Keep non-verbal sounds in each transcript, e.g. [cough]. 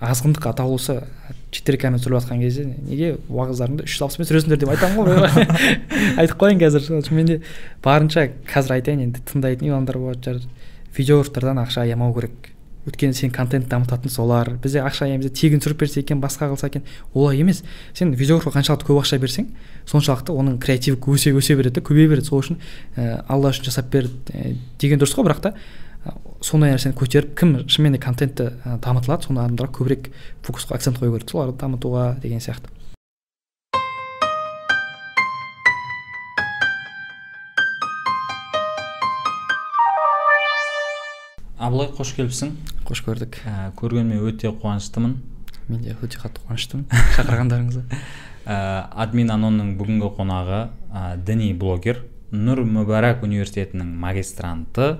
азғындық атаулысы четыре камера түсіріліп жатқан кезде неге уағыздарыңды үш жүз алпыспен түсіресіңдер деп айтамын ғой [laughs] айтып қояйын қазір. Шынымен де барынша қазір айтайын енді тыңдайтын адамдар болатын шығар видеографтардан ақша аямау керек. Өйткені сен контент дамытатын солар. Бізде ақша аямыз тегін түсіріп берсе екен басқа қылса екен. Олай емес. Сен видеографқа қаншалықты көп ақша берсең соншалықты оның креативі өсе өсе береді көбейе береді. Сол үшін ә, алла үшін жасап бер ә, деген дұрыс қой бірақ та сондай нәрсені көтеріп кім шынымен де контентті дамытылады сондай адамдарға көбірек фокусқа акцент қою керек. Соларды дамытуға деген сияқты. Абылай қош келіпсің. Қош көрдік. Ә, көргеніме өте қуаныштымын. Мен де өте қатты қуаныштымын. [laughs] Шақырғандарыңызға. Ә, админ анонның бүгінгі қонағы ә, діни блогер нұр мүбарак университетінің магистранты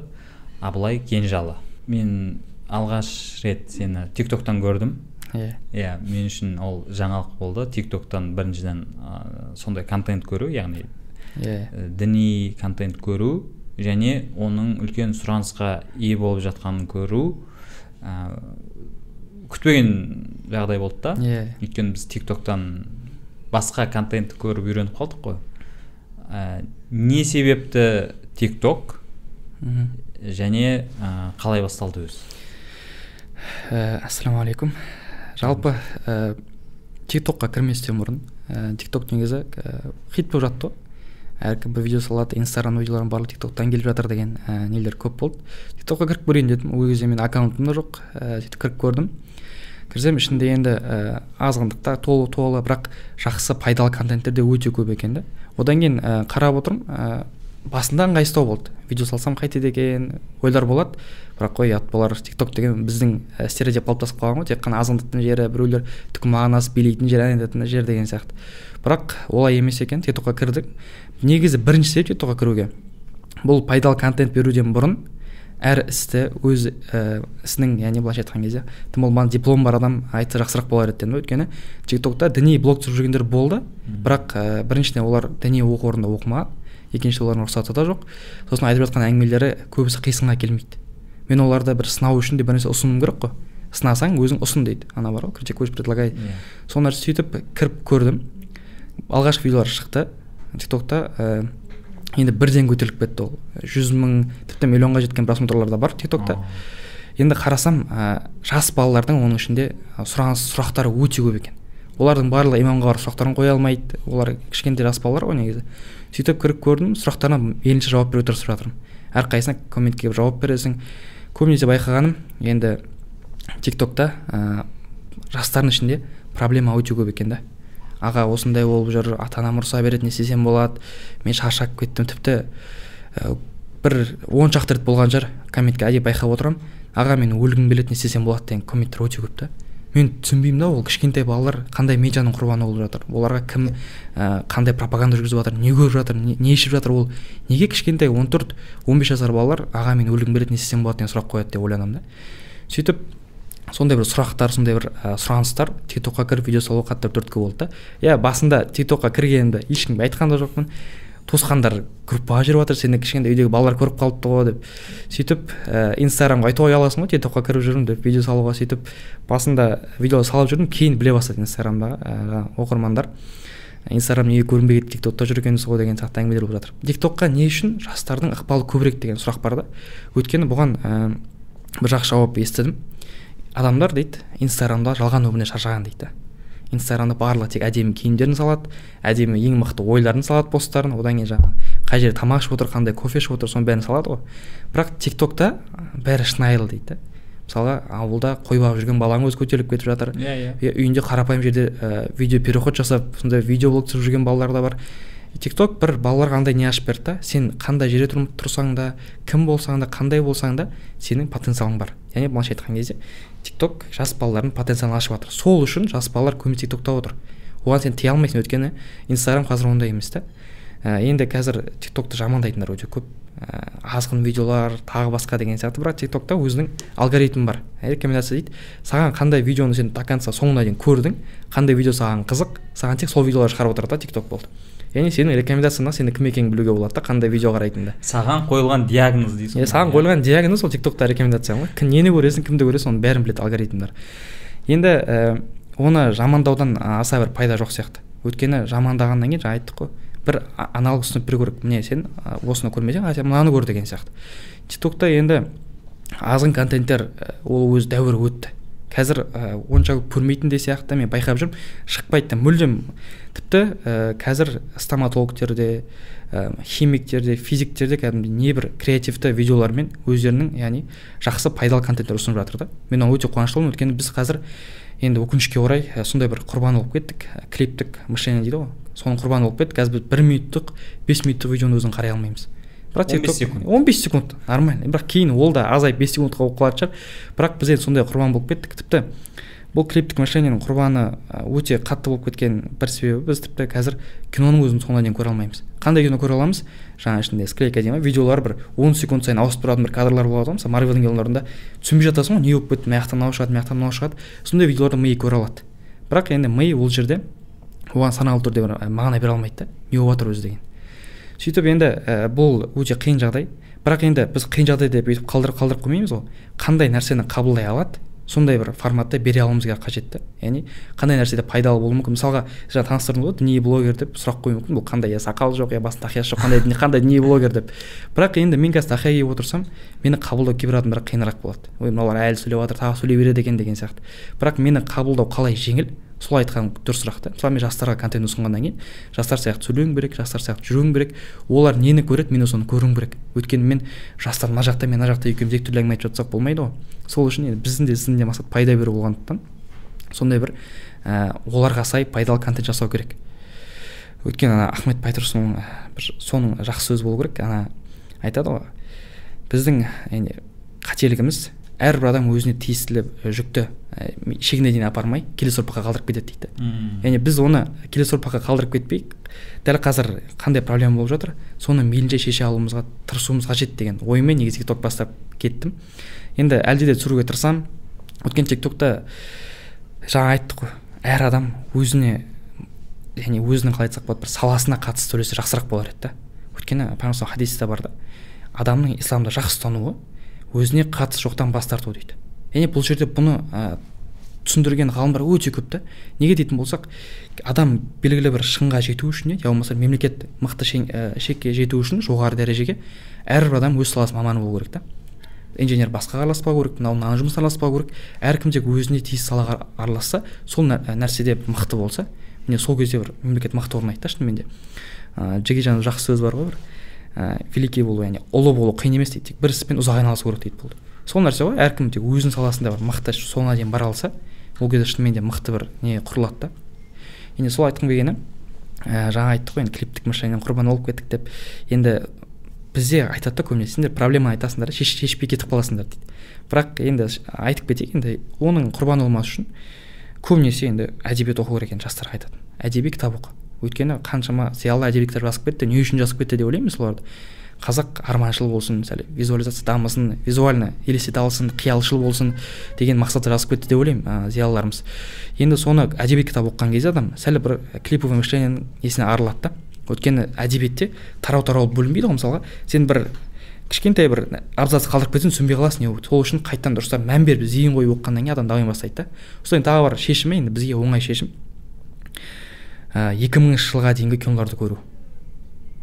абылай кенжалы. Мен алғаш рет сені тик токтан көрдім. Иә иә мен үшін ол жаңалық болды. Тик токтан біріншіден ә, сондай контент көру яғни иә діни контент көру және оның үлкен сұранысқа ие болып жатқанын көру ә, күтпеген жағдай болды да. Иә өйткені біз тик токтан басқа контентті көріп үйреніп қалдық қой. Ә, не себепті тик ток және ә, қалай басталды өзі ә, ассалаумағалейкум жалпы ә, тик токқа кірместен бұрын ә, тик ток негізі ә, хит болып жатты ғой. Әркім бір видео салады инстаграм видеолардың барлығы тик токтан келіп жатыр деген ә, нелер көп болды. Тик токқа кіріп көрейін дедім. Ол кезде менің аккаунтым да жоқ ә, кіріп көрдім. Кірсем ішінде енді ә, азғындықта толы толы бірақ жақсы пайдалы контенттер де өте көп екен да. Одан кейін ә, қарап отырмын ә, басында ыңғайсыздау болды видео салсам қайтеді екен ойлар болады. Бірақ қой ұят болар. Тик ток деген біздің ә, стереотип қалыптасып қалған ғой тек қана азғындықтың жері біреулер түк мағынасы билейтін жер ән айтатын жер деген сияқты. Бірақ олай емес екен тик токқа кірдік. Негізі бірінші себеп тик токқа кіруге. Бұл пайдалы контент беруден бұрын әр істі өз ә, ісінің яғни былайша айтқан кезде тым болмағанда диплом бар адам айтса жақсырақ болар еді дедім өйткені тик токта діни блог түсіріп жүргендер болды. Бірақ ә, біріншіден олар діни оқу орнында оқымаған. Екінші олардың рұқсаты да жоқ. Сосын айтып жатқан әңгімелері көбісі қисынға келмейді. Мен оларды бір сынау үшін де бір нәрсе ұсынуым керек қой. Сынасаң өзің ұсын дейді. Ана бар ғой критикуешь предлагай. Иә. сол нәрсе сөйтіп кіріп көрдім. Алғашқы видеолар шықты. Тик токта ә, енді бірден көтеріліп кетті ол. Жүз мың тіпті миллионға жеткен просмотрлар да бар тик токта енді қарасам ә, жас балалардың оның ішінде ә, сұраныс сұрақтары өте көп екен. Олардың барлығы имамға барып сұрақтарын қоя алмайды. Олар кішкентай жас балалар ғой негізі. Сөйтіп кіріп көрдім сұрақтарына мейлінше жауап беруге тырысып жатырмын әрқайсысына комментке жауап бересің. Көбінесе байқағаным енді тик токта ә, жастардың ішінде проблема өте көп екен да. Аға осындай болып жүр ата анам ұрыса береді не істесем болады. Мен шаршап кеттім тіпті ә, бір он шақты рет болған шығар. Комментке әдейі байқап отырамын. Аға мен өлгім келеді не істесем болады деген комменттер өте көп та. Мен түсінбеймін да ол кішкентай балалар қандай медианың құрбаны болып жатыр оларға кім ә, қандай пропаганда жүргізіп жатыр не көріп жатыр не, не ішіп жатыр ол неге кішкентай 14 15 жасар балалар аға мен өлгім келеді не істесем болады? деген сұрақ қояды деп ойланамын да. Сөйтіп сондай бір сұрақтар сондай бір ә, сұраныстар тик токқа кіріп видео салу қатты бір түрткі болды да. Иә басында тик токқа кіргенімді ешкімге айтқан да жоқпын. Туысқандар группаға жіберіп жатыр сені кішкентай үйдегі балалар көріп қалыпты ғой деп сөйтіп ә, инстаграмға айтуға ұяласың ғой тик токқа кіріп жүрмін деп видео салуға сөйтіп басында видео салып жүрдім кейін біле бастады инстаграмдағы ә, оқырмандар. Инстаграм неге көрінбей кетті тик токта жүр екенсіз ғой деген сияқты әңгімелер болып жатыр. Тик токқа не үшін жастардың ықпалы көбірек деген сұрақ бар да. Өйткені бұған ә, бір жақсы жауап естідім. Адамдар дейді инстаграмда жалған өміріне шаршаған дейді. Инстаграмда барлығы тек әдемі киімдерін салады әдемі ең мықты ойларын салады посттарын. Одан кейін жаңағы қай жерде тамақ ішіп отыр қандай кофе ішіп отыр соның бәрін салады ғой. Бірақ тик токта бәрі шынайылы дейді да мысалға ауылда қой бағып жүрген балаң өзі көтеріліп кетіп жатыр. Иә иә. Үйінде қарапайым жерде ә, видео переход жасап сондай видеоблог түсіріп жүрген балалар да бар. Тик ток бір балаларға андай не ашып берді да сен қандай жерде тұр- тұрсаң да кім болсаң да қандай болсаң да сенің потенциалың бар. Яғни былайша айтқан кезде тик ток жас балалардың потенциалын ашып жатыр. Сол үшін жас балалар көбіне тик токта отыр. Оған сен тыя алмайсың. Өйткені инстаграм қазір ондай емес та ә, енді қазір тик токты жамандайтындар өте көп. Ә, азғын видеолар тағы басқа деген сияқты. Бірақ тик токта өзінің алгоритмі бар. Рекомендация дейді. Саған қандай видеоны сен до конца соңына дейін көрдің қандай видео саған қызық саған тек сол видеолар шығарып отырады да тик ток болды. Яғни сенің рекомендацияңнан сенің кім екеніңді білуге болады да қандай видео қарайтыныңды саған қойылған диагноз дейсің иә саған қойылған диагноз ол тик токта рекомендация ғой нені көресің кімді көресің оның бәрін біледі алгоритмдар енді ә, оны жамандаудан аса бір пайда жоқ сияқты. Өйткені жамандағаннан кейін жаңа айттық қой. Бір аналог түсінік беру керек міне сен осыны көрмесең а сен мынаны көр деген сияқты. Тик токта енді азғын контенттер ол өз дәуірі өтті. Қазір ә, онша көп көрмейтін де сияқты мен байқап жүрмін. Шықпайды да мүлдем. Тіпті ә, қазір стоматологтерде ә, химиктерде физиктерде кәдімгідей небір креативті видеолармен өздерінің яғни жақсы пайдалы контенттер ұсынып жатыр да. Мен оған өте қуаныштымын. Өйткені біз қазір енді өкінішке орай сондай бір құрбан болып кеттік. Клиптік мышление дейді ғой. Соның құрбаны болып кеттік. Қазір біз бір минуттық бес минуттық видеоның өзін қарай алмаймыз. Бірақ он бес секунд. он бес секунд. Нормально. Бірақ кейін ол да азайып бес секундқа болып қалатын шығар. Бірақ біз енді сондай құрбан болып кеттік. Тіпті бұл клиптік мышлениенің құрбаны өте қатты болып кеткен бір себебі біз тіпті қазір киноның өзін соңына дейін көре алмаймыз. Қандай кино көре аламыз? Жаңа ішінде склейка дейді ма видеолар бір он секунд сайын ауысып тұратын бір кадрлар болады ғой. Мысалы марвелдің киноларында. Түсінбей жатасың ғой не болып кетті мына жақтан мынау шығады мына жақтан мынау шығады. Сондай видеоларды ми көре алады. Бірақ енді ми ол жерде оған саналы түрде бір мағына бере алмайды да. Не болып жатыр өзі деген. Сөйтіп енді ә, бұл өте қиын жағдай. Бірақ енді біз қиын жағдай деп өйтіп қалдырып қалдырып қоймаймыз ғой. Қандай нәрсені қабылдай алады сондай бір форматта бере алуымыз қажет та яғни қандай нәрседе пайдалы болуы мүмкін. Мысалға жаңа таныстырдым ғой діни блогер деп сұрақ қоюы мүмкін. Бұл қандай иә сақалы жоқ иә басында тақиясы жоқ қандай қандай діни блогер деп. Бірақ енді мен қазір тақия киіп отырсам мені қабылдау кейбір адамдарға қиынырақ болады. Ой мыналар әлі сөйлеп жатыр тағы сөйлей береді екен деген сияқты. Бірақ мені қабылдау қалай жеңіл? Сол айтқан дұрысырақ та. Мысалы мен жастарға контент ұсынғаннан кейін жастар сияқты сөйлеуім керек жастар сияқты жүруім керек олар нені көреді мен соны көруім керек. Өйткені мен жастар мына жақта мен мына жақта екеуміз екі түрлі әңгіме айтып жатсақ болмайды ғой. Сол үшін енді біздің де сіздің де мақсат пайда беру болғандықтан сондай бір ә, оларға сай пайдалы контент жасау керек. Өйткені ана ахмет байтұрсынның бір соның жақсы сөзі болу керек. Ана айтады ғой біздің яғни қателігіміз әрбір адам өзіне тиесілі жүкті шегіне дейін апармай келесі ұрпаққа қалдырып кетеді дейді. Мм яғни біз оны келесі ұрпаққа қалдырып кетпейік. Дәл қазір қандай проблема болып жатыр? Соны мейлінше шеше алуымызға тырысуымыз қажет деген оймен негізі ток бастап кеттім. Енді әлде де түсіруге тырысамын өйткені тик токта жаңа айттық қой. Әр адам өзіне яғни өзінің қалай айтсақ болады бір саласына қатысты сөйлесе жақсырақ болар еді да. Өйткені пайғамбар хадисте бар да. Адамның исламды жақсы ұстануы өзіне қатысы жоқтан бас тарту дейді. Яғни бұл жерде бұны ә, түсіндірген ғалымдар өте көп та. Неге дейтін болсақ адам белгілі бір шыңға жету үшін иә болмаса мемлекет мықты ә, шекке жету үшін жоғары дәрежеге әрбір адам өз саласының маманы болу керек та. Инженер басқаға араласпау керек мынау мына жұмысқа араласпау керек. Әркім тек өзіне тиісті салаға араласса сол нәрседе мықты болса міне сол кезде бір мемлекет мықты орнайды да шынымен де. Ыыы джеки жақсы сөзі бар ғой бір. Ә, великий болу яғни ұлы болу қиын емес дейді. Тек бір іспен ұзақ айналысу керек дейді бұл сол нәрсе ғой әркім тек өзінің саласында бір мықты соңына дейін бара алса ол кезде шынымен де мықты бір не құрылады да. Енді сол айтқым келгені ә, жаңа айттық қой енді клиптік мышлениенің құрбаны болып кеттік деп. Енді бізде айтады да көбінесе сендер проблеманы айтасыңдар да шеш, шешпей кетіп қаласыңдар дейді. Бірақ енді айтып кетейік енді оның құрбаны болмас үшін көбінесе енді әдебиет оқу керек екенін жастарға айтады әдеби кітап оқы. Өйткені қаншама зиялы әдеби кітап жазып кетті не үшін жазып кетті деп ойлаймын соларды. Қазақ арманшыл болсын мысалы визуализация дамысын визуально елестете алсын қиялшыл болсын деген мақсатта жазып кетті деп ойлаймын ә, зиялыларымыз. Енді соны әдеби кітап оқыған кезде адам сәл бір клиповый мышлениенің несіне арылады да. Өйткені әдебиетте тарау тарау бөлінбейді ғой мысалға. Сен бір кішкентай бір абзац қалдырып кетсең түсінбей қаласың не болды сол үшін қайтадан дұрыстап мән беріп зейін қойып оқығаннан кейін адам дами бастайды да. Содан тағы бар шешімі енді бізге оңай шешім. Екі мыңыншы жылға дейінгі киноларды көру.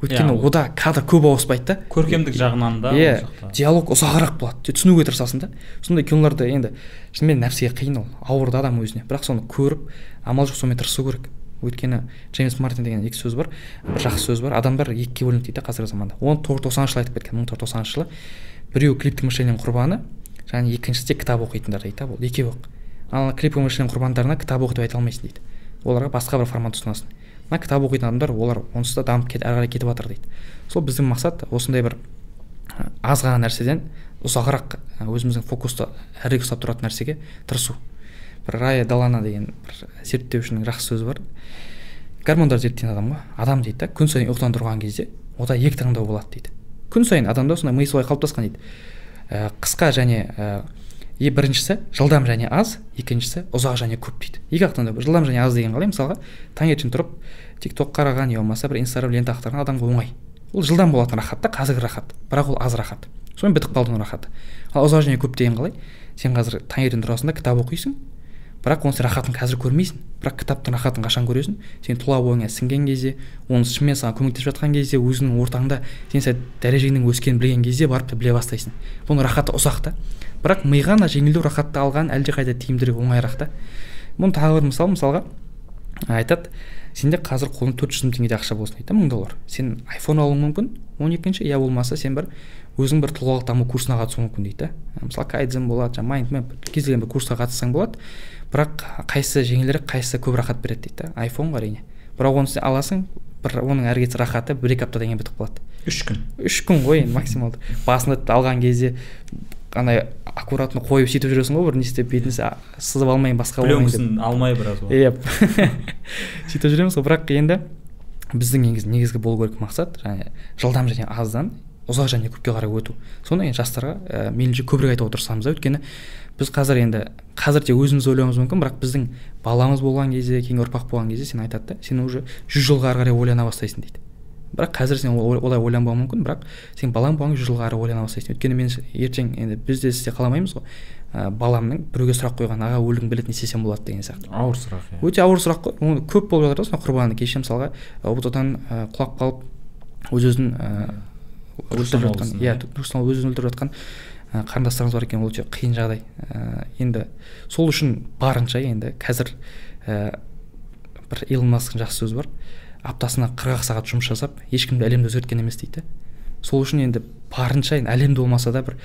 Өйткені иә, ода кадр көп ауыспайды да. Көркемдік жағынан да иә диалог ұзағырақ болады түсінуге тырысасың да. Сондай киноларды енді шынымен нәпсіге қиын ол. Ауыр да адам өзіне. Бірақ соны көріп амал жоқ сонымен тырысу керек. Өйткені джеймс мартин деген екі сөз бар бір жақсы сөз бар. Адамдар екіге бөлінеді дейді қазіргі заманда. Оны тоғыз жүз тоқсаныншы жылы айтып кеткен. Мың тоғыз жүз тоқсаныншы жылы біреуі клиптік мышлениенің құрбаны және екіншісі кітап оқитындар дейді да бұл. Екеуі. Ал клиптік мышлениенің құрбандарына кітап оқы деп айта алмайсың дейді. Оларға басқа бір формат ұсынасың. Мына кітап оқитын адамдар олар онсыз да дамып кет, әрі қарай кетіп жатыр дейді. Сол біздің мақсат осындай бір аз ғана нәрседен ұзағырақ өзіміздің фокусты әрірек ұстап тұратын нәрсеге тырысу. Бір рая далана деген бір зерттеушінің жақсы сөзі бар. Гормондар зерттеген адам ғой адам дейді да күн сайын ұйқыдан тұрған кезде ода екі таңдау болады дейді. Күн сайын адамда сондай ми солай қалыптасқан дейді. Ә, қысқа және ә, е біріншісі жылдам және аз. Екіншісі ұзақ және көп дейді. Екі ақ таңдау жылдам және аз деген қалай мысалға таңертең тұрып тик ток қараған не болмаса бір инстаграм лента ақтарған адамға оңай. Ол жылдам болатын рахат та қазіргі рахат. Бірақ ол аз рахат. Сонымен бітіп қалды оның рахаты. Ал ұзақ және көп деген қалай? Сен қазір таңертең тұрасың да кітап оқисың бірақ оның рахатын қазір көрмейсің. Бірақ кітаптың рахатын қашан көресің? Сен тұла бойыңа сіңген кезде оны шынымен саған көмектесіп жатқан кезде өзіңнің ортаңда сен сәл дәрежеңнің өскенін білген кезде барып біле бастайсың. Бұның рахаты ұзақ та. Бірақ миға жеңілдеу рахатты алған әлдеқайда тиімдірек оңайырақ та. Бұның тағы бір мысал мысалға айтады. Сенде қазір қолыңда төрт жүз мың теңгедей ақша болсын дейді мың доллар. Сен айфон алуың мүмкін он екінші я болмаса сен бір өзің бір тұлғалық даму курсына қатысуың мүмкін дейді да. Мысалы кайдзен болады жаңағы майндмэп кез келген бір курсқа қатыссаң болады. Бірақ қайсысы жеңілірек қайсысы көп рахат береді дейді да айфон әрине. Бірақ оны сен аласың бір оның әрі кетсе рахаты бір екі аптадан кейін бітіп қалады. Үш күн. Үш күн ғой енді максималды. Басында алған кезде андай аккуратно қойып сөйтіп жүресің ғой бір не істеп бетін сызып алмайын басқа пленкасын алмай біраз иә [laughs] сөйтіп жүреміз ғой бірақ енді біздің негізі негізгі болу керек мақсат және жылдам және аздан ұзақ және көпке қарай өту. Соны енді жастарға ә, мейлінше көбірек айтуға тырысамыз да өйткені біз қазір енді қазір тек өзіміз ойлауымыз мүмкін бірақ біздің баламыз болған кезде кейінгі ұрпақ болған кезде сен айтады да сен уже жүз жылға ары қарай ойлана бастайсың дейді. Бірақ қазір сен олай ойланбауың мүмкін бірақ сен балаң болған жүз жылға ары ойлана бастайсың. Өйткені мен ертең енді біз де сіз де қаламаймыз ғой. Ә, баламның біреуге сұрақ қойған аға өлігін біледі не істесем болады деген сияқты. Ауыр сұрақ иә. Өте ауыр сұрақ қой. Оны көп болып жатыр ғой құрбаны. Кеше мысалға ұбт дан құлап қалып өз өзін өлтіріп жатқан. иә түркістан өз өзін өлтіріп жатқан қарындастарымыз бар екен. Ол өте қиын жағдай. Ә, енді сол үшін барынша енді қазір ә, бір илон масктың жақсы сөзі бар. Аптасына қырық ақ сағат жұмыс жасап ешкімді әлемді өзгерткен емес дейді. Сол үшін енді барынша енді әлемді болмаса да бір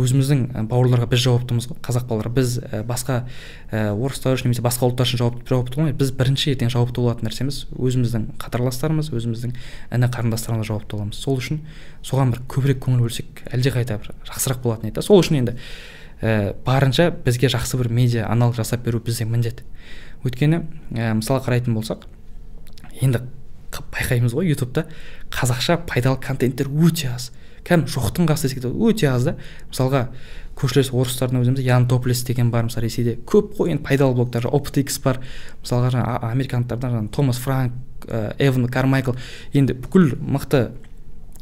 өзіміздің бауырларға біз жауаптымыз ғой қазақ балалары. Біз басқа ә, орыстар үшін немесе басқа ұлттар үшін жауапты жауапты біз бірінші ертең жауапты болатын нәрсеміз өзіміздің қатарластарымыз өзіміздің іні қарындастарымызға жауапты боламыз. Сол үшін соған бір көбірек көңіл бөлсек әлдеқайда бір жақсырақ болатын еді сол үшін енді ә, барынша бізге жақсы бір медиа аналог жасап беру біздің міндет. Өйткені ә, мысалы қарайтын болсақ енді байқаймыз ғой ютубта. Қазақша пайдалы контенттер өте аз. Кәдімгі жоқтың қасы десек өте аз да. Мысалға көршілес орыстардың өзімізде ян топлес деген бар мысалы ресейде. Көп қой енді пайдалы блогтар опт бар. Мысалға жаңағы американдықтардан жаңағы томас франк ә, эван кармайкл. Енді бүкіл мықты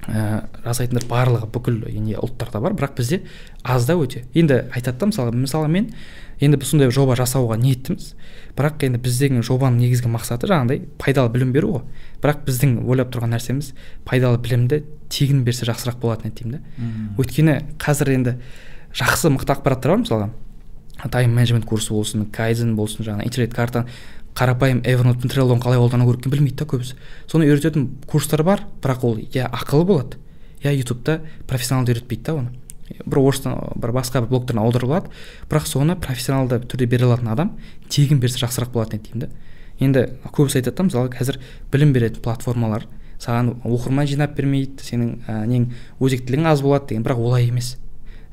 ә, жасайтындар барлығы бүкіл не ұлттарда бар бірақ бізде аз да өте. Енді айтады да мысалы мысалы мен енді біз сондай жоба жасауға ниеттіміз. Бірақ енді біздің жобаның негізгі мақсаты жаңағыдай пайдалы білім беру ғой. Бірақ біздің ойлап тұрған нәрсеміз пайдалы білімді тегін берсе жақсырақ болатын еді деймін да. Өйткені қазір енді жақсы мықты ақпараттар бар мысалға. Тайм менеджмент курсы болсын кайдзен болсын жаңағы интернет карта қарапайым эвернот пен треллоны қалай қолдану керектігін білмейді да көбісі. Соны үйрететін курстар бар бірақ ол я ақылы болады. Я ютубта профессионалды үйретпейді да оны. Бір орыстан бір басқа бір блогтардан аударылады бірақ соны профессионалды түрде бере алатын адам тегін берсе жақсырақ болатын еді деймін да. Енді көбісі айтады да мысалы қазір білім беретін платформалар саған оқырман жинап бермейді сенің ә, нең өзектілігің аз болады деген бірақ олай емес.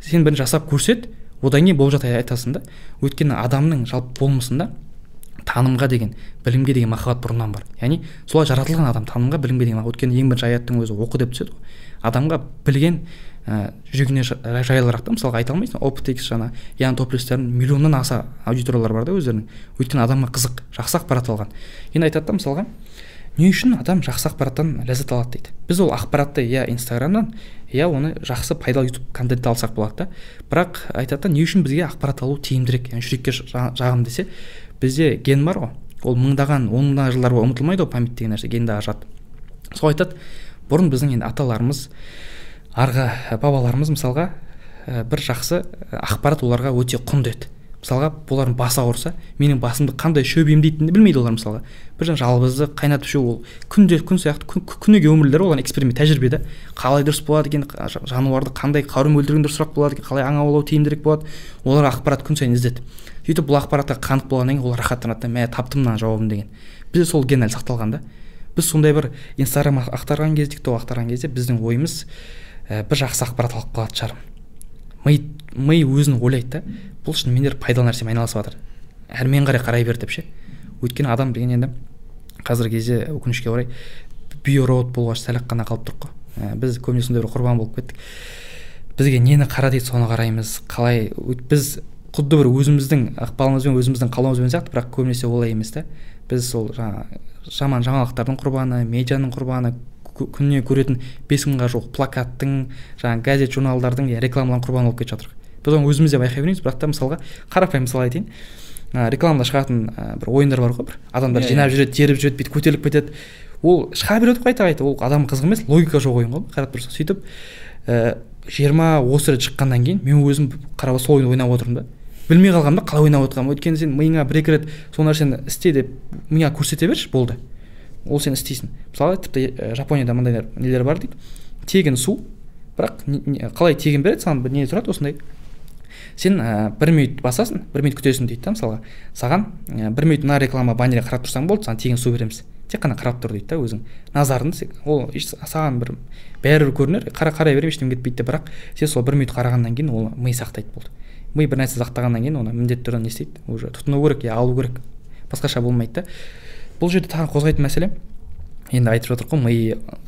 Сен бірін жасап көрсет одан кейін болып жатса айтасың да. Өйткені адамның жалпы болмысында танымға деген білімге деген махаббат бұрыннан бар. Яғни солай жаратылған адам танымға білімге деген өйткені ең бірінші аяттың өзі оқы деп түседі ғой. Адамға білген ә, жүрегіне жайлырақ та мысалға айта алмайсың оптекс жаңа ян топлестердің миллионнан аса аудиториялары бар да өздерінің. Өйткені адамға қызық жақсы ақпарат алған. Енді айтады да мысалға не үшін адам жақсы ақпараттан ләззат алады дейді? Біз ол ақпаратты иә инстаграмнан иә оны жақсы пайдалы ютуб контентті алсақ болады да. Бірақ айтады да не үшін бізге ақпарат алу тиімдірек яғни жүрекке жағым десе бізде ген бар ғой. Ол мыңдаған он мыңдаған жылдар бойы ұмытылмайды ғой память деген нәрсе гендағы жад сол айтады бұрын біздің енді аталарымыз арғы бабаларымыз мысалға ә, бір жақсы ақпарат оларға өте құнды еді. Мысалға бұлардың басы ауырса менің басымды қандай шөп емдейтінін білмейді олар мысалға. Бір жалбызды қайнатып ішу ол күнде күн сияқты күн, күніге өмірлері оған эксперимент тәжірибе да қалай дұрыс болады екен жануарды қандай қару өлтірген дұрысырақ болады екен қалай аң аулау тиімдірек болады олар ақпарат күн сайын іздеді. Сөйтіп бұл ақпаратқа қанық болғаннан кейін олар рахаттанады да мә таптым мына жауабын деген. Бізде сол ген әлі сақталған да біз сондай бір инстаграм ақтарған кезде тик ақтарған кезде біздің ойымыз ә, бір жақсы ақпарат алып қалатын шығармын. Ми ми өзін ойлайды да бұл шынымен де пайдалы нәрсемен айналысып жатыр әрмен қарай қарай бер деп ше. Өйткені адам деген енді қазіргі кезде өкінішке орай биоробот болуға сәл ақ қана қалып тұрық қой. Ә, біз көбіне сондай бір құрбан болып кеттік. Бізге нені қара дейді соны қараймыз. Қалай біз құдды бір өзіміздің ықпалымызбен өзіміздің қалауымызбен сияқты бірақ көбінесе олай емес та. Біз сол жаңа жаман жаңалықтардың құрбаны медианың құрбаны күніне көретін бес мыңға жуық плакаттың жаңағы газет журналдардың рекламалардың құрбаны болып кетіп жатырмық біз оны өзіміз де байқай бермейміз бірақ та мысалға қарапайым мысал айтайын. Мына рекламада шығатын ә, бір ойындар бар ғой бір. Адамдар Иә, жинап иә. жүреді теріп жүреді бүйтіп көтеріліп кетеді. Ол шыға береді ғой қайта қайта ол адам қызық емес логика жоқ ойын ғой қарап тұрсақ. Сөйтіп ііі жиырма отыз рет шыққаннан кейін мен өзім қарап сол ойынды ойнап отырмын да. Білмей қалғанмын да қалай ойнап отырғанымды. Өйткені сен миыңа бір екі рет сол нәрсені істе деп миыңа көрсете берші болды. Ол сен істейсің. Мысалы тіпті жапонияда мындай нелер бар дейді. Тегін су. Бірақ не- не- қалай тегін береді саған бір не тұрады осындай. Сен ә, бір минут басасың бір минут күтесің дейді да мысалға. Саған ә, бір минут мына реклама баннерге қарап тұрсаң болды саған тегін су береміз. Тек қана қарап тұр дейді да өзің. Назарыңды ол саған бір бәрібір көрінер. Қара қарай беремін ештеңе кетпейді деп. Бірақ сен сол бір минут қарағаннан кейін ол ми сақтайды болды. Ми бір нәрсе сақтағаннан кейін оны міндетті түрде не істейді уже тұтыну керек я алу керек. Басқаша болмайды да. Бұл жерде тағы қозғайтын мәселе. Енді айтып жатыр ғой ми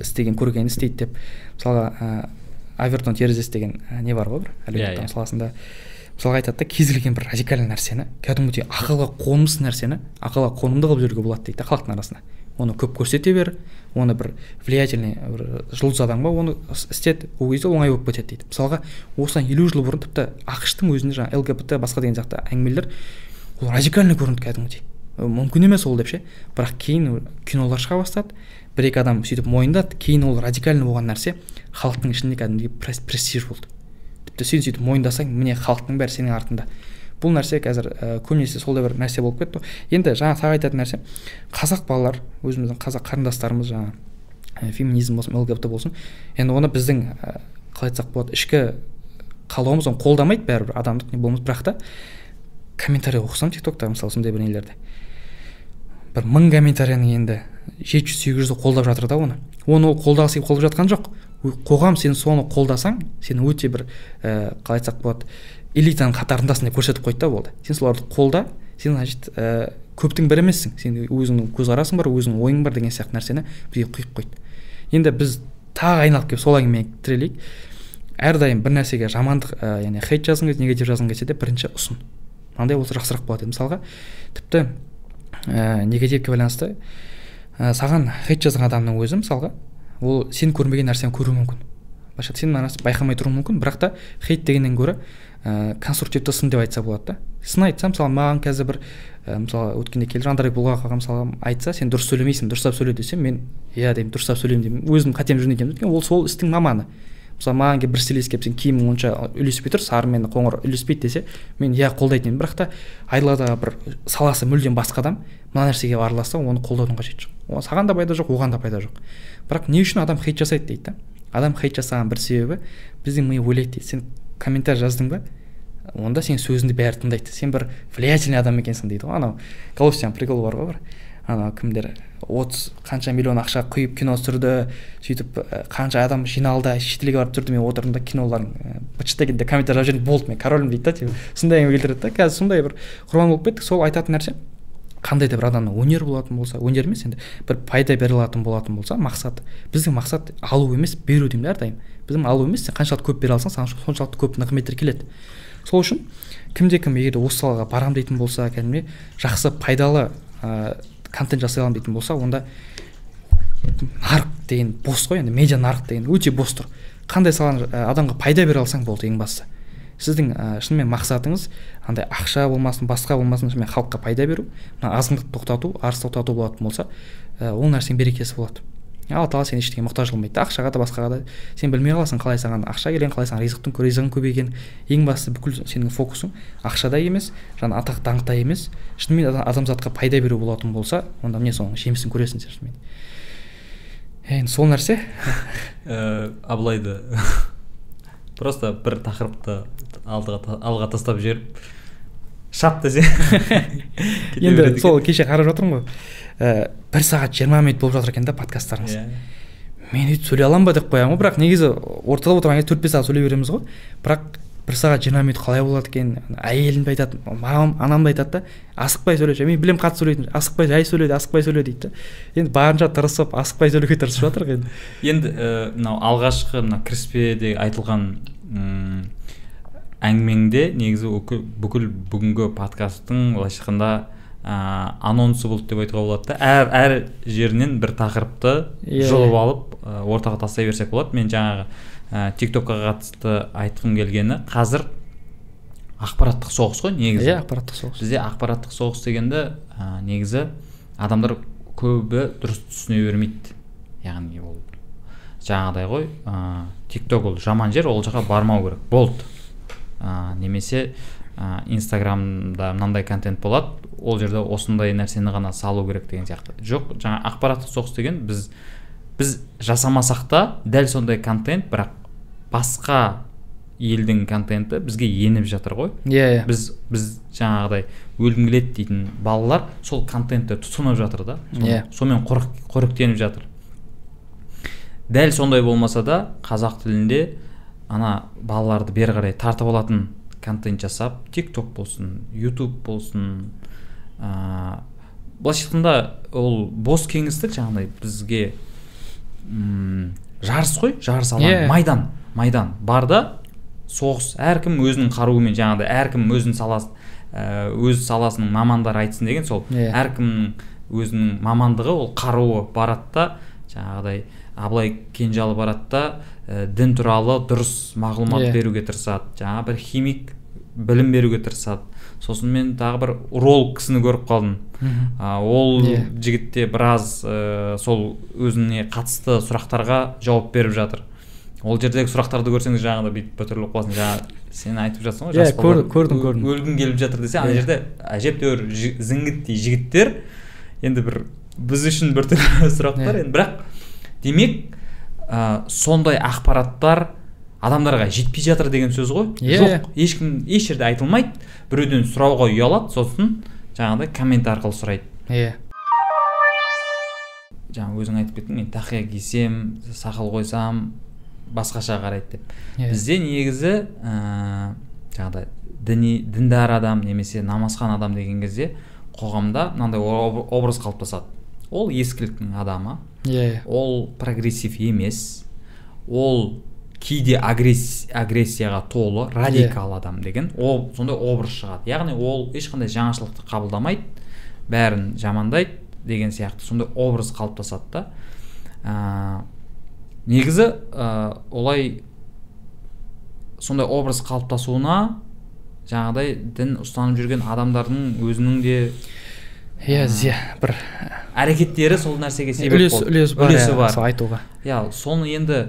істеген көргенін істейді деп. Мысалға ә, авертон терезесі деген ә, не бар ғой бір? Әлеуметтану иә. саласында. Мысалға айтады да кез келген бір радикальный нәрсені кәдімгідей ақылға қонымсыз нәрсені ақылға қонымды қылып жіберуге болады дейді да халықтың арасында. Оны көп көрсете бер оны бір влиятельный бір жұлдыз адам ба оны іс- істет. Ол кезде оңай болып кетеді дейді. Мысалға осыдан елу жыл бұрын тіпті ақш тың өзінде жаңағы лгбт басқа деген сияқты әңгімелер ол радикальный көрінді кәдімгідей. Мүмкін емес ол деп ше. Бірақ кейін кинолар шыға бастады. Бір екі адам сөйтіп мойындады. Кейін ол радикальный болған нәрсе халықтың ішінде кәдімгідей прес- престиж болды. Тіпті сен сөйтіп мойындасаң міне халықтың бәрі сенің артында бұл нәрсе қазір ә, көбінесе сондай бір нәрсе болып кетті. Ғой енді жаңа тағы айтатын нәрсе. Қазақ балалар өзіміздің қазақ қарындастарымыз жаңа ә, феминизм болсын лгбт болсын. Енді оны біздің ә, қалай айтсақ болады ішкі қалауымыз оны қолдамайды бәрібір. Адамдық не болмыс бірақ та комментарий оқысам тик токта мысалы сондай бір нелерді. Бір мың комментарияның енді жеті жүз сегіз жүзі қолдап жатыр да оны. Оны ол қолдағысы келіп қолдап жатқан жоқ. Қоғам сен соны қолдасаң сен өте бір ә, қалай айтсақ болады элитаның қатарындасың деп көрсетіп қойды да болды сен соларды қолда сен значит ә, көптің бірі емессің. Сен өзіңнің көзқарасың бар өзіңнің ойың бар деген сияқты нәрсені бізге құйып қойды. Енді біз тағы айналып келіп сол әңгімеге тірелейік әрдайым бір нәрсеге жамандық ә, яғни хейт жазғың келсе негатив жазғың келсе де бірінші ұсын. Мынандай болса жақсырақ болады мысалға. Тіпті ә, негативке байланысты. Ә, саған хейт жазған адамның өзі мысалға ол сен көрмеген нәрсені көруі мүмкін. Былайша сен мына байқамай тұруы мүмкін бірақ та хейт дегеннен гөрі ә, конструктивті сын деп айтса болады да. Сын айтса мысалы маған қазір бір ә, мысалы өткенде келді жандарбек бұлғақ ағам мысалы айтса сен дұрыс сөйлемейсің дұрыстап сөйле десем мен иә деймін дұрыстап сөйлеймін деймін. Өзім қатем жүрген екенмін. Өйткені ол сол істің маманы. Мысалы маған келіп бір стилист келіп сен киімің онша үйлеспей тұр сары мен қоңыр үйлеспейді десе мен иә қолдайтын едім. Бірақ та айдаладағы бір саласы мүлдем басқа адам мына нәрсеге араласса оны қолдаудың қажеті жоқ. Саған да пайда жоқ оған да пайда жоқ. Бірақ не үшін адам хейт жасайды дейді да? Адам хейт жасаған бір себебі біздің ми ойлайды дейді. Сен комментарий жаздың ба? Онда сенің сөзіңді бәрі тыңдайды. Сен бір влиятельный адам екенсің дейді ғой анау. Галустян прикол бар ғой бір. Анау кімдер? отыз қанша миллион ақша құйып кино түсірді сөйтіп қанша адам жиналды шетелге барып түсірді мен отырдым да киноларын быт дегенде комментарий жазып жүрдім. Болды мен королмін дейді да типа. Сондай әңгіме келтіреді да. Қазір сондай бір құрбан болып кеттік сол айтатын нәрсе қандай да бір адамның өнер болатын болса өнер емес енді бір пайда бере алатын болатын болса мақсат. Біздің мақсат алу емес беру деймін да әрдайым. Біздің алу емес сен қаншалықты көп бере алсаң саған соншалықты көп нығметтер келеді. Сол үшін кімде кім егер осы салаға барамын дейтін болса кәдімгідей жақсы пайдалы ә, контент жасай аламын дейтін болса онда нарық деген бос қой енді медиа нарық деген өте бос тұр. Қандай саланы ә, адамға пайда бере алсаң болды ең бастысы. Сіздің ә, шынымен мақсатыңыз андай ақша болмасын басқа болмасын шынымен халыққа пайда беру мына азғындықты тоқтату арыс тоқтату болатын болса ә, ол нәрсенің берекесі болады. Алла тағала сені ештеңеге мұқтаж қылмайды ақшаға да басқаға да сен білмей қаласың қалай саған ақша келгенін қалай саған ризықтың ризығың көбейгенін ең бастысы бүкіл сенің фокусың ақшада емес жаңа атақ даңқта емес. Шынымен ада- адамзатқа пайда беру болатын болса онда міне соның жемісін көресің сен шынымен. Енді сол нәрсе. [laughs] Ә, абылайды. [laughs] Просто бір тақырыпты алға тастап жіберіп шап десе [laughs] енді сол кеше қарап жатырмын ғой. Ә, бір сағат жиырма минут болып жатыр екен да подкасттарыңыз. Иә. мен өйтіп сөйлей аламын ба деп қоямын ғой бірақ негізі ортада отырған кезде төрт бес сағат сөйлей береміз ғой. Бірақ бір сағат жиырма минут қалай болады екен әйелім де айтады мамам анам да айтады да асықпай сөйлеші мен білемін қатты сөйлейтін асықпай жай сөйле асықпай сөйле дейді да. Енді барынша тырысып асықпай сөйлеуге тырысып жатырмық енді. Енді ә, мынау алғашқы мына кіріспеде айтылған әңгімеңде негізі бүкіл, бүгінгі подкасттың былайша айтқанда ә, анонсы болды деп айтуға болады да. Әр әр жерінен бір тақырыпты Иә. жұлып алып ә, ортаға тастай берсек болады. Мен жаңағы ә, тик токқа қатысты айтқым келгені қазір ақпараттық соғыс қой негізі. Иә ақпараттық соғыс. Бізде ақпараттық соғыс дегенді ә, негізі адамдар көбі дұрыс түсіне бермейді. Яғни ол жаңағыдай ғой ә, тик ток ол жаман жер ол жаққа бармау керек. Болды. Ә, немесе ә, инстаграмда мынандай контент болады ол жерде осындай нәрсені ғана салу керек деген сияқты. Жоқ жаңа ақпараттық соғыс деген біз біз жасамасақ та дәл сондай контент бірақ басқа елдің контенті бізге еніп жатыр ғой. Иә иә. Біз біз жаңағыдай өлгім келеді дейтін балалар сол контентті тұтынып жатыр да. Иә. сонымен қорық, қоректеніп жатыр. Дәл сондай болмаса да қазақ тілінде ана балаларды бері қарай тартып алатын контент жасап тик ток болсын ютуб болсын ыыы былайша айтқанда ол бос кеңістік жаңағыдай бізге м жарыс қой жарыс алаңы Иә. майдан майдан бар да соғыс әркім өзінің қаруымен жаңағыдай әркім өзінің саласы өз саласының мамандары айтсын деген сол Иә. әркімнің өзінің мамандығы ол қаруы барады да жаңағыдай абылай кенжалы барады да ә, дін туралы дұрыс мағлұмат Иә. беруге тырысады жаңа бір химик білім беруге тырысады сосын мен тағы бір уролог кісіні көріп қалдым Мгм. а, ол Иә. жігіт те біраз ә, сол өзіне қатысты сұрақтарға жауап беріп жатыр ол жердегі сұрақтарды көрсеңіз жаңағыдай бүйтіп біртүрлі қаласың жаңа сен айтып жатсың ғой Иә, жас көрдім, көрдім, өлгің келіп жатыр десе ана Иә. жерде әжептәуір зіңгіттей жігіттер енді бір біз үшін біртүрлі [laughs] сұрақтар Иә. енді бірақ демек ә, сондай ақпараттар адамдарға жетпей жатыр деген сөз ғой. Иә, жоқ ешкім еш жерде айтылмайды. Біреуден сұрауға ұялады сосын жаңағыдай коммент арқылы сұрайды. Иә жаңа өзің айтып кеттің мен тақия кисем сақал қойсам басқаша қарайды деп. Иә. бізде негізі ә, жаңағыдай діни діндар адам немесе намазхан адам деген кезде қоғамда мынандай об- образ қалыптасады. Ол ескіліктің адамы. Иә ол прогрессив емес. Ол кейде агресс- агрессияға толы радикал адам деген. Ол сондай образ шығады. Яғни ол ешқандай жаңашылдықты қабылдамайды бәрін жамандайды деген сияқты сондай образ қалыптасады да. Ә, негізі ә, олай сондай образ қалыптасуына жаңағыдай дін ұстанып жүрген адамдардың өзінің де иә зе бір әрекеттері сол нәрсеге себеп үлес болды. үлес бар үлесі иә, бар. сол айтуға. Иә соны енді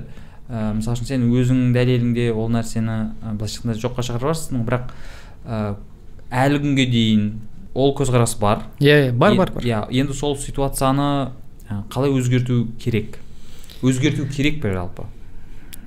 ә, мысалы үшін сен өзіңнің дәлеліңде ол нәрсені ә, былайша айтқанда жоққа шығарып жатрсың бірақ ә, әлі күнге дейін ол көзқарас бар. Иә иә бар бар бар. иә енді сол ситуацияны қалай өзгерту керек? Өзгерту керек пе жалпы?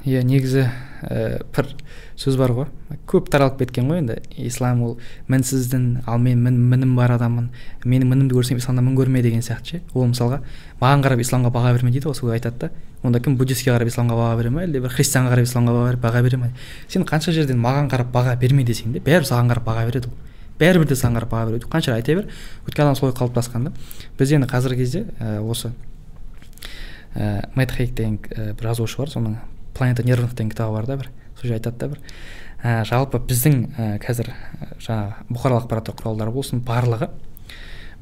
Иә негізі ә, бір сөз бар ғой. Көп таралып кеткен ғой енді. Ислам ол мінсіз дін ал мен мін, мінім бар адаммын. Менің мінімді көрсең исламда мін көрме деген сияқты ше. Ол мысалға маған қарап исламға баға берме дейді ғой сол айтады да. Онда кім буддистке қарап исламға баға бере ма? Әлде бір христианға қарап исламға баға, баға бере ма? Сен қанша жерден маған қарап баға берме десең де бәрібір саған қарап баға береді ол. Бәрібір де саған қарап баға береді. Қанша айта бер. Өйткені адам солай қалыптасқан да. Біз енді қазіргі кезде ә, осы ә, мэтт хейк деген ә, бір жазушы бар. Соның планета нервных деген кітабы бар да бір. Сол жерде айтады да бір. Ә, жалпы біздің ә, қазір ә, жаңағы бұқаралық ақпараттар құралдары болсын барлығы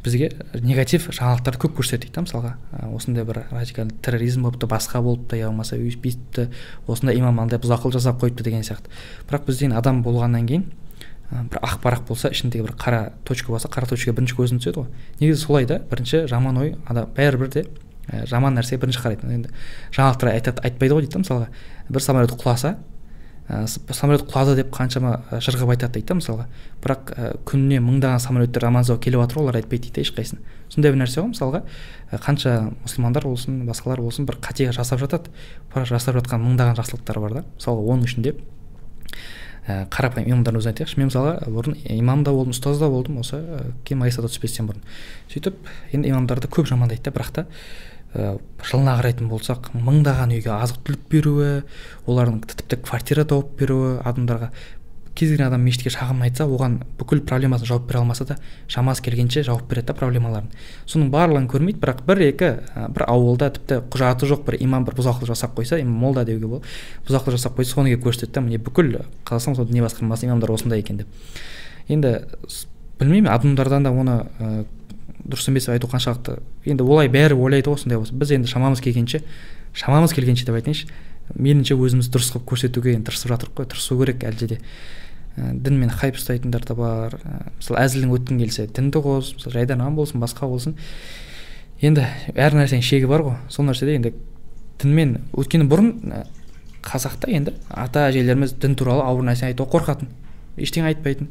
бізге негатив жаңалықтарды көп көрсетеді да мысалға. Ә, осындай бір радикалды терроризм болыпты басқа болыпты я болмаса үй бүйтіпті осындай имам мынандай бұзақылық жасап қойыпты деген сияқты. Бірақ бізден адам болғаннан кейін ә, бір ақ парақ болса ішіндегі бір қара точка болса қара точка бірінші көзіне түседі ғой. Негізі солай да бірінші жаман ой адам бәрібір де ә, жаман нәрсеге бірінші қарайды енді жаңалықтар айтады айтпайды ғой дейді да мысалға. Бір самолет құласа ә, самолет құлады деп қаншама ә, жырғып айтады дейді да мысалға. Бірақ ә, күніне мыңдаған самолеттер аман сау келіп жатыр олар айтпайды дейді ешқайсысын. Сондай бір нәрсе ғой мысалға. Ә, қанша мұсылмандар болсын басқалар болсын бір қате жасап жатады. Бірақ жасап жатқан мыңдаған жақсылықтар бар да. Мысалға оның ішінде ә, қарапайым имамдардың өзін айтайықшы. Мен мысалға бұрын имам да болдым ұстаз да болдым осы ә, кейін магистратура түспестен бұрын. сөйтіп енді имамдарды көп жамандайды да бірақ та. ә, жылына қарайтын болсақ мыңдаған үйге азық түлік беруі олардың тіпті квартира тауып беруі адамдарға. Кез келген адам мешітке шағым айтса оған бүкіл проблемасын жауап бере алмаса да шамасы келгенше жауап береді да проблемаларын. Соның барлығын көрмейді бірақ бір екі бір ауылда тіпті құжаты жоқ бір имам бір бұзақылық жасап қойса молда деуге болады. Бұзақылық жасап қойса соны көрсетеді да міне бүкіл қазақстан сол діни басқармасының имамдары осындай екен деп. Енді білмеймін адамдардан да оны дұрыс емес айту қаншалықты. Енді олай бәрі ойлайды ғой осындай болса біз енді шамамыз келгенше шамамыз келгенше деп айтайыншы меніңше өзімізді дұрыс қылып көрсетуге енді тырысып жатырмық қой тырысу керек әлде де. Ә, дінмен хайп ұстайтындар да бар. Ә, мысалы әзілің өткің келсе дінді қос мысалы жайдарман болсын басқа болсын. Енді әр нәрсенің шегі бар ғой. Сол нәрседе енді дінмен өйткені бұрын ә, қазақта енді ата әжелеріміз дін туралы ауыр нәрсе айтуға қорқатын. Ештеңе айтпайтын.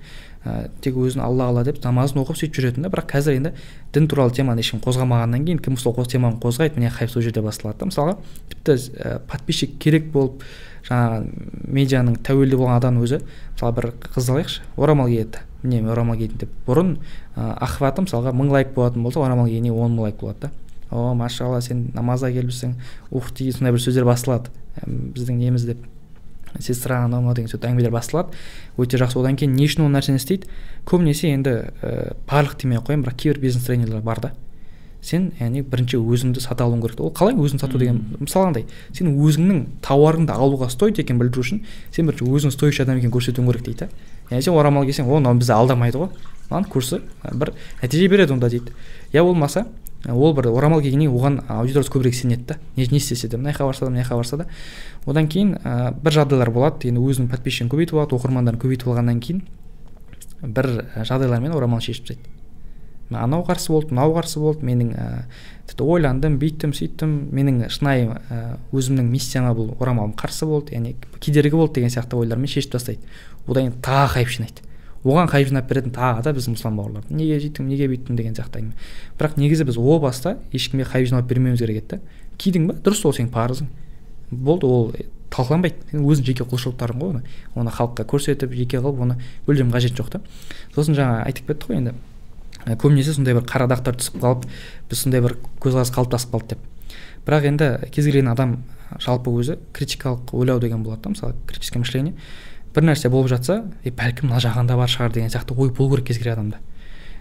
Ә, тек өзін алла алла деп намазын оқып сөйтіп жүретін да бірақ қазір енді дін туралы теманы ешкім қозғамағаннан кейін кім сол теманы қозғайды міне хайп сол жерде басталады да мысалға. Тіпті ә, подписчик керек болып жаңағы медианың тәуелді болған адамның өзі мысалы бір қызды алайықшы орамал киеді. Міне мен орамал кидім деп бұрын ә, охваты мысалға мың лайк болатын болса орамал кигеннен он мың лайк болады да. О машалла сен намазға келіпсің ух ти сондай бір сөздер басталады біздің неміз деп. Сестра анау деген сөйтіп әңгімелер басталады өте жақсы. Одан кейін не үшін ол нәрсені істейді? Көбінесе енді ә, барлық демей ақ қояйын бірақ кейбір бизнес тренерлер бар да. Сен яғни бірінші өзіңді сата алуың керек. Ол қалай өзін сату деген? Мысалы андай сен өзіңнің тауарыңды алуға стоит екенін білдіру үшін сен бірінші өзің стоящий адам екенін көрсетуің керек дейді яғни сен орамал кисең о мынау бізді алдамайды ғой мынаның курсы бір нәтиже береді онда дейді. Я болмаса ол бір орамал кигеннен оған аудиториясы көбірек сенеді да. Не, істесе де мына жаққа барса да мына жаққа барса да. Одан кейін ә, бір жағдайлар болады. Енді өзінің подписчигін көбейтіп алады оқырмандарын көбейтіп алғаннан кейін бір жағдайлармен орамал шешіп тастайды. Анау қарсы болды мынау қарсы болды менің ә, тіпті ойландым бүйттім сөйттім менің шынайы ә, өзімнің миссияма бұл орамалым қарсы болды яғни кедергі болды деген сияқты ойлармен шешіп тастайды. Одан кейін тағы хайп жинайды. Оған хайп жинап беретін тағы да біздің мұсылман бауырлар неге жүйттің неге бүйттің деген сияқты әңгіме бірақ негізі біз о баста ешкімге хайп жинап бермеуіміз керек еді да. Кидің ба? Дұрыс ол сенің парызың. Болды ол талқыланбайды. Сен өзің жеке құлшылықтарың ғой оны. Оны халыққа көрсетіп жеке қылып оны мүлдем қажеті жоқ та. Сосын жаңа айтып кеттік қой енді. Көбінесе сондай бір қара дақтар түсіп қалып біз сондай бір көзқарас қалыптасып қалды деп. Бірақ енді кез келген адам жалпы өзі критикалық ойлау деген болады да мысалы критическое мышление. Бір нәрсе болып жатса е бәлкім мына жағында бар шығар деген сияқты ой болу керек кез келген адамда.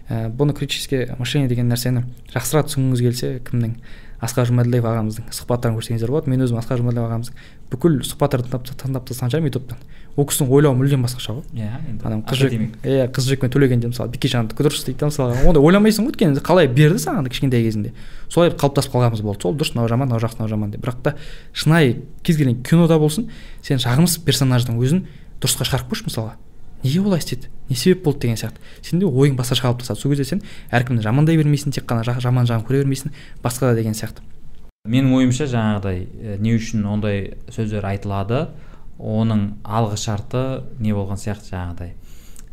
Ә, бұны критическое мышление деген нәрсені жақсырақ түсінгіңіз келсе кімнің? Асқар жұмаділдаев ағамыздың. Сұхбаттарын көрсеңіздер болады. Мен өзім асқар жұмаділдаев ағамыздың. Бүкіл сұхбаттарын тыңдап тастаған шығармын ютубтан? Ол кісінің ойлауы мүлдем басқаша ғой. Иә енді адам қыз жүрек иә қыз жүрекпен төлегенде мысалы бекежан дұрыс дейді да мысалы ондай ойламайсың ғой өйткені қалай берді саған кішкентай кезінде? Солай қалыптасып қалғанымыз болды. Сол дұрыс мынау жаман мынау жақсы мынау жаман деп. Бірақ та шынайы кез келген кинода болсын сен жағымсыз персонаждың өзін дұрысқа шығарып көрші мысалға. Неге олай істеді не себеп болды деген сияқты. Сенде ойың басқаша қалыптасады сол кезде сен әркімді жамандай бермейсің тек қана жаман жағын көре бермейсің басқа да деген сияқты. Менің ойымша жаңағыдай не үшін ондай сөздер айтылады оның алғы шарты не болған сияқты жаңағыдай.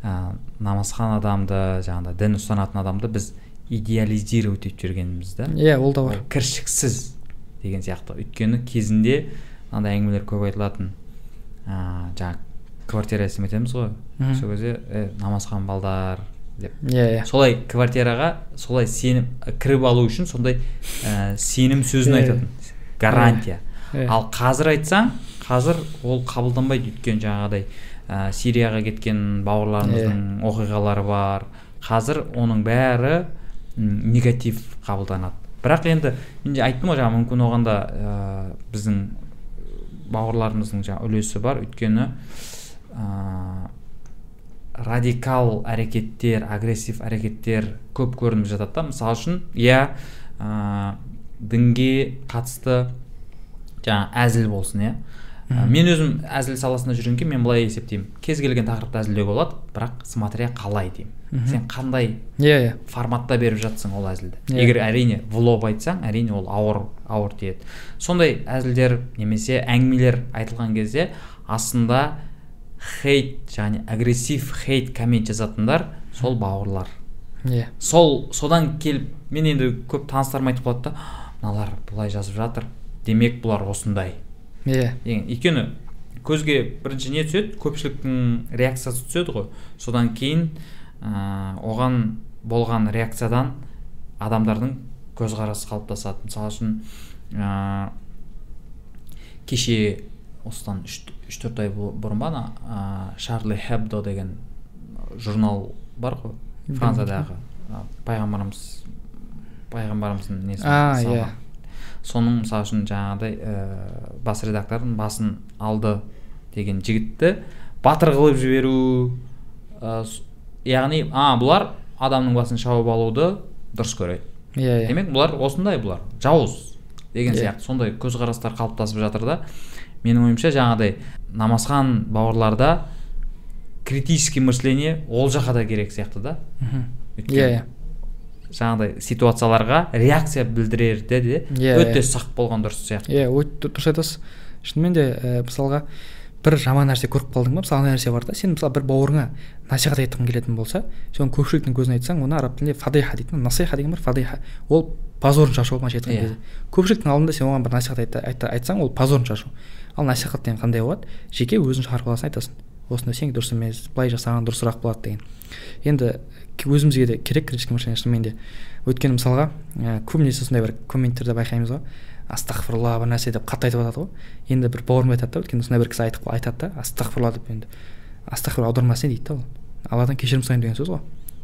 Ә, намазхан адамды жаңағыдай дін ұстанатын адамды біз идеализировать етіп жүргеніміз да. Иә ол да бар. Кіршіксіз деген сияқты. Өйткені кезінде мынандай әңгімелер көп айтылатын ә, жаңағы квартира етеміз ғой. Сол кезде е намазхан балдар деп. Иә иә. Солай квартираға солай сенім кіріп алу үшін сондай ә, сенім сөзін айтатын. Гарантия. Ал қазір айтсаң қазір ол қабылданбайды өйткені жаңағыдай ә, сирияға кеткен бауырларымыздың yeah. Оқиғалары бар. Қазір оның бәрі негатив қабылданады. Бірақ енді мен де айттым ғой жаңа мүмкін оған да ә, біздің бауырларымыздың жаңа үлесі бар. Өйткені ә, радикал әрекеттер агрессив әрекеттер көп көрініп жатады да. Мысалы үшін иә ә, дінге қатысты жаңа әзіл болсын иә. Мен өзім әзіл саласында жүргеннен мен былай есептеймін. Кез келген тақырыпты әзілдеуге болады бірақ смотря қалай деймін. Сен қандай иә иә. форматта беріп жатсың ол әзілді? Yeah. егер әрине влог айтсаң әрине ол ауыр ауыр тиеді. Сондай әзілдер немесе әңгімелер айтылған кезде астында хейт және агрессив хейт коммент жазатындар сол бауырлар. Иә. Yeah. сол содан келіп мен енді көп таныстарым айтып қалады да мыналар былай жазып жатыр демек бұлар осындай иә. Деген өйткені көзге бірінші не түседі? Көпшіліктің реакциясы түседі ғой. Содан кейін ә, оған болған реакциядан адамдардың көзқарасы қалыптасады. Мысалы үшін ә, кеше осыдан үш төрт ай бұрын ба ана шарли хебдо деген журнал бар ғой франциядағы. Пайғамбарымыз пайғамбарымыздың несі а иә. Соның мысалы үшін жаңағыдай ә, бас редактордың басын алды деген жігітті батыр қылып жіберу ә, яғни а бұлар адамның басын шауып алуды дұрыс көреді. Иә yeah, yeah. демек бұлар осындай бұлар жауыз деген yeah. сияқты. Сондай көзқарастар қалыптасып жатыр да. Менің ойымша жаңағыдай намазхан бауырларда критический мышление ол жаққа да керек сияқты да. Иә иә. жаңағыдай ситуацияларға реакция білдірерде де Иә, өте иә. сақ болған дұрыс сияқты. Иә өте дұрыс айтасыз. Шынымен де ә, мысалға бір жаман нәрсе көріп қалдың ба? мысалы ана нәрсе бар да сен мысалы бір бауырыңа насихат айтқың келетін болса сен оны көпшіліктің көзіне айтсаң оны араб тілінде фадиха дейді насиха деген бар фадиха. ол позорын шашу былайша айтқан Иә. кезде көпшіліктің алдында сен оған бір насихат айтсаң ол позорын шашу. Ал насихат деген қандай болады? Жеке өзің шығарып аласың айтасың. Осындай сен дұрыс емес былай жасаған дұрысырақ болады деген. Енді өзімізге де керек критический мышление шынымен де. Өйткені мысалға ә, көбінесе сондай бір комменттерде байқаймыз ғой. Астағфирулла бір нәрсе деп қатты айтып жатады ғой. Енді бір бауырым айтады да өйткені сондай бір кісі айтып айтады да астағфирулла деп енді. Астағфирулла аудармасы не дейді да ол. Алладан кешірім сұраймын деген сөз ғой.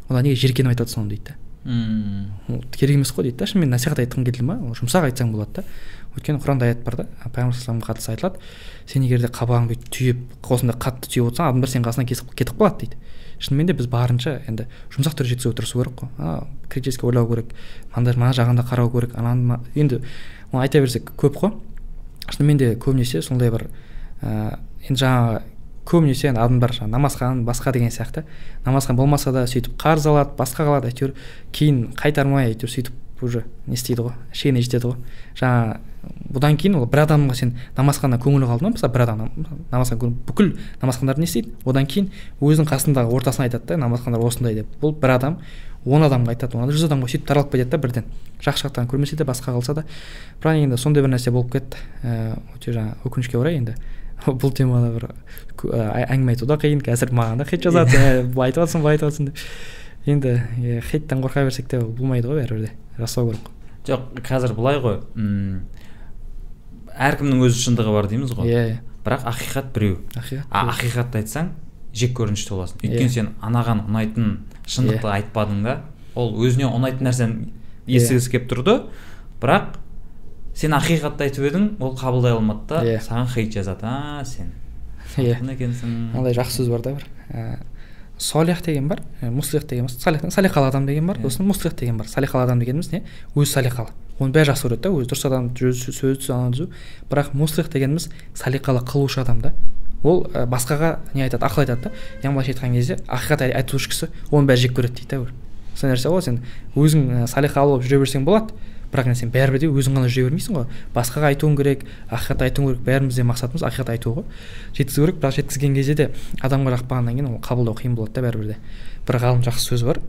Одан неге жиіркеніп айтады соны дейді да. Мм. Ол керек емес қой дейді да шынымен насихат айтқың келді ма жұмсақ айтсаң болады да. Өйткені құранда аят бар да пайғамбар саллаллаху қатысы айтылады сен егер де қабағың бүйтіп түйіп осындай қатты түйіп отырсаң адамдар сенің қасынан кесіп кетіп қалады дейді. Шынымен де біз барынша енді жұмсақ түрде жеткізуге тырысу керек қой. Критически ойлау керек мынандай мына жағын да қарау керек ананы енді оны айта берсек көп қой. Шынымен де көбінесе сондай бір ә, енді жаңағы көбінесе енді адамдар жаңағы намазхан басқа деген сияқты. Намазхан болмаса да сөйтіп қарыз алады басқа қылады әйтеуір кейін қайтармай әйтеуір сөйтіп уже не істейді ғой шегіне жетеді ғой. Жаңа бұдан кейін ол бір адамға сен намазханнан көңілі қалды ма? Мысалы бір адам намазхан көңіл бүкіл намазхандар не істейді? Одан кейін өзінің қасындағы ортасына айтады да намазхандар осындай деп. Бұл бір адам он адамға айтады он жүз адамға сөйтіп таралып кетеді да бірден. Жақсы жақтан көрмесе де басқа қылса да. Бірақ енді сондай бір нәрсе болып кетті. Ііі өте жаңағы өкінішке орай енді. [laughs] Бұл темада бір кө- ә, әңгіме айту да қиын қазір маған да хейт жазады. «Ә, былай айтып жатрсың былай айтып жатрсың деп. Енді иә, хейттен қорқа берсек те ол болмайды ғой бәрібір де. Жасау керек қой. Жоқ қазір былай ғой. Әркімнің өз шындығы бар дейміз ғой. Иә иә. Бірақ ақиқат біреу. Ақиқат а ақиқатты айтсаң жек көрінішті боласың. Иә. өйткені сен анаған ұнайтын шындықты Иә. айтпадың да ол өзіне ұнайтын нәрсені естігісі келіп тұрды. Бірақ сен ақиқатты айтып едің ол қабылдай алмады да саған хейт жазады. А сен иә. екенсің. Мынандай жақсы сөз бар да бір. Ә, солих деген бар ә, муслих деген бар салиқалы адам деген бар сосын муслих деген бар. Салиқалы адам дегеніміз не? Өзі салиқалы оны бәрі жақсы көреді да өзі дұрыс адам сөз сөз ана түзу. Бірақ муслих дегеніміз салиқалы қылушы адам да. Ол ә, басқаға не айтады ақыл айтады да. Яғни былайша айтқан кезде ақиқат ай- айтушы кісі оны бәрі жек көреді дейді да бір сондай нәрсе ғой сен өзің салиқалы болып жүре берсең болады. Бірақ енді сен бәрібір де өзің ғана жүре бермейсің ғой. Басқаға айтуың керек ақиқат айтуың керек. Бәрімізде мақсатымыз ақиқат айту ғой. Жеткізу керек бірақ жеткізген кезде де адамға жақпағаннан кейін ол қабылдау қиын болады да бәрібір де. Бір ғалым жақсы сөзі бар.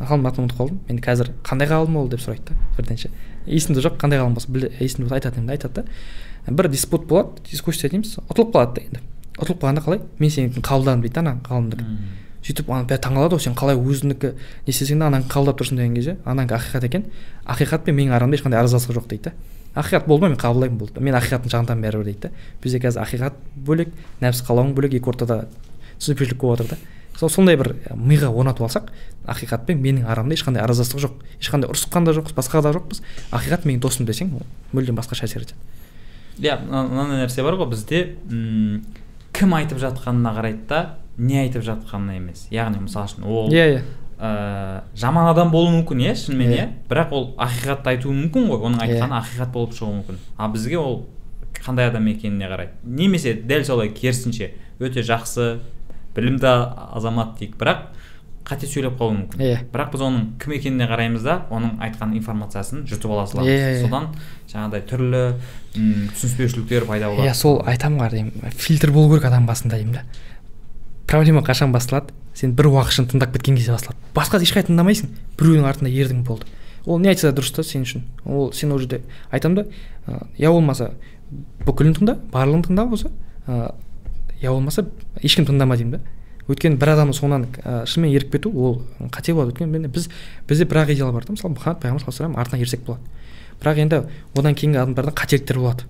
Ғалымның атын ұмытып қалдым. Енді қазір қандай ғалым ол? деп сұрайды да бірден ше есімде жоқ қандай ғалым болса есімде болса айтатын едім айтады да. Бір диспут болады дискуссия дейміз ұтылып қалады да енді. Ұтылып қалғанда қалай? Мен сенікін қабылдадым дейді да ана ғалымдікі. М. сөйтіп ана бәрі таңқалады ғой сен қалай өзінікі не істесең де ананы қабылдап тұрсың деген кезде ананікі ақиқат екен. Ақиқат пен менің арамда ешқандай араздастық жоқ дейді да. Ақиқат болды ма? мен қабылдаймын болды. мен ақиқаттың жағындамын бәрібір дейді да. бізде қазір ақиқат бөлек нәпсі қалауың бөлек екі ортада түсініспеушілік болып жатыр да. Сол сондай бір миға орнатып алсақ ақиқат пен менің арамда ешқандай араздастық жоқ. Ешқандай ұрысқан да жоқпыз басқа да жоқпыз. Ақиқат менің досым десең мүлдем басқаша әсер етеді иә мына- мынандай нәрсе бар ғой бізде м кім айтып жатқанына қарайды да не айтып жатқанына емес. Яғни мысалы үшін ол иә иә. ә, жаман адам болуы мүмкін иә шынымен Иә. иә. Бірақ ол ақиқатты айтуы мүмкін ғой оның Иә. айтқаны ақиқат болып шығуы мүмкін. А бізге ол қандай адам екеніне қарайды немесе дәл солай керісінше өте жақсы білімді азамат дейік. Бірақ қате сөйлеп қалуы мүмкін. Иә. бірақ біз оның кім екеніне қараймыз да оның айтқан информациясын жұтып ала саламыз Иә, иә. содан жаңағыдай түрлі түсініспеушіліктер пайда болады. Иә сол айтамын ғой деймін фильтр болу керек адам басында деймін да. Проблема қашан басталады сен бір уақыт үшін тыңдап кеткен кезде басталады басқа ешқай тыңдамайсың. Біреудің артында ердің болды. Ол не айтса дұрыс та сен үшін. Ол сен ол жерде айтамын да я болмаса бүкілін тыңда барлығын тыңда болса ә, я болмаса ешкім тыңдама деймін да. Өйткені бір адамның соңынан ә, шынымен еріп кету ол қате болады. Өйткені біз бізде бір ақ идеал бар да. Мысалы мұхаммад пайғамбар саллаллаху алейхи артынан ерсек болады. Бірақ енді одан кейінгі адамдарда қателіктер болады.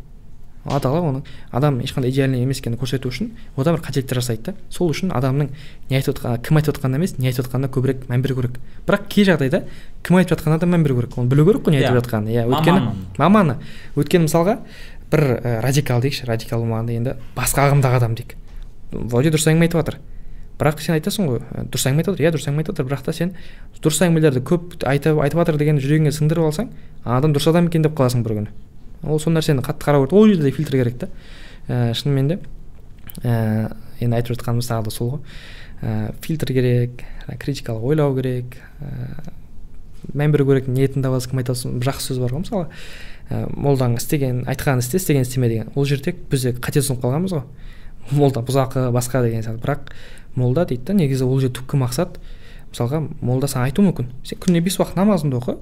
Алла тағала оның адам ешқандай идеальный емес екенін көрсету үшін одан бір қателіктер жасайды да. Сол үшін адамның не айтып отқан кім айтып отқанына емес не айтып отқанына көбірек мән беру керек. Бірақ кей жағдайда кім айтып жатқанына да мән беру керек. Оны білу керек қой не айтып Иә. жатқанын. Иә өйткені Маманы. өйткені мысалға бір ә, радикал дейікші радикал болмағанда енді басқа ағымдағы адам дейік. Вроде дұрыс әңгіме айтып жатыр бірақ сен айтасың ғой «Ә, дұрыс әңгіме айтып жатыр иә дұрыс әңгіме айтып жатыр бірақ та сен дұрыс әңгімелерді көп айтып айтып жатыр деген жүрегіңе сіңдіріп алсаң ана адам дұрыс адам екен деп қаласың бір күні. Ол сол нәрсені қатты қарау керек ол жерде де фильтр керек та ә, шынымен де. Ә, енді айтып жатқанымыз тағы да сол ғой. Ә, фильтр керек критикалық ойлау керек ә, мән беру керек ниетін табасыз кім айтады соны жақсы сөз бар ғой мысалы. Ә, молдаң істеген айтқанын істе істеген істеме деген. Ол жерде біз де қате түсініп қалғанбыз ғой. Молда бұзақы басқа деген сияқты. Бірақ молда дейді да негізі ол жерде түпкі мақсат. Мысалға молда саған айтуы мүмкін. Сен күніне бес уақыт намазыңды оқы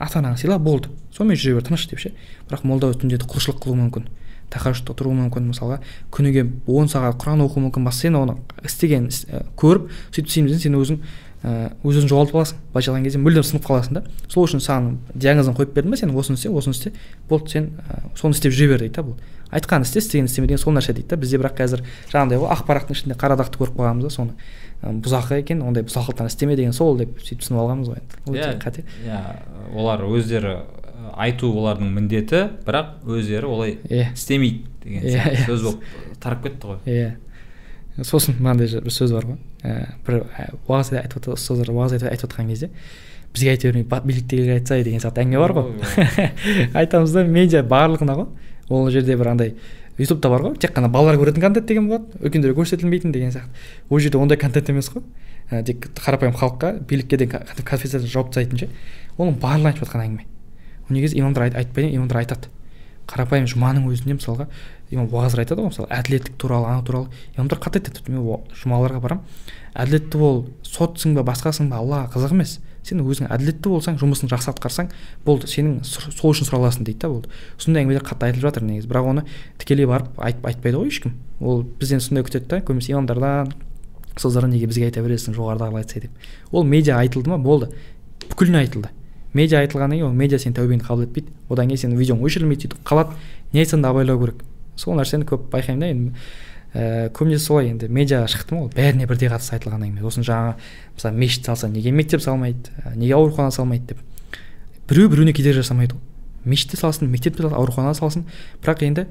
ата анаңды сыйла болды. Сонымен жүре бер тыныш деп ше. Бірақ молда түнде құлшылық қылуы мүмкін. Тахажжудта тұруы мүмкін. Мысалға күніге он сағат құран оқуы мүмкін басқа сен оны істеген көріп сөйтіп істеймін десең сен өзің өз өзіңді жоғалтып аласың. Былайша айтқан кезде мүлдем сынып қаласың да. Сол үшін саған диагнозын қойып бердім ба? Сен осыны істе осыны істе. Болды сен соны істеп жүре бер дейді да бұл. Айтқанын істе істегенін істеме деген сол нәрсе дейді да. Бізде бірақ қазір жаңағыдай ғой ақ парақтың ішінде қара дақты көріп қалғанбыз да соны. Бұзақы екен ондай бұзақылықтан істеме деген сол деп сөйтіп түсініп алғанбыз ғой енді. Иә қате. иә олар өздері айту олардың міндеті бірақ өздері олай иә істемейді деген сөз болып тарап кетті ғой. Иә сосын мынандай бір сөз бар ғой. Ііі бір уағыз айтып ұстаздар уағыз айтып жатқан кезде бізге айта бермей биліктегілерге айтса деген сияқты әңгіме бар ғой. [laughs] Айтамыз да медиа барлығына ғой. Ол жерде бір андай ютубта бар ғой. Тек қана балалар көретін контент деген болады. Үлкендерге көрсетілмейтін деген сияқты. Ол жерде ондай контент емес қой. Ә, тек қарапайым халыққа билікке деген конфессияны жауып тастайтын ше оның барлығы айтып жатқан әңгіме. Ол негізі имамдар айт, имамдар айтады. Қарапайым жұманың өзінде мысалға имам уағыздар айтады ғой мысалы әділеттік туралы ана туралы. Имамдар қатты айтады. Мен жұмаларға барамын әділетті бол сотсың ба басқасың ба аллаға қызық емес. Сен өзің әділетті болсаң жұмысын жақсы атқарсаң болды сенің сол үшін сұраласың дейді да болды. Сондай әңгімелер қатты айтылып жатыр негізі. Бірақ оны тікелей барып айтып айтпайды ғой ешкім. Ол бізден сондай күтеді да көбінесе имамдардан ұстаздардан неге бізге айта бересің жоғарыдағылар айтса деп. Ол медиа айтылды ма? Болды. Бүкіліне айтылды. Медиа айтылғаннан кейін ол медиа сенің тәубеңді қабыл етпейді. Одан кейін сенің видеоң өшірілмейді сөйтіп қалады. Не айтсаң да абайлау керек. Сол нәрсені көп байқаймын да енді. Ііі көбінесе солай енді медиаға шықты ма ол бәріне бірдей қатысты айтылған әңгіме. Сосын жаңағы мысалы мешіт салса неге мектеп салмайды неге аурухана салмайды деп. Біреу біреуіне кедергі жасамайды ғой. Мешіт те салсын мектеп те салсын аурухана салсын. Бірақ енді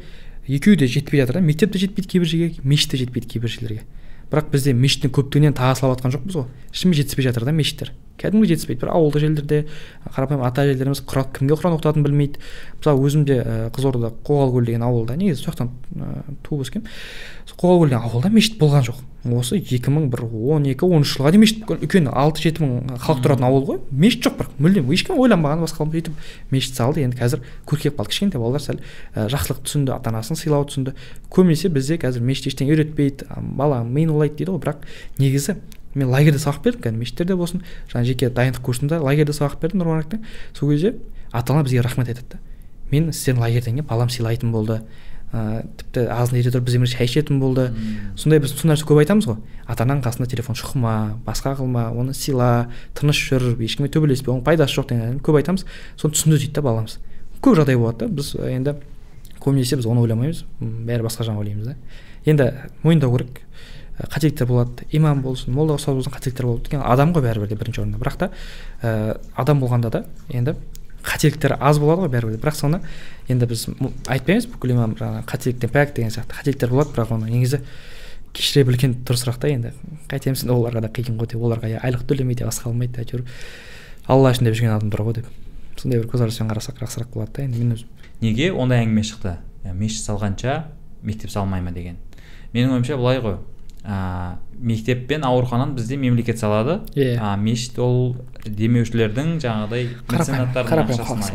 екеуі де жетпей жатыр да. Мектеп те жетпейді кейбір жерге мешіт те жетпейді кейбір жерлерге. Бірақ бізде мешіттің көптігінен тағы салып жатқан жоқпыз ғой. Шынымен жетіспей жатыр да мешіттер. Кәдімгі жетіспейді. Бір ауылдық жерлерде қарапайым ата әжелеріміз құран кімге құран оқытатынын білмейді. Мысалы өзім де ә, қызылорда қоғалкөл деген ауылда негізі сол жақтан ә, туып өскенмін. Қоғалкөл деген ауылда мешіт болған жоқ. Осы екі мың бір он екі он үш жылға дейін мешіт үлкен алты жеті мың халық тұратын ауыл ғой. Мешіт жоқ бірақ мүлдем. Ешкім ойланбаған басқа сөйтіп мешіт салды. Енді қазір көркейіп қалды. Кішкентай балалар сәл ә, жақсылық түсінді ата анасын сыйлау түсінді. Көбінесе бізде қазір мешіт ештеңе үйретпейді. Бала миын улайды дейді ғой. Бірақ негізі мен лагерьде сабақ бердім кәдімгі мешіттерде болсын жаңағы жеке дайындық курсында лагерьде сабақ бердім нұрмарактың сол кезде ата ана бізге рахмет айтады да. Мен сіздердің лагерьден кейін балам сыйлайтын болды ыыы тіпті азын ере тұрып бізбен шай ішетін болды сондай біз сол нәрсе көп айтамыз ғой. Ата ананың қасында телефон шұқыма басқа қылма оны сыйла тыныш жүр ешкімге төбелеспе оның пайдасы жоқ деген көп айтамыз. Соны түсінді дейді да баламыз. Көп жағдай болады да. Біз енді көбінесе біз оны ойламаймыз. Бәрі басқа жағын ойлаймыз да. Енді мойындау керек. Қателіктер болады имам болсын молда ұстаз болсын қателіктер болады өйткені адам ғой бәрібір де бірінші орында. Бірақ та ә, адам болғанда да енді қателіктер аз болады ғой бәрібір де. Бірақ соны енді біз айтпаймыз бүкіл имам жаңағы қателіктен пәк деген сияқты қателіктер болады бірақ оны негізі кешіре білген дұрысырақ та енді. Қайтеміз енді оларға да қиын ғой деп оларға айлық төлемейді басқа қылмайды әйтеуір. Алла үшін деп жүрген адамдар ғой деп. Сондай бір көзқараспен қарасақ жақсырақ болады да енді мен өзім. Неге ондай әңгіме шықты? Мешіт салғанша мектеп салмай ма деген. Менің ойымша былай ғой. Ә, мектеп пен аурухананы бізде мемлекет салады. Иә а мешіт ол демеушілердің жаңағыдай меценаттардың ақшасына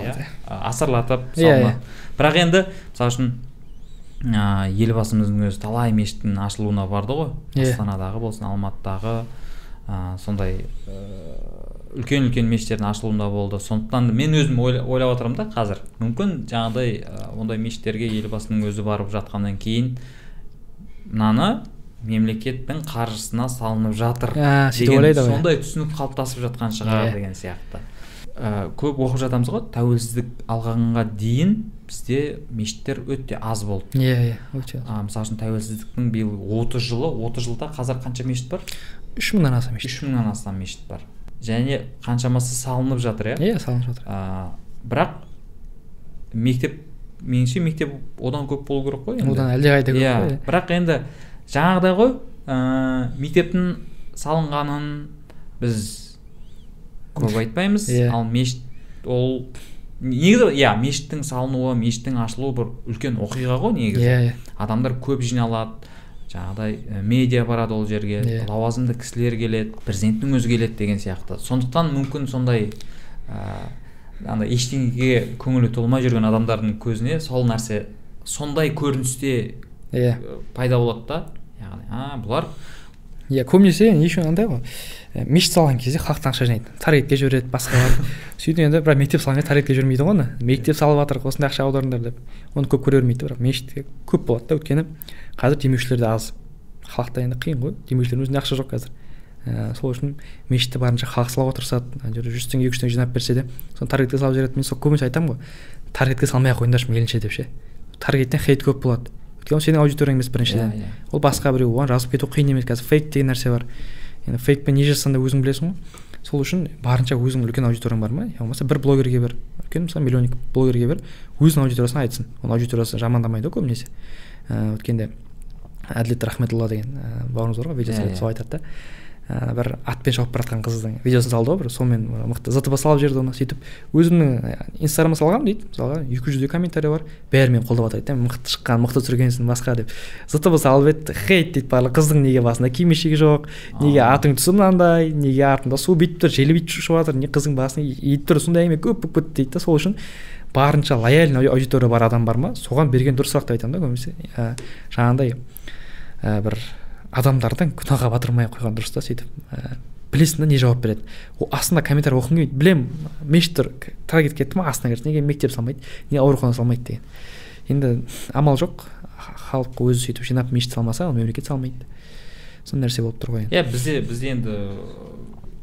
иә салынады. бірақ енді мысалы үшін ә, елбасымыздың өзі талай мешіттің ашылуына барды ғой. Иә. астанадағы болсын алматыдағы ә, сондай үлкен үлкен мешіттердің ашылуында болды. Сондықтан мен өзім ойлап отырмын да қазір. Мүмкін жаңағыдай ондай мешіттерге елбасының өзі барып жатқаннан кейін мынаны мемлекеттің қаржысына салынып жатыр ә, деген сондай түсінік қалыптасып жатқан шығар yeah. деген сияқты. Ә, көп оқып жатамыз ғой тәуелсіздік алғанға дейін бізде мешіттер өте аз болды. Иә иә өте аз. Мысалы үшін тәуелсіздіктің биыл отыз жылы отыз жылда қазір қанша мешіт бар? Үш мыңнан астам мешіт. Үш мыңнан астам мешіт бар. Және қаншамасы салынып жатыр иә? Иә салынып жатыр. Ә, бірақ мектеп меніңше мектеп одан көп болу керек қой енді. Одан әлдеқайда көп иә бірақ енді жаңағыдай ғой ә, мектептің салынғанын біз көп айтпаймыз yeah. ал мешіт ол негізі иә мешіттің салынуы мешіттің ашылуы бір үлкен оқиға ғой негізі иә yeah, адамдар көп жиналады жаңағыдай медиа барады ол жерге Иә. лауазымды кісілер келеді президенттің өзі келеді деген сияқты сондықтан мүмкін сондай ә, андай ештеңеге көңілі толмай жүрген адамдардың көзіне сол нәрсе сондай көріністе иә. Ә, пайда болады да. Яғни а бұлар иә көбінесе еще андай ғой? Ә, мешіт салған кезде халықтан ақша жинайды. Таргетке жібереді басқа [laughs] сөйтіп енді бірақ мектеп салған кезде таргетке жібермейді ғой оны. Мектеп салып жатыр осындай ақша аударыңдар деп. Оны көп көре бермейді бірақ мешітке көп болады да. Өйткені қазір демеушілер де аз. Халықта енді қиын ғой. Демеушілердің өзінде ақша жоқ қазір. Ә, сол үшін мешітті барынша халық салуға тырысады ана жерде жүз теңге екі жүз теңге жинап берсе де соны таргетке салып жібереді. Мен сол көбінесе айтамын ғой. Таргетке салмай ақ қойыңдаршы мейлінше деп ше. Таргеттен хейт көп болады. Өйткені ол сенің аудиторияң емес біріншіден Иә, иә. ол басқа біреу оған жазып кету қиын емес. Қазір фейк деген нәрсе бар. Енді фейкпен не жазсаң да өзің білесің ғой. Сол үшін барынша өзің үлкен аудиторияң бар ма? Болмаса бір блогерге бер. Үлкен мысалы миллионник блогерге бер. Өзінің аудиториясына айтсын. Оның аудиториясы жамандамайды ғой көбінесе. Ыыы өткенде әділет рахметулла деген ыыы бауырымыз бар ғой видео иә. сол айтады да. Ә, бір атпен шауып бара жатқан қыздың видеосын салды ғой бір сонымен мықты зтб салып жіберді оны сөйтіп өзімнің инстаграмға салғанмын дейді мысалға екі жүздей комментарий бар бәрі мені қолдап жатыр дейді мықты шыққан мықты түсіргенсің басқа деп. Зтб салып еді хейт дейді барлығы қыздың неге басында кимешегі жоқ неге атың түсі мынандай неге артында су бүйтіп тұр желі бүйтіп ұшып жатыр не қыздың басына иіп тұр сондай әңгіме көп болып кетті дейді да сол үшін барынша лояльный аудитория бар адам бар ма? Соған берген дұрысырақ деп айтамын да көбінесе. Ә, жаңағындай ә, бір адамдардың күнәға батырмай қойған дұрыс та сөйтіп ә, білесің да не жауап береді. Ол астында комментарий оқығым келмейді. Білемін мешіт тұр таргет кетті ма астына кірді. Неге мектеп салмайды неге аурухана салмайды деген. Енді амал жоқ. Халық өзі сөйтіп жинап мешіт салмаса ол мемлекет салмайды. Сондай нәрсе болып тұр ғой енді. Иә бізде бізде енді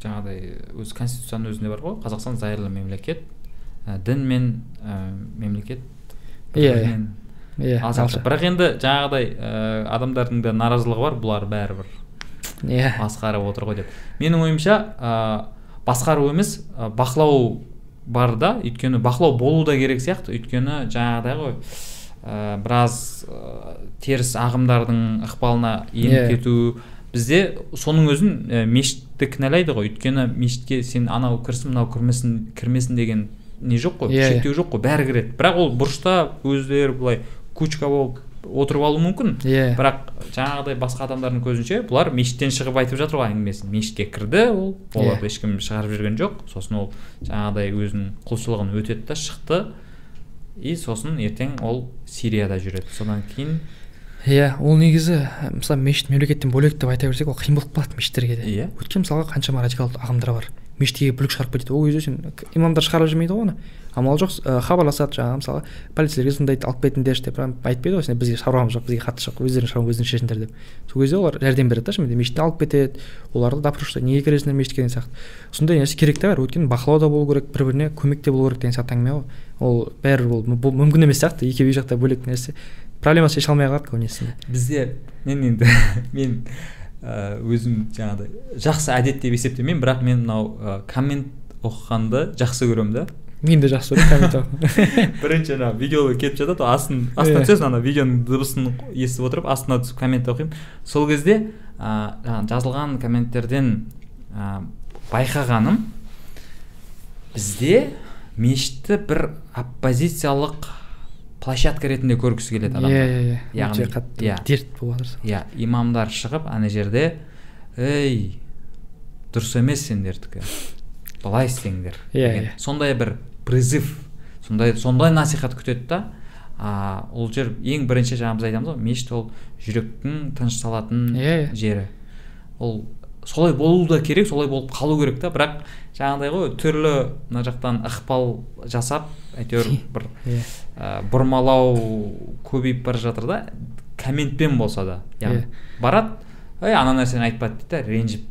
жаңағыдай өз конституцияның өзінде бар ғой. Қазақстан зайырлы мемлекет. Ә, дін мен ә, мемлекет. Иә, иә алшақ. бірақ енді жаңағыдай ә, адамдардың да наразылығы бар бұлар бәрібір иә. басқарып отыр ғой деп. Менің ойымша ә, басқару емес ә, бақылау бар да өйткені бақылау болу да керек сияқты. Өйткені жаңағыдай ғой ә, біраз ә, теріс ағымдардың ықпалына еніп Иә. кету. Бізде соның өзін ә, мешітті кінәлайды ғой. Өйткені мешітке сен анау кірсін мынау кірмесін кірмесін деген не жоқ қой Иә, иә. шектеу жоқ қой. Бәрі кіреді. Бірақ ол бұрышта өздері былай кучка болып отырып алуы мүмкін. Иә. Бірақ жаңағыдай басқа адамдардың көзінше бұлар мешіттен шығып айтып жатыр ғой әңгімесін. Мешітке кірді ол оларды ешкім шығарып жүрген жоқ. Сосын ол жаңағыдай өзінің құлшылығын өтеді да шықты. И сосын ертең ол сирияда жүреді. Содан кейін иә ол негізі мысалы мешіт мемлекеттен бөлек деп айта берсек ол қиын болып қалады мешіттерге де. Иә. өйткені мысалға қаншама радикалды ағымдар бар. Мешітке бүлік шығарып кетеді. Ол кезде сен имамдар шығарып жібермейді ғой оны. Амал жоқ ә, хабарласады жаңағы мысалы полицейлерге сондайды алып кетіңдерші деп айтпайды ғой бізге шаруамыз жоқ бізге қатысы жоқ өздерің шаруаң өздерің шешіңдер деп. Сол кезде олар жәрдем береді да шынымен де мешітте алып кетеді оларды допрошивать неге кіресіңдер мешітке деген сияқты. Сондай нәрсе керек те бәрі өйткені бақылау да болу керек бір біріне көмек те болу керек деген сияқты әңгіме ғой. Ол бәрібір ол мүмкін емес сияқты екеуі жақта бөлек нәрсе. Проблемасы шеше алмай қалады көбінесе бізде мен енді [laughs] мен ә, өзім жаңағыдай жақсы әдет деп есептемеймін бірақ мен мынау ә, коммент оқығанды жақсы көремін да. Мен де жақсы көремін коммент оқу. бірінші ана видео кетіп жатады ғой астын астына Иә. түсесің ана видеоның дыбысын естіп отырып астына түсіп коммент оқимын сол кезде жаңағы жазылған комменттерден ә, байқағаным бізде мешітті бір оппозициялық площадка ретінде көргісі келеді иә адамдар иә иә Яғни, өте қатты иә. дерт болып жатыр иә имамдар шығып ана жерде ей дұрыс емес сендердікі былай істеңдер Иә, иә. сондай бір призыв. Сондай сондай насихат күтеді да. А, ол жер ең бірінші жаңа біз айтамыз ғой мешіт ол жүректің тыныш салатын Иә, иә. жері. Ол солай болу да керек солай болып қалу керек та. Бірақ жаңағыдай ғой түрлі мына жақтан ықпал жасап әйтеуір бір иә. ә, бұрмалау көбейіп бара жатыр да. Комментпен болса да яғни. Барады ей ана нәрсені айтпады дейді да ренжіп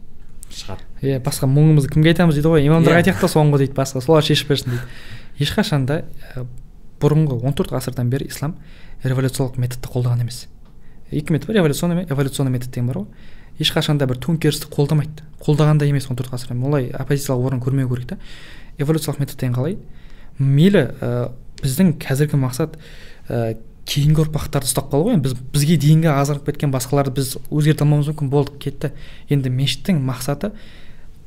шығады. Иә басқа мұңымызды кімге айтамыз дейді ғой? Имамдарға Иә. айтайық та соңғы дейді басқа. Солар шешіп берсін дейді. Ешқашан да бұрынғы 14 ғасырдан бері ислам революциялық методты қолдаған емес. Екі метод бар эволюционный мен эволюционный метод деген бар ғой. Ешқашан да бір төңкерісті қолдамайды. Қолдаған да емес 14 ғасырдан олай оппозициялық орын көрмеу керек та. Эволюциялық метод деген қалай? Мейлі ә, біздің қазіргі мақсат ә, кейінгі ұрпақтарды ұстап қалу ғой. Біз бізге дейінгі азырып кеткен басқаларды біз өзгерте алмауымыз мүмкін болды кетті. Енді мешіттің мақсаты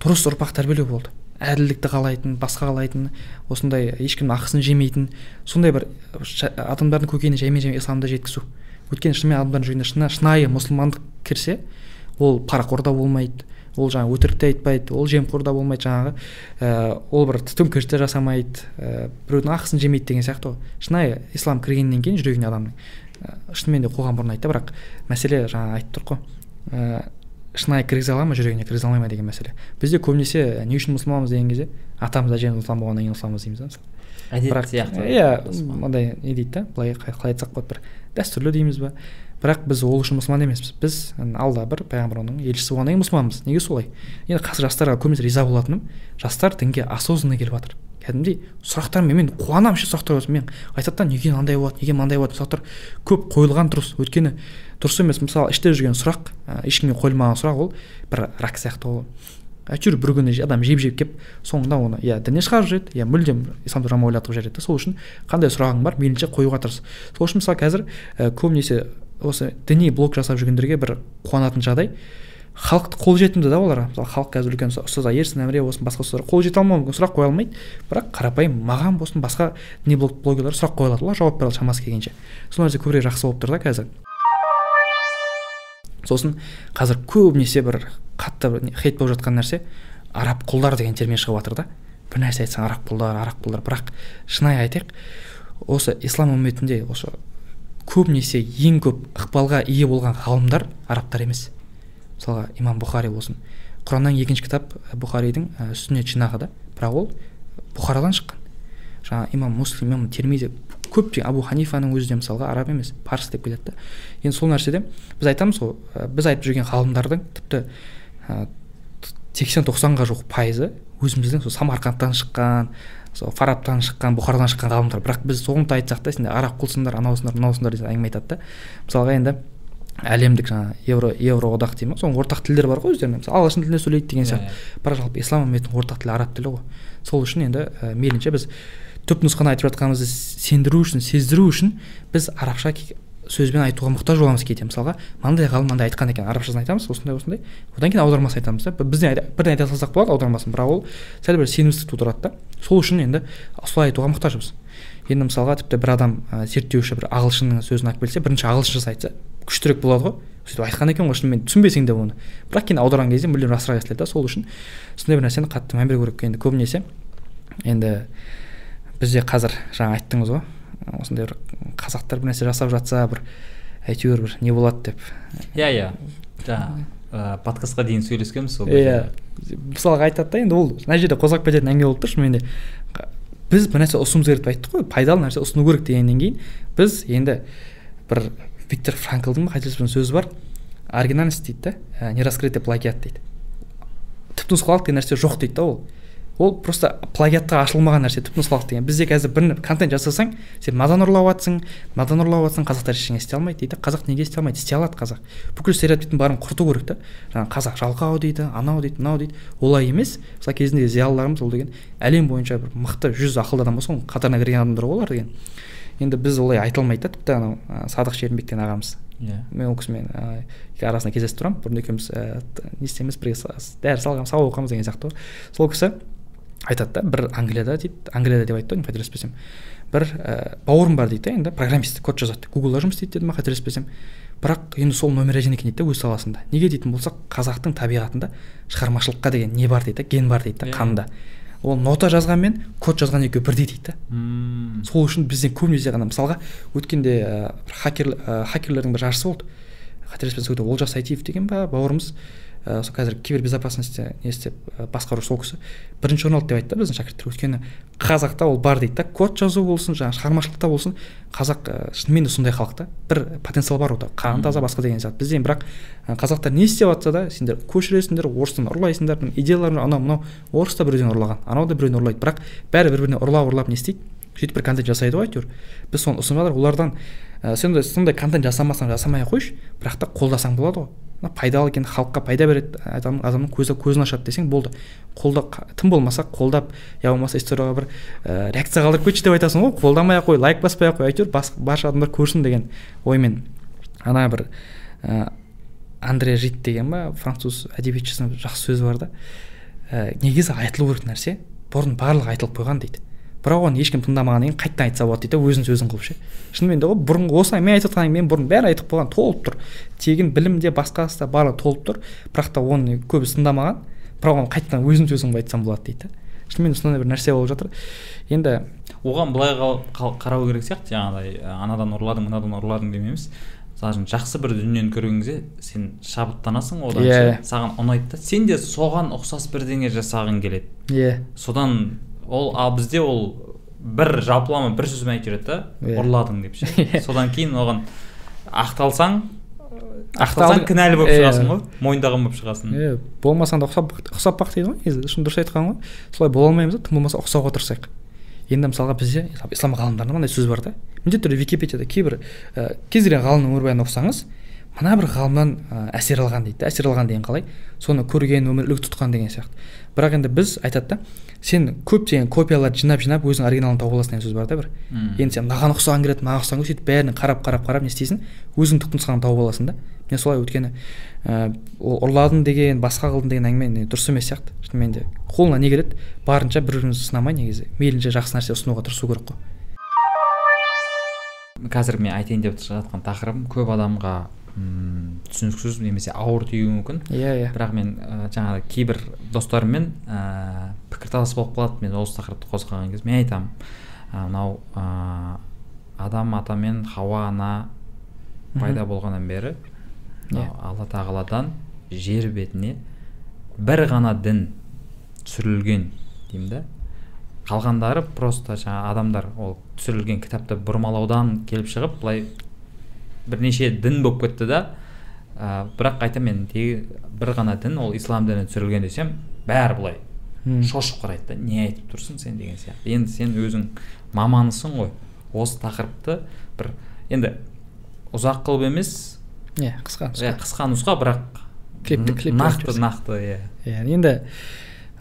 дұрыс ұрпақ тәрбиелеу болды. Әділдікті қалайтын басқа қалайтын осындай ешкімнің ақысын жемейтін сондай бір адамдардың көкейіне жаймен жаймен исламды жеткізу. Өйткені шынымен адамдардың жүрегіне шынайы мұсылмандық кірсе ол парақор да болмайды ол жаңағы өтірік те айтпайды ол жемқор да болмайды жаңағы ә, ол бір төңкеріс те жасамайды ә, біреудің ақысын жемейді деген сияқты ғой. Шынайы ислам кіргеннен кейін жүрегіне адамның ә, шынымен де қоғам бұрын айтты бірақ мәселе жаңа айтып тұр ғой. Ә, шынайы кіргізе ала ма жүрегіне кіргізе алмай ма деген мәселе. Бізде көбінесе не үшін мұсылманбыз? деген кезде атамыз әжеміз мұсылман болғаннан кейін мұсылманбыз дейміз да. Мысалы әдет сияқты. иә мындай не дейді да былай қалай айтсақ болады бір дәстүрлі дейміз ба. Бірақ біз ол үшін мұсылман емеспіз. Біз алла бір пайғамбар елшісі болғаннан кейін мұсылманбыз. Неге солай? Енді қазір жастарға көбінесе риза болатыным жастар дінге осознанно келіп жатыр. Кәдімгідей сұрақтармен мен қуанамын ше сұрақтар қойса мен айтады да неге мынандай болады неге мынандай болады сұрақтар көп қойылған дұрыс өйткені дұрыс емес. Мысалы іште жүрген сұрақ ешкімге қойылмаған сұрақ ол бір рак сияқты ғой әйтеуір бір күні адам жеп жеп келіп соңында оны иә діннен шығарып жібереді иә мүлдем исламды жаман ойлатып жібереді сол үшін қандай сұрағың бар мейлінше қоюға тырыс. Сол үшін мысалы қазір ә, көбінесе осы діни блог жасап жүргендерге бір қуанатын жағдай. Халықты қолжетімді да олар. Мысалы халық қазір үлкен ұстаздар ерсін әміре болсын басқа ұстаздар қол жете алмауы мүмкін сұрақ қоя алмайды. Бірақ қарапайым маған болсын басқа діни блог блогерлер сұрақ қоя алады. Олар жауап бере алады шамасы келгенше. Сол нәрсе көбірек жақсы болып тұр да қазір. Сосын қазір көбінесе бір қатты бір хейт болып жатқан нәрсе араб құлдар деген термин шығып жатыр да. Бір нәрсе айтсаң араб құлдар араб құлдар бірақ шынайы айтайық осы ислам үмметінде осы көбінесе ең көп ықпалға ие болған ғалымдар арабтар емес. Мысалға имам бұхари болсын. Құраннан екінші кітап бұхаридің сүннет жинағы да. Бірақ ол бұхарадан шыққан. Жаңағы имам муслим имам термизи көптеген абу ханифаның өзі де мысалға араб емес парсы деп келеді да. Енді сол нәрседе біз айтамыз ғой біз айтып жүрген ғалымдардың тіпті сексен тоқсанға жуық пайызы өзіміздің сол самарқандтан шыққан сол фарабтан шыққан бұхарадан шыққан ғалымдар. Бірақ біз соны айтсақ та сендер араб құлсыңдар анаусыңдар мынаусыңдар деп әңгіме айтады да. Мысалға енді әлемдік жаңағы евро евроодақ дей ма? Соның ортақ тілдері бар ғой өздерінің. Мысалы ағылшын тілінде сөйлейді деген сияқты. Иә, бірақ жалпы ислам үмметінің ортақ тілі араб тілі ғой. Сол үшін енді ә, мейлінше біз түп нұсқаны айтып жатқанымызды сендіру үшін сездіру үшін біз арабша сөзбен айтуға мұқтаж боламыз кейде. Мысалға мынандай ғалым мынандай айтқан екен. Арабшасын айтамыз осындай осындай. Одан кейін аудармасын айтамыз да. Бізден бірден айта салсақ болады аудармасын. Бірақ ол сәл бір сенімсіздік тудырады да. Сол үшін енді солай айтуға мұқтажбыз. Енді мысалға тіпті бір адам ә, зерттеуші бір ағылшынның сөзін алып келсе бірінші ағылшыншасы айтса күштірек болады ғой. сөйтіп айтқан екен ғой шынымен түсінбесең де оны. бірақ кейін аударған кезде мүлдем расырақ естіледі да сол үшін сондай бір нәрсені қатты мән беру керек енді көбінесе. Енді бізде қазір жаңа айттыңыз ғой осындай бір қазақтар бір нәрсе жасап жатса бір әйтеуір бір не болады деп. Иә иә. Жаңағы подкастқа дейін сөйлескенбіз сол иә мысалға айтады да енді ол мына жерде қозғап кететін әңгіме болып тұр шынымен де. Біз бір нәрсе ұсынуымыз керек деп айттық қой пайдалы нәрсе ұсыну керек дегеннен кейін біз енді бір виктор франклдың ба қателеспесем сөзі бар. Оригинальность дейді да нераскрытый плагиат дейді. Түпнұсқалық деген нәрсе жоқ дейді да ол. Ол просто плагиатқа ашылмаған нәрсе түпнұсқалық деген. Бізде қазір бір контент жасасаң сен мынадан ұрлап жатрсың мынадан ұрлап жатрсың қазақтар ештеңе істей алмайды дейді. Қазақ неге істей алмайды? Істей алады қазақ. Бүкіл стереотиптің бәрін құрту керек та. Жаңағы қазақ жалқау дейді анау дейді мынау дейді. Олай емес. Мысалы кезінде зиялыларымыз ол деген әлем бойынша бір мықты жүз ақылды адам болса оның қатарына кірген адамдар ғой олар деген. Енді біз олай айта алмайды да тіпті анау садық шерімбек деген ағамыз. Иә. Мен ол кісімен арасында кездесіп тұрамын. Бұрын екеуміз не істейміз бірге дәріс алғанбыз сабақ оқығанбыз деген сияқты ғой. Сол кісі айтады да бір англияда дейді англияда деп айтты ғой қателеспесем. Бір ә, бауырым бар дейді да енді программист код жазады. Гуглда жұмыс істейді деді ма қателеспесем. Бірақ енді сол номер один екен дейді да өз саласында. Неге дейтін болсақ қазақтың табиғатында шығармашылыққа деген не бар дейді ген бар дейді да иә. қанында. Ол нота жазған мен код жазған екеуі бірдей дейді да. Сол үшін бізден көбінесе ғана. Мысалға өткенде ә, хакер ә, хакерлердің бір жарысы болды. Қателеспесем олжас сайтиев деген ба бауырымыз. Ә, сол қазір кибербезопасностьте не істеп ә, басқару сол кісі бірінші орын алды деп айтты да біздің шәкірттер. Өйткені қазақта ол бар дейді да. Код жазу болсын жаңағы шығармашылықта болсын. Қазақ ә, шынымен де сондай халық та. Бір потенциал бар ода қан таза басқа деген сияқты бізде. Бірақ қазақтар не істеп жатса да сендер көшіресіңдер орыстан ұрлайсыңдар идеяларың анау мынау. Орыс та біреуден ұрлаған анау да біреуден ұрлайды. Бірақ бәрі бір біріне ұрлап ұрлап не істейді. Сөйтіп бір контент жасайды ғой әйтеуір. Біз соны ұсынып жатыр олардан ә, сен сондай контент жасамасаң жасамай ақ қойшы. Бірақ та қолдасаң болады ғой. Пайдалы екен халыққа пайда береді адам, адамның көзі көзін ашады десең болды. Қолда тым болмаса қолдап я болмаса историяға бір ә, реакция қалдырып кетші деп айтасың ғой қолдамай ақ қой лайк баспай ақ қой әйтеуір барша адамдар көрсін деген оймен. Ана бір ә, андре жит деген ба француз әдебиетшісінің жақсы сөзі бар да. Ә, негізі айтылу керек нәрсе бұрын барлығы айтылып қойған дейді. Бірақ оны ешкім тыңдамағаннан кейін қайтадан айтса болады дейді өзін сөзін қылып ше. Шынымен де ғой бұрынғы осылай мен айтып жатқан мен бұрын бәрі айтып қойған толып тұр. Тегін білімде басқасы да барлығы толып тұр. Бірақ та оны көбісі тыңдамаған бірақ оны қайтадан өзін сөзін қылып айтсам болады дейді шынымен сондай бір нәрсе болып жатыр. Енді оған былай қарау керек сияқты жаңағыдай анадан ұрладың мынадан ұрладың демейміз. Мысалы үшін жақсы бір дүниені көрген кезде сен шабыттанасың одан иә. yeah. саған ұнайды да. Сен де соған ұқсас бірдеңе жасағың келеді. Иә. Yeah. содан ол ал бізде ол бір жалпылама бір сөзбен айтып жүреді да yeah. ұрладың деп ше. Содан кейін оған ақталсаң ақталсаң кінәлі болып шығасың ғой мойындаған болып шығасың. Иә болмасаң да ұқсап ұқсап бақ дейді ғой негізі. Шын дұрыс айтқан ғой. Солай бола алмаймыз да тым болмаса ұқсауға тырысайық. Енді мысалға бізде ислам ғалымдарында мынандай сөз бар да. Міндетті түрде википедияда кейбір ә, кез келген ғалымның өмірбаянын оқысаңыз мына бір ғалымнан ә, әсер алған дейді әсер алған деген қалай. Соны көрген өмір үлгі тұтқан деген сияқты. Бірақ енді біз айтады да сен көптеген копияларды жинап жинап өзің оригиналын тауып аласың деген сөз бар да бір. Енді сен мынаған ұқсаған келеді мынаған ұқсаған сөйтіп бәрін қарап қарап қарап не істейсің өзің түп нұсқаны тауып аласың да. Мен солай өйткені ә, ұрладым деген басқа қылдым деген әңгіме дұрыс емес сияқты. Шынымен де қолына не келеді? Барынша бір бірімізді сынамай негізі мейлінше жақсы нәрсе ұсынуға тырысу керек қой. Қазір мен айтайын деп жатқан тақырыбым көп адамға түсініксіз немесе ауыр тиюі мүмкін. Иә yeah, иә. Yeah. бірақ мен ә, жаңағы кейбір достарыммен ә, пікірталас болып қалады. Мен осы тақырыпты қозғаған кезде мен айтамын. Мынау ә, адам ата мен хауа ана пайда болғаннан бері yeah. алла тағаладан жер бетіне бір ғана дін түсірілген деймін да. Қалғандары просто жаңа адамдар ол түсірілген кітапты бұрмалаудан келіп шығып былай бірнеше дін болып кетті да. Ә, бірақ айтамын мен бір ғана дін ол ислам діні түсірілген десем бәрі былай. Шошып қарайды да не айтып тұрсың сен деген сияқты. Енді сен өзің маманысың ғой. Осы тақырыпты бір енді ұзақ қылып емес. Иә қысқа нұсқа иә қысқа нұсқа бірақ нақты нақты иә. Иә енді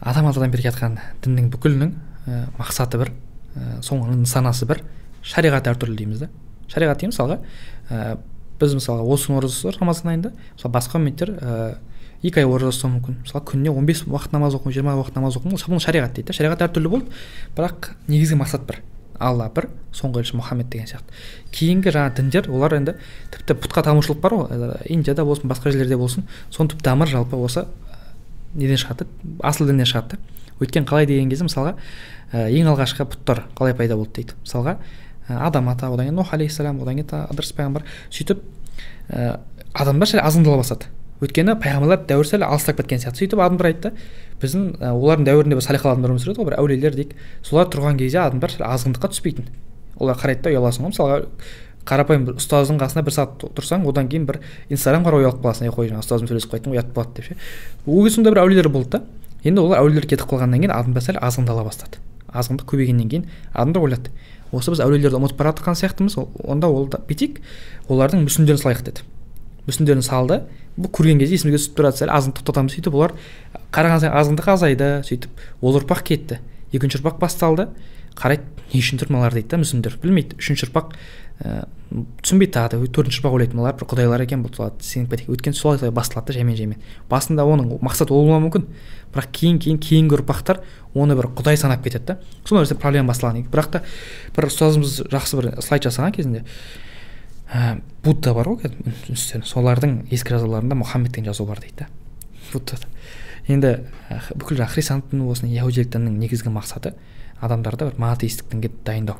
адам атадан бері жатқан діннің бүкілінің ә, мақсаты бір ә, соңғы нысанасы бір шариғат әртүрлі дейміз да. Шариғат дейміз мысалға ә, біз мысалға осы оразасы рамазан айында. Мысалы басқа үмметтер ә, екі ай ораза ұстауы мүмкін. Мысалы күніне 15 уақыт намаз оқу жиырма уақыт намаз оқу. Бұл шариғат дейді да. Шариғат әртүрлі болды. Бірақ негізгі мақсат бір. Алла бір соңғы елші мұхаммед деген сияқты. Кейінгі жаңағы діндер олар енді тіпті пұтқа табынушылық бар ғой. Индияда болсын басқа жерлерде болсын. Соның түп тамыры жалпы осы неден шығады асыл діннен шығады да? Өйткені қалай деген кезде мысалға ең алғашқы бұттар қалай пайда болды дейді. Мысалға адам ата одан кейін нух алейхисалам одан кейін ыдырыс пайғамбар сөйтіп ә, адамдар сәл азғындала бастады. Өйткені пайғамбарлар дәуірі сәл алыстап кеткен сияқты. Сөйтіп адамдар айтты біздің ә, олардың дәуірінде бір салиқалы адамдар өмір сүреді ғой бір әулиелер дейік. Солар тұрған кезде адамдар сәл азғындыққа түспейтін олар қарайды да ұяласың ғой мысалға қарапайым бір ұстаздың қасында бір сағат тұрсаң одан кейін бір инстаграм қарап ұялып қаласың ей қой жаңағы ұстазым сөйлесіп қайттым ұят болады деп ше. Ол кезде сондай бір әулиелер болды да. Енді олар әулиелер кетіп қалғаннан кейін адамдар сәл азғындала бастады. Азғындық көбейгеннен кейін адамдар ойлады осы біз әулиелерді ұмытып бара жатқан сияқтымыз. Онда ол да бүйтейік олардың мүсіндерін салайық деді. Мүсіндерін салды. Бұл көрген кезде есімізге түсіп тұрады сәл азғын тоқтатамыз сөйтіп олар қараған сайын азғындық азайды сөйтіп ол ұрпақ кетті. Екінші ұрпақ басталды. Қарайды не үшін тұр мыналар дейді да мүсіндер. Білмейді. Үшінші ұрпақ ә, түсінбейді тағы да төртінші ұрпақ ойлайды мыналар бір құдайлар екен бұл сеніп кетейік. Өйткені солай солай басталады да жаймен жаймен. Басында оның мақсаты ол болуы мүмкін бірақ кейін кейін кейінгі ұрпақтар оны бір құдай санап кетеді да. Сондай нәрсе проблема басталған бірақ та бір ұстазымыз жақсы бір слайд жасаған кезінде ә, будда бар ғой солардың ескі жазуларында мұхаммед деген жазу бар дейді да буддада енді бүкіл жаңағы христиан діні болсын яхудилік діннің негізгі мақсаты адамдарды бір монотеистік дінге дайындау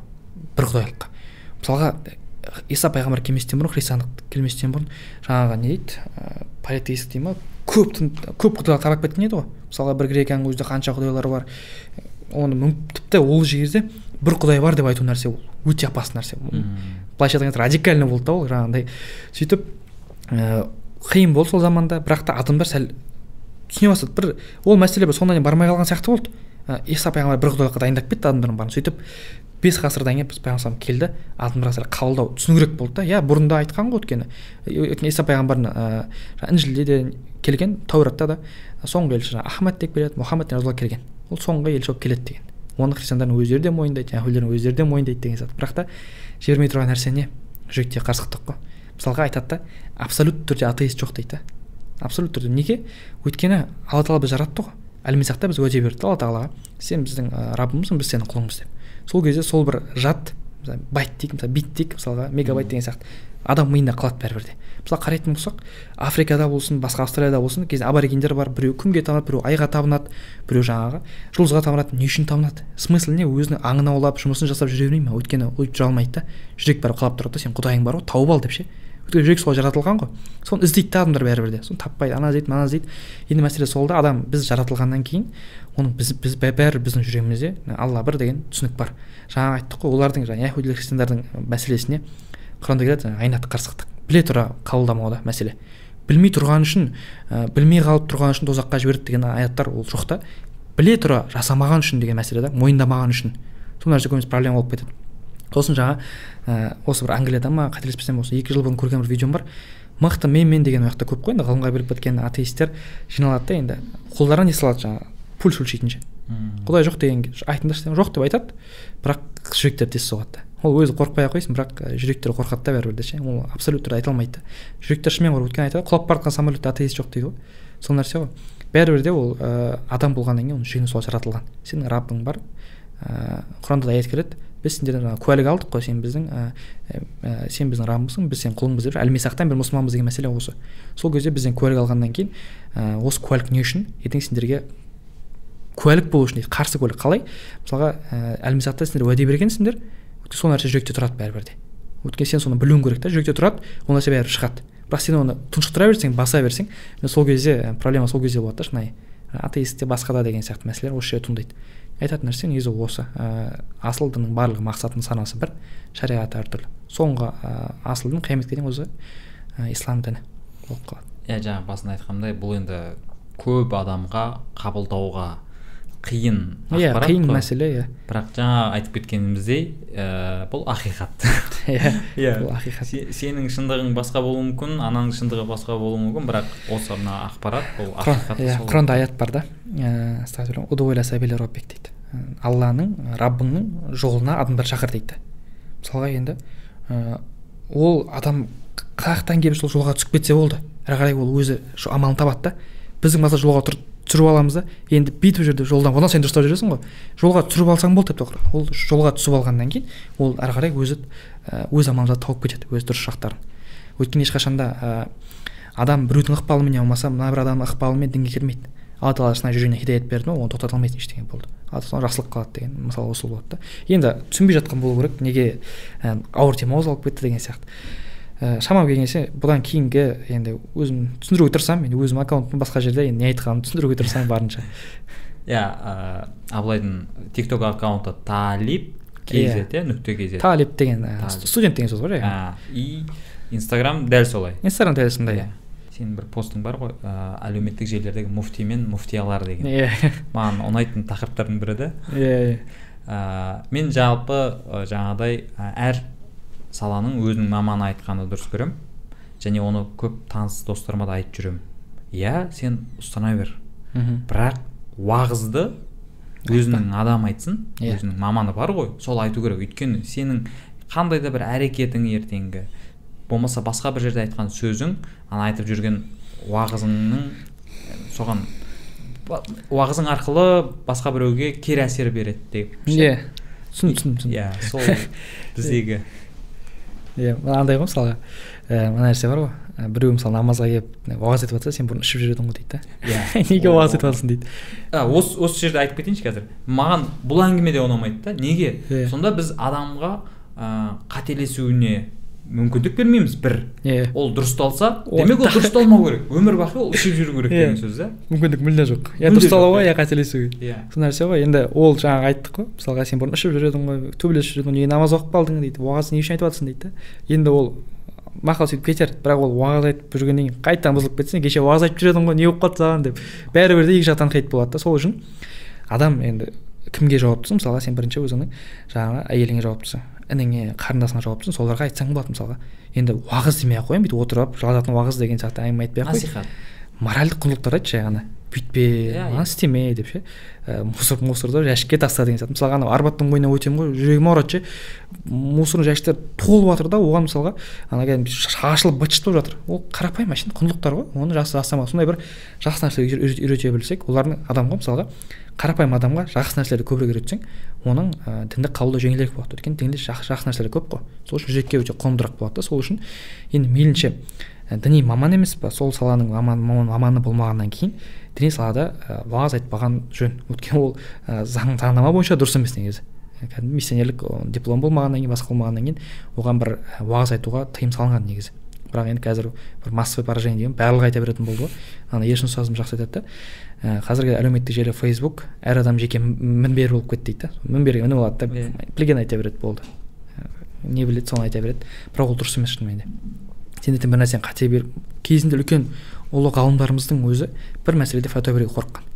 бір құдайлыққа. Мысалға иса пайғамбар келместен бұрын христиандық келместен бұрын жаңағы не дейді ә, политеист дей ма көп көп құдайлар тарап кеткен еді ғой. мысалға бір грекияның өзінде қанша құдайлар бар. Оны тіпті ол жерде бір құдай бар деп айту нәрсе ол өте опасный нәрсе былайша айтқан радикальный болды да ол жаңағыдай сөйтіп ә, қиын болды сол заманда бірақ та адамдар сәл түсіне бастады. бір ол мәселе бір соңына дейін бармай қалған сияқты болды. иса пайғамбар бір құдайлыққа дайындап кетті адамдардың бәрін сөйтіп бес ғасырдан кейін біз пайғамбар келді адамдарға сәл қабылдау түсіну керек болды да. Иә бұрында айтқан ғой өйткені. Иса пайғамбардың ә, інжілде де келген тауратта да соңғы елші ахмад деп келеді мұхаммед жазулар келген. Ол соңғы елші болып келеді деген. Оны христиандардың өздері де мойындайды яхудилердің өздері де мойындайды деген сияқты бірақ та жібермей тұрған нәрсе не жүректе қарсылықтық қой. Мысалға айтады да абсолютті түрде атеист жоқ дейді абсолютті түрде. Неге? Өйткені алла тағала бізді жаратты ғой. Әлмисақта біз уәде берді алла тағалаға. Сен біздің раббымызсың біз сенің құлыңбыз деп. Сол кезде сол бір жад мысалы байт дейік мысалы бит дейік мысалға мегабайт деген сияқты. Адам миында қалады бәрібір де. Мысалы қарайтын болсақ африкада болсын басқа австралияда болсын кезде аборигендер бар біреу күнге табынады біреу айға табынады біреу жаңағы жұлдызға табынады не үшін табынады? Смысл не? Өзінің аңын аулап жұмысын жасап жүре бермей ма өйткені өйтіп жүре алмайды да жүрек бәрі қалап тұрады да сен құдайың бар ғой тауып ал деп ше? Өйткені жүрек солай жаратылған ғой. Соны іздейді да адамдар бәрібір де. Соны таппайды ана іздейді мына іздейді. Енді мәселе сол да адам біз жаратылғаннан кейін оның біз біз бәрі біздің жүрегімізде алла бір деген түсінік бар. Жаңа айттық қой олардың жаңағы яхудилер христиандардың мәселесіне құранда келеді айнат қырсықтық біле тұра қабылдамау да мәселе. Білмей тұрған үшін ә, білмей қалып тұрған үшін тозаққа жіберді деген аяттар ол жоқ та біле тұра жасамаған үшін деген мәселе да мойындамаған үшін. Сол нәрсе көбінесе проблема болып кетеді. Сосын жаңа ә, осы бір англияда ма қателеспесем осы екі жыл бұрын көрген бір видеом бар. Мықты мен мен деген ол жақта көп қой енді ғылымға беріп кеткен атеисттер жиналады да енді. Қолдарына не салады жаңағы? Пуль шүлшитінше құдай жоқ деген айтыңдаршы жоқ деп айтады бірақ жүректері тез соғады да. Ол өзі қорықпай ақ қойсын бірақ жүректері қорқады да бәрібір де ше. Ол абсолютті түрде айта алмайды да. Жүректер шынымен қорқады өйткені айтады құлап бара жатқан самолетте атеист жоқ дейді ғой. Сол нәрсе ғой. Бәрібір де ол ә, адам болғаннан кейін оның жүрегі солай жаратылған сенің раббың бар ыыы құранда да аят келеді. Біз сендерден жаңағы куәлік алдық қой сен біздің ә, ә, сен біздің раббымсың біз сенің құлыңбыз деп әлмисақтан бері мұсылманбыз деген мәселе осы. Сол кезде бізден куәлік алғаннан кейін ә, осы куәлік не үшін? Ертең сендерге куәлік болу үшін қарсы куәлік. Қалай? Мысалға ә, әлмисақта сендер уәде бергенсіңдер сол нәрсе жүректе тұрады бәрібір де. Өйткені сен соны білуің керек та жүректе тұрады ол нәрсе бәрібір шығады. Бірақ сен оны тұншықтыра берсең баса берсең сол кезде проблема сол кезде болады да шынайы. Атеистте басқа да деген сияқты мәселелер осы жерде туындайды. Айтатын нәрсе негізі осы ә, асыл діннің барлығы мақсатының санасы бір шариғаты әртүрлі. Соңғы ә, асыл дін қияметке дейін өзі ә, ислам діні болып қалады. Иә жаңа басында айтқанымдай бұл енді көп адамға қабылдауға қиын иә қиын мәселе иә. бірақ жаңа айтып кеткеніміздей ә, бұл ақиқат. [laughs] Иә иә. бұл ақиқат. Сенің шындығың басқа болуы мүмкін ананың шындығы басқа болуы мүмкін бірақ осы мына ақпарат бұл ақиқат иә құранда аят бар да. Дейді. Алланың раббыңның жолына адамдар шақыр дейді. Мысалға енді ол адам қай жақтан келіп сол жолға түсіп кетсе болды. Әрі қарай ол өзі амалын табады да. Біздің мақсат жолға тұрып түсіріп аламыз да. Енді бүйтіп жүрді жолдан одан сен дұрыстап жүресің ғой. Жолға түсіріп алсаң болды деп тұр ол жолға түсіп алғаннан кейін ол ары қарай өзі өз амалын тауып кетеді өз дұрыс жақтарын. Өйткені ешқашанда ә, адам біреудің ықпалымен болмаса мына бір адамның ықпалымен дінге кірмейді. Алла тағала шынайы жүрегіне хидаят берді ма оны тоқтата алмайсың ештеңе болды. Жақсылық қалады деген мысалы осы болады да. Енді түсінбей жатқан болу керек неге ә, ауыр тема қозғалып кетті деген сияқты. Ә, шамам келгенше бұдан кейінгі енді өзім түсіндіруге тырысамын енді өзім аккаунтым басқа жерде енді не айтқанымды түсіндіруге тырысамын барынша. [laughs] Иә ә, абылайдың тик ток аккаунты талип kz иә. нүкте kz талип деген студент деген сөз ғой иә. И инстаграм дәл солай. Инстаграм дәл сондай. Иә. Сенің бір постың бар ғой ә, әлеуметтік желілердегі муфти мен муфтиялар деген. Иә. Маған ұнайтын тақырыптардың бірі да иә иә. Мен жалпы жаңағыдай әр саланың өзінің маманы айтқаны дұрыс көремін. Және оны көп таныс достарыма да айтып жүремін. Иә сен ұстана бер бірақ уағызды өзінің адам айтсын yeah. өзінің маманы бар ғой сол айту керек. Өйткені сенің қандай да бір әрекетің ертеңгі болмаса басқа бір жерде айтқан сөзің ана айтып жүрген уағызыңның соған уағызың арқылы басқа біреуге кері әсер береді деп. Иә. Түсіндім түсіндім. Иә сол [laughs] біздегі иә андай ғой мысалға ііі мына нәрсе бар ғой біреу мысалы намазға келіп уағыз айтып жатса сен бұрын ішіп жүр едің ғой дейді да иә неге уағыз айтып жатрсың дейді осы осы жерде айтып кетейінші қазір маған бұл әңгіме де ұнамайды да неге сонда біз адамға ыыы қателесуіне мүмкіндік бермейміз бір. Иә ол дұрысталса демек ол дұрысталмау керек. Өмір бақи ол ішіп жүру керек деген сөз да. Мүмкіндік мүлде жоқ. Я дұрысталуға я қателесуге иә сол нәрсе ғой. Енді ол жаңағы айттық қой. Мысалға сен бұрын ішіп жүр едің ғой төбелесіп жүр едің неге намаз оқып қалдың дейді. Уағызды не үшін айтып жатрсың дейді енді ол мақал сөйтіп кетер. Бірақ ол уағыз айтып жүргеннен кейін қайтадан бұзылып кетсе кеше уағыз айтып жүр едің ғой не болып қалды саған деп. Бәрібір де екі жақтан хейт болады да сол үшін. Адам енді кімге жауаптысың мысалға сен бірінші өзіңнің жаңағы әйеліңе жауаптысың ініңе қарындасыңа жауаптысың соларға айтсаң болады мысалға. Енді уағыз демей ақ қояйын бүйтіп отырып жылататын уағыз деген сияқты әңгіме айтпай ақ қой. Насихат. Моральдық құндылықтар айтшы жай ғана бүйтпе мынаны істеме деп ше. Мусор мусорды жәшікке таста деген сияқты. Мысалға анау арбаттың бойына өтемін ғой жүрегім ауырады ше. Мусорный жәшіктер толып жатыр да оған мысалға ана кәдімгі шашылып быт шыт болып жатыр. Ол қарапайым әшейін құндылықтар ғой. Оны жақсы жасамау сондай бір жақсы нәрсе үйрете білсек олардың адамға мысалға қарапайым адамға жақсы нәрселерді көбірек үйретсең оның ә, дінді қабылдау жеңілірек болады. Өйткені дінде жақсы, жақсы нәрселер көп қой. Сол үшін жүрекке өте қонымдырақ болады да сол үшін енді мейлінше діни маман емес па сол саланың маман, маманы болмағаннан кейін діни салада ә, уағыз айтпаған жөн. Өйткені ол ә, заң заңнама бойынша дұрыс емес негізі. Кәдімгі миссионерлік диплом болмағаннан кейін басқа болмағаннан кейін оған бір уағыз айтуға тыйым салынған негізі. Бірақ енді қазір бір массовый поражение деген барлығы айта беретін болды ғой. Ана ершін ұстазым жақсы айтады да. Ә, қазіргі әлеуметтік желі фейсбук әр адам жеке мінбер болып кетті дейді да. Мінберге мініп алады да. Білген айта береді болды. Не біледі соны айта береді. Бірақ ол дұрыс емес шынымен де. Сен ертең бір нәрсені қате беріп кезінде үлкен ұлы ғалымдарымыздың өзі бір мәселеде фәтуа беруге қорыққан.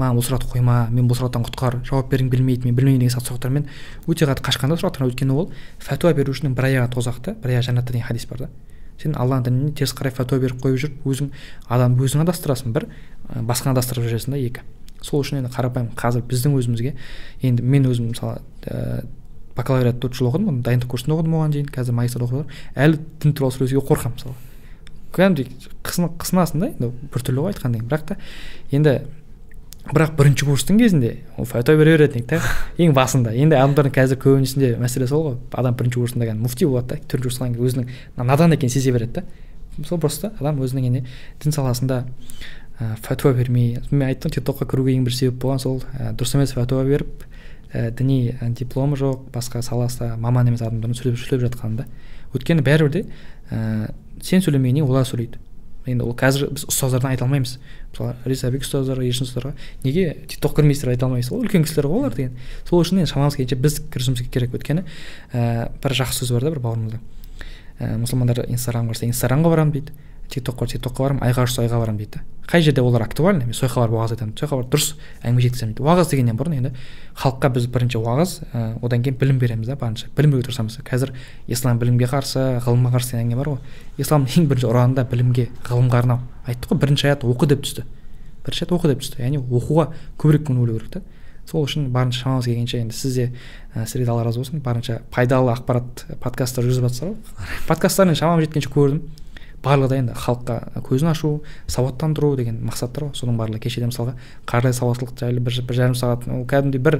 Маған бұл сұрақты қойма мен бұл сұрақтан құтқар жауап бергім келмейді мен білмеймін деген сияқты сұрақтармен өте қатты қашқан да сұрақтан өйткені ол фәтуа берушінің бір аяғы тозақ та бір аяғы жәннатта деген хадис бар да. Сен алланың дініне теріс қарай фәтуа беріп қойып жүріп өзің адам өзің адастырасың бір басқаны адастырып жібересің да екі. Сол үшін енді қарапайым қазір біздің өзімізге енді мен өзім мысалы ә, бакалавриат төрт жыл оқыдым дайындық курсын оқыдым оған дейін қазір магистр оқып жатырмын. Әлі дін туралы сөйлесуге қорқамын мысалы кәдімгідей қысынасың да енді біртүрлі ғой айтқаннан кейін бірақ та енді бірақ бірінші курстың кезінде ол фәтуа бере беретін еді да ең басында. Енді адамдардың қазір көбінесінде мәселе сол ғой. Адам бірінші курсында кәдімгі муфти болады да төртінші курсқа кейін өзінің надан екенін сезе береді да. Сол просто адам өзінің ене дін саласында ә, фәтуа бермей мен айттым тик токқа кіруге ең бір себеп болған сол ә, дұрыс емес фәтуа беріп ә, діни дипломы жоқ басқа саласында маман емес адамдардың сөйлеп сөйлеп жатқаны да. Өйткені бәрібір де ә, сен сөйлемегеннен олар сөйлейді. Енді ол қазір біз ұстаздардан айта алмаймыз. Мысалы рисабек ұстаздарға ершін ұстаздарға неге тик ток кірмейсіздер айта алмайсыз? Ол үлкен кісілер ғой олар деген. Сол үшін енді шамамыз келгенше біз кірісуіміз керек. Өйткені ә, бір жақсы сөз бар да бір бауырымыздың ә, мұсылмандар инстаграмға барса инстаграмға барамын дейді. Тик токқа тик токқа барамын айға ұшса айға барамын дейді қай жерде олар актуальны мен сол жаққа барып уағыз айтамын. Сол жаққа барып дұрыс әңгіме жеткіземін дейді уағыз дегеннен бұрын енді халыққа біз бірінші уағыз ә, одан кейін білім береміз да барынша. Білім беруге тырысамыз. Қазір ислам білімге қарсы ғылымға қарсы деген әңгіме бар ғой. Исламның ең бірінші ұранында білімге ғылымға арнау айттық қой. Бірінші аят оқы деп түсті. Бірінші аят оқы деп түсті. Яғни оқуға көбірек көңіл бөлу керек та. Сол үшін барынша шамамыз келгенше енді сіз де ә, сіздерге алла разы болсын. Барынша пайдалы ақпарат подкасттар жүргізіп жатсыздар ғой подкасттарын шамам жеткенше көрдім. Барлығы да енді халыққа көзін ашу сауаттандыру деген мақсаттар ғой. Соның барлығы кеше де мысалға қаржылай сауаттылық жайлы бір, бір жарым сағат ол кәдімгідей бір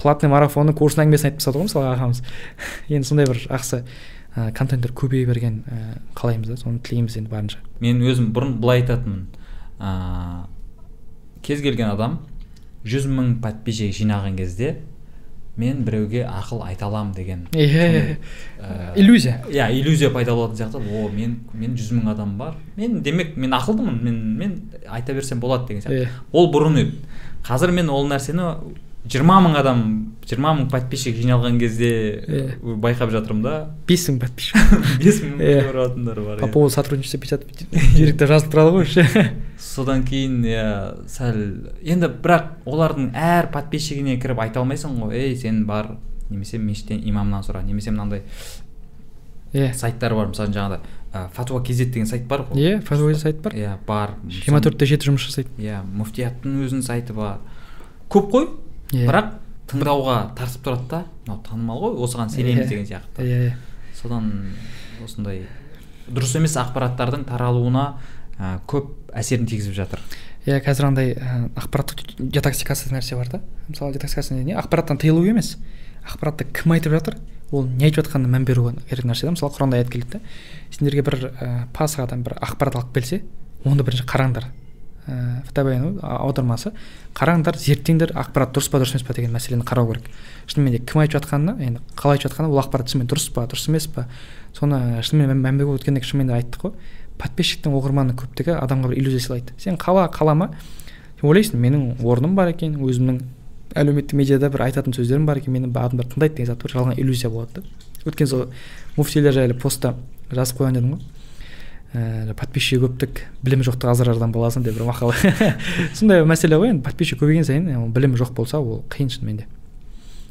платный марафонның курсының әңгімесін айтып тастады ғой мысалы ағамыз. [laughs] Енді сондай бір жақсы ә, контенттер көбейе берген ә, қалаймыз да соны тілейміз енді барынша. Мен өзім бұрын былай айтатынмын. Ә, кез келген адам жүз мың подписчик жинаған кезде мен біреуге ақыл айта аламын деген иә иллюзия иә иллюзия пайда болатын сияқты. О мен мен жүз мың адам бар. Мен демек мен ақылдымын. Мен мен айта берсем болады деген сияқты. Ол бұрын еді. Қазір мен ол нәрсені жиырма мың адам жиырма мың подписчик жиналған кезде yeah. байқап жатырмын да. Бес мың подписчик. [laughs] Бес мың көретіндер бар по поводу сотрудничества печат директе жазылып тұрады ғой уже [laughs] содан кейін иә сәл енді бірақ олардың әр подписчигіне кіріп айта алмайсың ғой ей сен бар немесе мешіттен имамнан сұра немесе мынандай иә сайттар бар мысалы жаңағыдай фатуа kz деген сайт бар ғой. Иә фатуа сайт бар. Иә бар. Жиырма төрт те жеті жұмыс жасайды иә муфтияттың өзінің сайты бар. Көп қой. Yeah. Бірақ тыңдауға тартып тұрады да. Мынау танымал ғой осыған сенеміз yeah. деген сияқты. Иә yeah, содан осындай дұрыс емес ақпараттардың таралуына ә, көп әсерін тигізіп жатыр. Иә қазір андай ә, ақпараттық детоксикация нәрсе бар да. Мысалы детоксикация не ақпараттан тыйылу емес. Ақпаратты кім айтып жатыр? Ол не айтып жатқанына мән беру керек нәрсе да. Мысалы құранда аят келеді да. Сендерге бір ә, пасхадан бір ақпарат алып келсе оны бірінші қараңдар. Ә, аудармасы қараңдар зерттеңдер ақпарат дұрыс па дұрыс емес па деген мәселені қарау керек шынымен де кім айтып жатқанына енді қалай айтып жатқаны ол ақпарат шынымен дұрыс па дұрыс емес па соны шынымен мән беру өткенде шынымен де айттық қой подписчиктің оқырманның көптігі адамға бір иллюзия сыйлайды сен қала қалама сен ойлайсың менің орным бар екен өзімнің әлеуметтік медиада бір айтатын сөздерім бар екен мені адамдар тыңдайды деген сияқты бір жалған иллюзия болады да өткен сол муфтилер жайлы постта жазып қойған едім ғой ә, подписчигі көптік білімі жоқтық азырардан боласың деп бір мақал [laughs] сондай мәселе ғой енді подписчик көбейген сайын ол білімі жоқ болса ол қиын шынымен де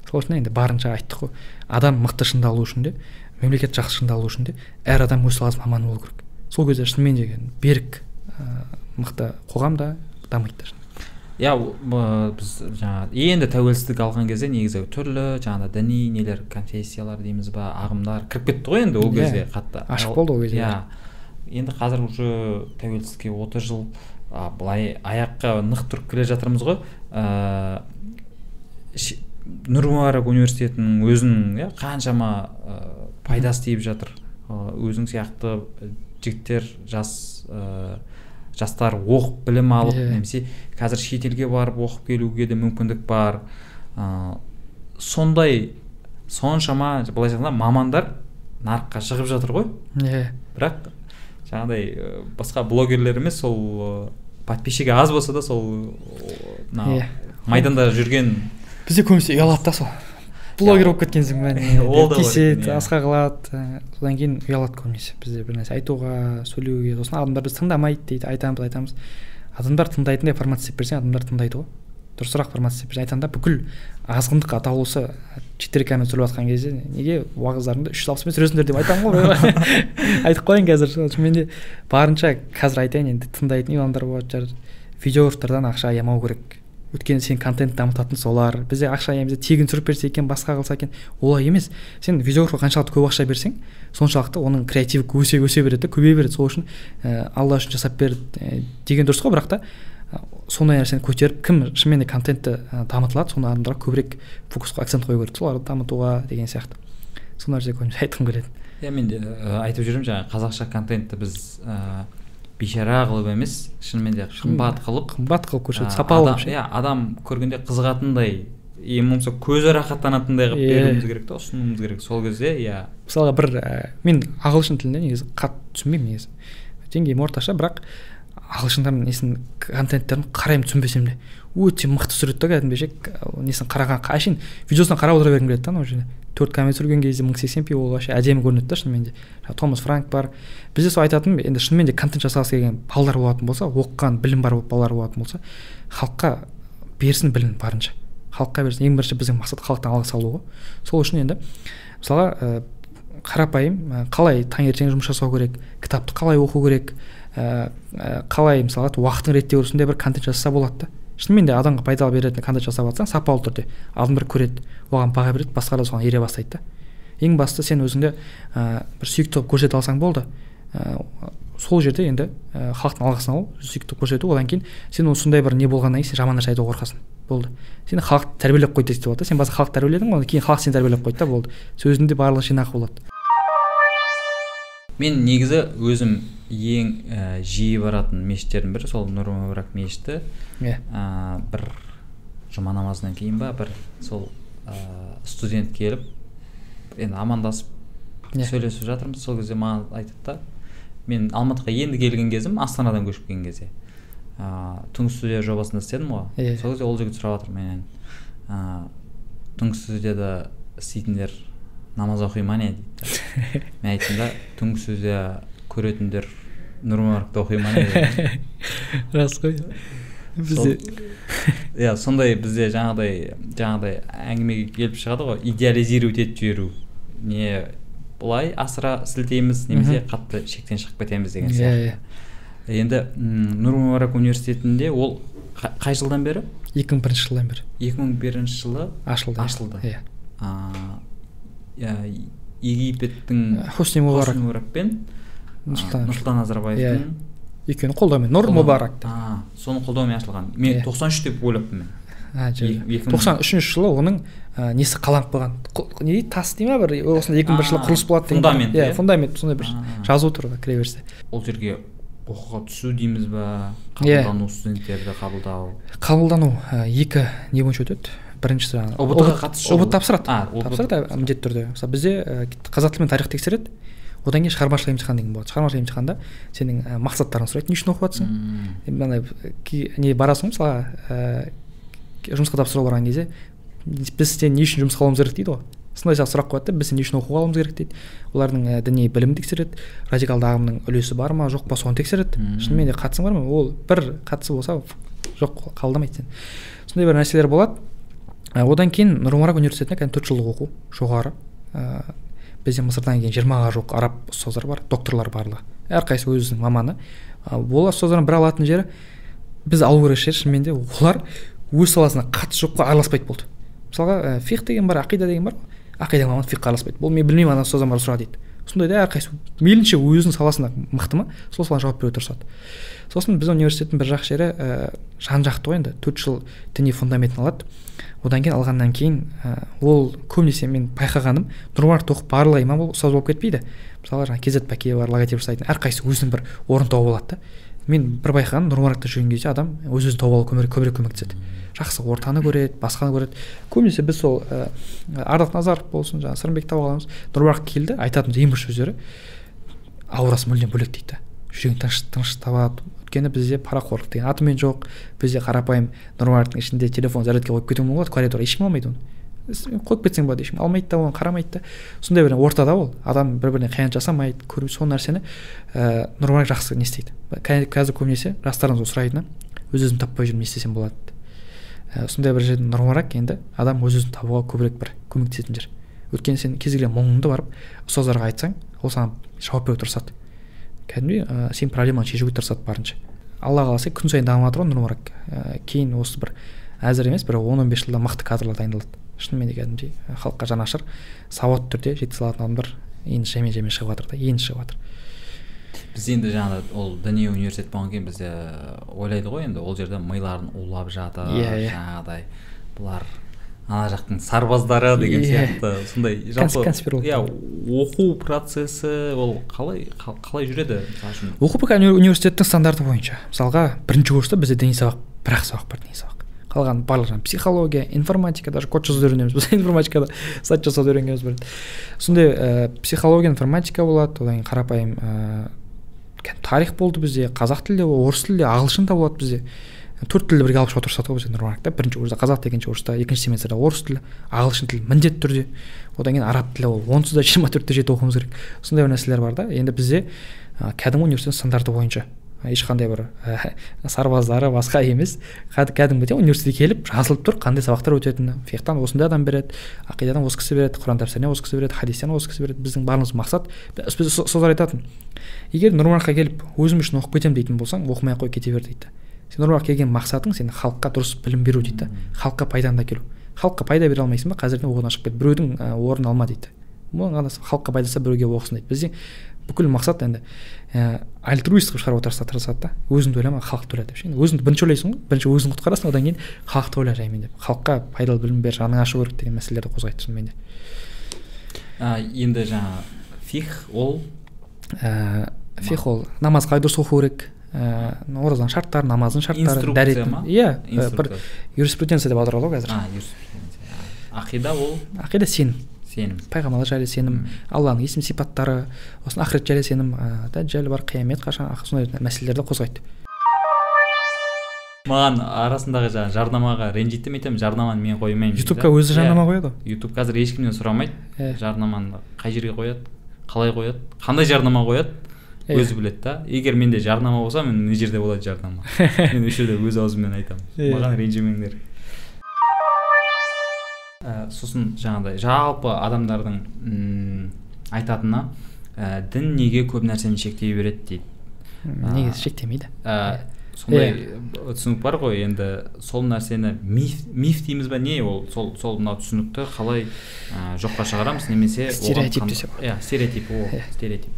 сол үшін енді барынша айттық қой. Адам мықты шыңдалу үшін де мемлекет жақсы шыңдалу үшін де әр адам өз саласының маманы болу керек. Сол кезде шынымен де берік ә, мықты қоғам да дамиды иә біз жаңағы енді тәуелсіздік алған кезде негізі түрлі жаңағыдай діни нелер конфессиялар дейміз ба ағымдар кіріп кетті ғой енді ол Иә, кезде қатты. ашық болды ол кезде. иә. Енді қазір уже тәуелсіздікке отыз жыл а, былай аяққа нық тұрып келе жатырмыз ғой. Ыыы ши- нұр мүбарак университетінің өзінің иә қаншама ыыы пайдасы тиіп жатыр. Өзің сияқты жігіттер жас ыыы жастар оқып білім алып Иә. немесе қазір шетелге барып оқып келуге де мүмкіндік бар. Ыыы сондай соншама былайша айтқанда мамандар нарыққа шығып жатыр ғой. Иә. Бірақ жаңағыдай басқа блогерлер емес сол подписчигі аз болса да сол мына Иә. майданда жүрген бізде көбінесе ұялады да сол блогер болып кеткен соң бәріне [laughs] Ол да тиіседі иә. асқа қылады содан кейін ұялады көбінесе бізде бір нәрсе айтуға сөйлеуге сосын адамдар бізді тыңдамайды дейді айтамыз айтамыз адамдар тыңдайтындай формат істеп берсең адамдар тыңдайды ғой дұрысырақ істеп берсең айтқанда бүкіл азғындық атаулысы мен түсіріліп жатқан кезде неге уағыздарыңды үш жүз алпыспен түсіресіңдер деп айтамын ғой. [laughs] Айтып қояйын қазір. Шынымен де барынша қазір айтайын енді тыңдайтын адамдар болатын шығар. Видеографтардан ақша аямау керек. Өйткені сен контент дамытатын солар. Бізде ақша аямыз тегін түсіріп берсе екен басқа қылса екен. Олай емес. Сен видеографқа қаншалықты көп ақша берсең соншалықты оның креативі өсе өсе береді да көбейе береді. Сол үшін ә, алла үшін жасап бер ә, деген дұрыс қой. Бірақ та сондай нәрсені көтеріп кім шынымен де контентті ә, дамытылады сондай адамдарға көбірек фокус акцент қою керек. Соларды дамытуға деген сияқты. Сол нәрсе көбінесе айтқым келеді. Иә мен де ы, айтып жүремін жаңағы қазақша контентті біз ыыы бейшара қылып емес шынымен де қымбат қылып қымбат қылып а, көрсетіп сапалы иә адам көргенде қызығатындай ең болмаса көзі рахаттанатындай қылып беруіміз керек та ұсынуымыз керек. Сол кезде иә. Мысалға бір мен ағылшын тілінде негізі қатты түсінбеймін негізі. Деңгейім орташа бірақ ағылшындардың несін контенттерін қараймын түсінбесем де. Өте мықты түсіреді да ше несін қараған әшейін видеосына қарап отыра бергім келеді да анау жерде. Төрт камера түсірген кезде мың сексен пи ол вообще әдемі көрінеді да шынымен де. Томас франк бар. Бізде сол айтатыным енді шынымен де контент жасағысы келген балалар болатын болса оқыған білім бар балалар болатын болса халыққа берсін білім барынша. Халыққа берсін. ең бірінші біздің мақсат халықтан алғыс алу ғой. Сол үшін енді мысалға қарапайым қалай таңертең жұмыс жасау керек кітапты қалай оқу керек ә, қалай мысалға уақытын реттеу сондай бір контент жасаса болады да. Шынымен де адамға пайдалы беретін контент жасап жатсаң сапалы түрде. Адамдар көреді оған баға береді басқалар соған ере бастайды да. Ең бастысы сен өзіңді ә, бір сүйікті қылып көрсете алсаң болды. Ә, сол жерде енді халықтың алғысын алу сүйікті көрсету одан кейін сен сондай бір не болғаннан кейін сен жаман нәрсе айтуға қорқасың. Болды. Сен халықты тәрбиелеп қойды десе болады да. Сен басқа халықты тәрбиеледің ғой кейін халық сені тәрбиелеп қойды да болды. Сөзінде барлығы жинақы болады. Мен негізі өзім ең ә, жиі баратын мешіттердің бірі сол нұр мүбарак мешіті. Иә. Ә, бір жұма намазынан кейін ба бір сол ә, студент келіп енді амандасып Иә. сөйлесіп жатырмыз сол кезде маған айтады да мен алматыға енді келген кезім астанадан көшіп келген кезде. Ыыы түнгі студия жобасында істедім ғой. Иә. сол кезде ол жігіт сұрап жатыр менен. Ыыы түнгі студияда істейтіндер намаз [laughs] оқи ма не дейді мен айттым да түнгі студия көретіндер нұр мүбаракта оқи ма не [laughs] рас қой. Бізде иә сондай бізде жаңағыдай жаңағыдай әңгімеге келіп шығады ғой идеализировать етіп жіберу. Не былай асыра сілтейміз немесе қатты шектен шығып кетеміз деген Иә, сияқты. енді м, нұр мүбарак университетінде ол қа- қай жылдан бері? Екі мың бірінші жылдан бері. 2001 жылы ашылды. ашылды. Иә. Иә, египеттің хусни мубарак хосни мубарак. Пен а, Нұрсұлтан назарбаевтың екеуінің қолдауымен нұр а, соның қолдауымен ашылған. Мен Иә. 93 деп ойлаппын мен. Тоқсан үшінші жылы оның несі қаланып қойған Қо- не дейді? тас дей ма бір? Осындай екі мың бірінші жылы құрылыс болады деген фундамент, иә иә? фундамент сондай бір жазу тұр кіре берсе. Ол жерге оқуға түсу дейміз ба? Иә. қабылдану студенттерді қабылдау. Қабылдану екі не бойынша өтеді? Біріншісі жаңағы ұбт ға ұбт тапсырады. А, ұбт тапсырады ә, міндетті түрде. Мысалы бізде ә, қазақ тілі мен тарих тексереді. Одан кейін шығармашылық емтихан деген болады. Шығармашылық емтиханда сенің ә, мақсаттарыңды сұрайды не үшін оқып жатрсың мынандай не барасың ғой мысалға ә, жұмысқа тапсыруға барған кезде біз сені не үшін жұмысқа алуымыз керек дейді ғой. Сондай сияқты сұрақ қояды да біз не үшін оқуға алуымыз керек дейді. Олардың ә, діни білімін тексереді радикалды ағымның үлесі бар ма жоқ па соны тексереді. Шынымен де қатысың бар ма? Ол бір қатысы болса жоқ қабылдамайды сені сондай бір нәрселер болады. Одан кейін нұр мүбарак университетінде кәдімгі төрт жылдық оқу жоғары. Ә, бізде мысырдан келген жиырмаға жуық араб ұстаздар бар докторлар барлығы. Әрқайсысы өзінің маманы. Ә, ол ұстаздардың бір алатын жері біз алу керек шығар шынымен де олар өз саласына қатысы жоқ қой араласпайды болды. Мысалға ә, фих деген бар ақида деген бар. Ақида маманы фиққа араласпайды. Бұл мен білмеймін ана ұстаздан барып сұра дейді. Сондайда әрқайсысы мейлінше өзінің саласына мықты ма сол салаға жауап беруге тырысады. Сосын біздің университеттің бір жақсы жері ә, жан жақты ғой енді. Төрт жыл діни фундаментін алады. Одан кейін алғаннан кейін ә, ол көбінесе мен байқағаным нұрмаркт оқып барлығы имам ұстаз болып кетпейді. Мысалы жаңағы кезет бәкеева бар логотип жасайтын әрқайсысы өзінің бір орнын тауып алады да. Мен бір байқағаным нұрмаркетте жүрген кезде адам өз өзін тауып алуға көбірек көмектеседі жақсы ортаны көреді басқаны көреді. Көбінесе біз сол ә, ардақ назаров болсын жаңағы сырымбек ағамыз нұрмаркет келді айтатын ең бір сөздері аурасы мүлдем бөлек дейді жүрегін тыныш тыныш табады өйткені бізде парақорлық деген атымен жоқ. Бізде қарапайым нұрмаркеттің ішінде телефон зарядке қойып кетуге болады коридорға ешкім алмайды оны. Қойып кетсең болады ешкім алмайды да оған қарамайды да. Сондай бір ортада ол адам бір біріне қиянат жасамайды көріп сол нәрсені ә, нұрмарк жақсы не істейді. Қазір көбінесе жастарымыз сұрайтыны өз өзімді таппай жүрмін не істесем болады ә, сондай бір жерде нұрмарак енді адам өз өзін табуға көбірек бір көмектесетін жер өйткені сен кез келген мұңыңды барып ұстаздарға айтсаң ол саған жауап беруге тырысады. Кәдімгідей ә, сенің проблемаңды шешуге тырысады барынша. Алла қаласа күн сайын дамып жатыр ғой нұрмарак ә, кейін осы бір әзір емес бір он он бес жылда мықты кадрлар дайындалады. Шынымен де кәдімгідей халыққа жанашыр сауатты түрде жете салатын адамдар енді жаймен жаймен шығып жатыр да енді шығып жатыр. Біз енді жаңағы ол діни университет болғаннан кейін біз ойлайды ғой енді ол жерде миларын улап жатыр иә yeah, жаңағыдай бұлар ана жақтың сарбаздары деген сияқты. Сондай жалпы иә оқу процесі ол қалай қалай жүреді мысалы үшін? Оқу университеттің стандарты бойынша. Мысалға бірінші курста бізде діни сабақ бір ақ сабақ бар діни сабақ. Қалған барлық жаңағы психология информатика даже код жазуды үйренеміз біз. [laughs] Информатикада сайт жасауды үйренгенбіз бір сондай ә, психология информатика болады одан кейін қарапайым ә, тарих болды бізде қазақ тілде орыс тілде ағылшын да болады бізде. Төрт тілді бірге алып шығуға тырысады ғой бізде нұрмаркта бірінші курста қазақ екінші курста екінші семестрде орыс тілі ағылшын тілі міндетті түрде. Одан кейін араб тілі ол онсыз да жиырма төртте жеті оқуымыз керек. Сондай бір нәрселер бар да. Енді бізде кәдімгі университет стандарты бойынша ешқандай бір ә, [laughs] сарбаздары басқа емес. Кәдімгідей университетке келіп жазылып тұр қандай сабақтар өтетіні. Фихтан осындай адам береді ақидадан осы кісі береді құран тәпсірінен осы кісі береді хадистен осы кісі береді. Біздің барлығымыз мақсат. Біз ұстаздар айтатын. Егер нұрмараққа келіп өзім үшін оқып кетемін дейтін болсаң оқымай ақ қой кете бер дейді. Сен нұрмараққа келген мақсатың сен халыққа дұрыс білім беру дейді халыққа пайдаңды әкелу халыққа пайда бере алмайсың ба? Қазірден одан шығып кет біреудің орнын алма дейді. Халыққа пайдасы біреуге оқысын дейді. Бізде бүкіл мақсат енді ә, альтруист қылып шығаруға тырысады тырысады да. Өзіңді ойлама халықты ойла деп ше өзіңді бірінші ойлайсың ғой. Бірінші өзіңді құтқарасың одан кейін халықты ойла жаймен деп. Халыққа пайдалы білім бер жаның ашу керек деген мәселелерді қозғайды шынымен де. Енді жаңа фих ол? Ә, фих ол намаз қалай дұрыс оқу керек. Ә, оразаның шарттары намаздың шарттары иә бір юриспруденция деп аударады ғой қазір. Ақида ол? Ақида сенім. Сенім. Пайғамбарлар жайлы сенім алланың есім сипаттары осыны ақырет жайлы сенім ә, дәжжәл бар қиямет қашан сондай мәселелерді қозғайды. Маған арасындағы жаңағы жарнамаға ренжиді деп айтамын? Жарнаманы мен қоймаймын ютубқа өзі жарнама қояды? Ғой ютуб қазір ешкімнен сұрамайды. Жарнаманы қай жерге қояды? Қалай қояды? Қандай жарнама қояды. Өзі біледі да. Егер менде жарнама болса мен мына жерде болады жарнама. [laughs] Мен осы жерде өз аузыммен айтамын. Маған ренжімеңдер. Ә, сосын жаңағыдай жалпы адамдардың м айтатыны ә, дін неге көп нәрсені шектей береді? дейді. Негізі шектемейді? ә, сондай yeah. түсінік бар ғой. Енді сол нәрсені миф миф дейміз ба не ол? Сол сол мына түсінікті қалай ә, жоққа шығарамыз? Немесе стереотип десе иә стереотип о стереотип.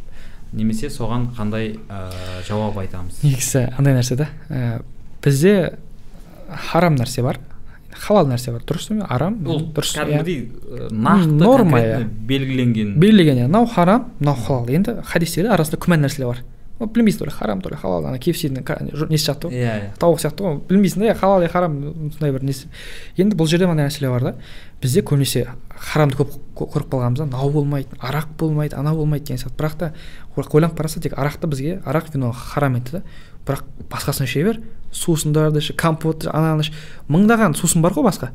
Немесе соған қандай ә, жауап айтамыз? Негізі андай нәрсе да ә, бізде харам нәрсе бар халал нәрсе бар. Дұрыс па арам ол дұрыс кәдімгідей нақты норма иә. белгіленген. Белгіленген. Иә мынау харам мынау халал. Енді хадистерде арасында күмән нәрселер бар. Ол білмейсің то ли харам то ли халал ана кфсидің несі сияқты ғой иә иә тауық сияқты ғой білмейсің да халал иә харам сондай бір несі енді бұл жерде мынандай мәселе бар да? Бізде көбінесе харамды көп көріп қалғанбыз да. Мынау болмайды арақ болмайды анау болмайды деген сияқты. Бірақ та ойланып қараса тек арақты бізге арақ вино харам етті да. Бірақ басқасын іше бер сусындарды іш компот ананы іш мыңдаған сусын бар ғой басқа.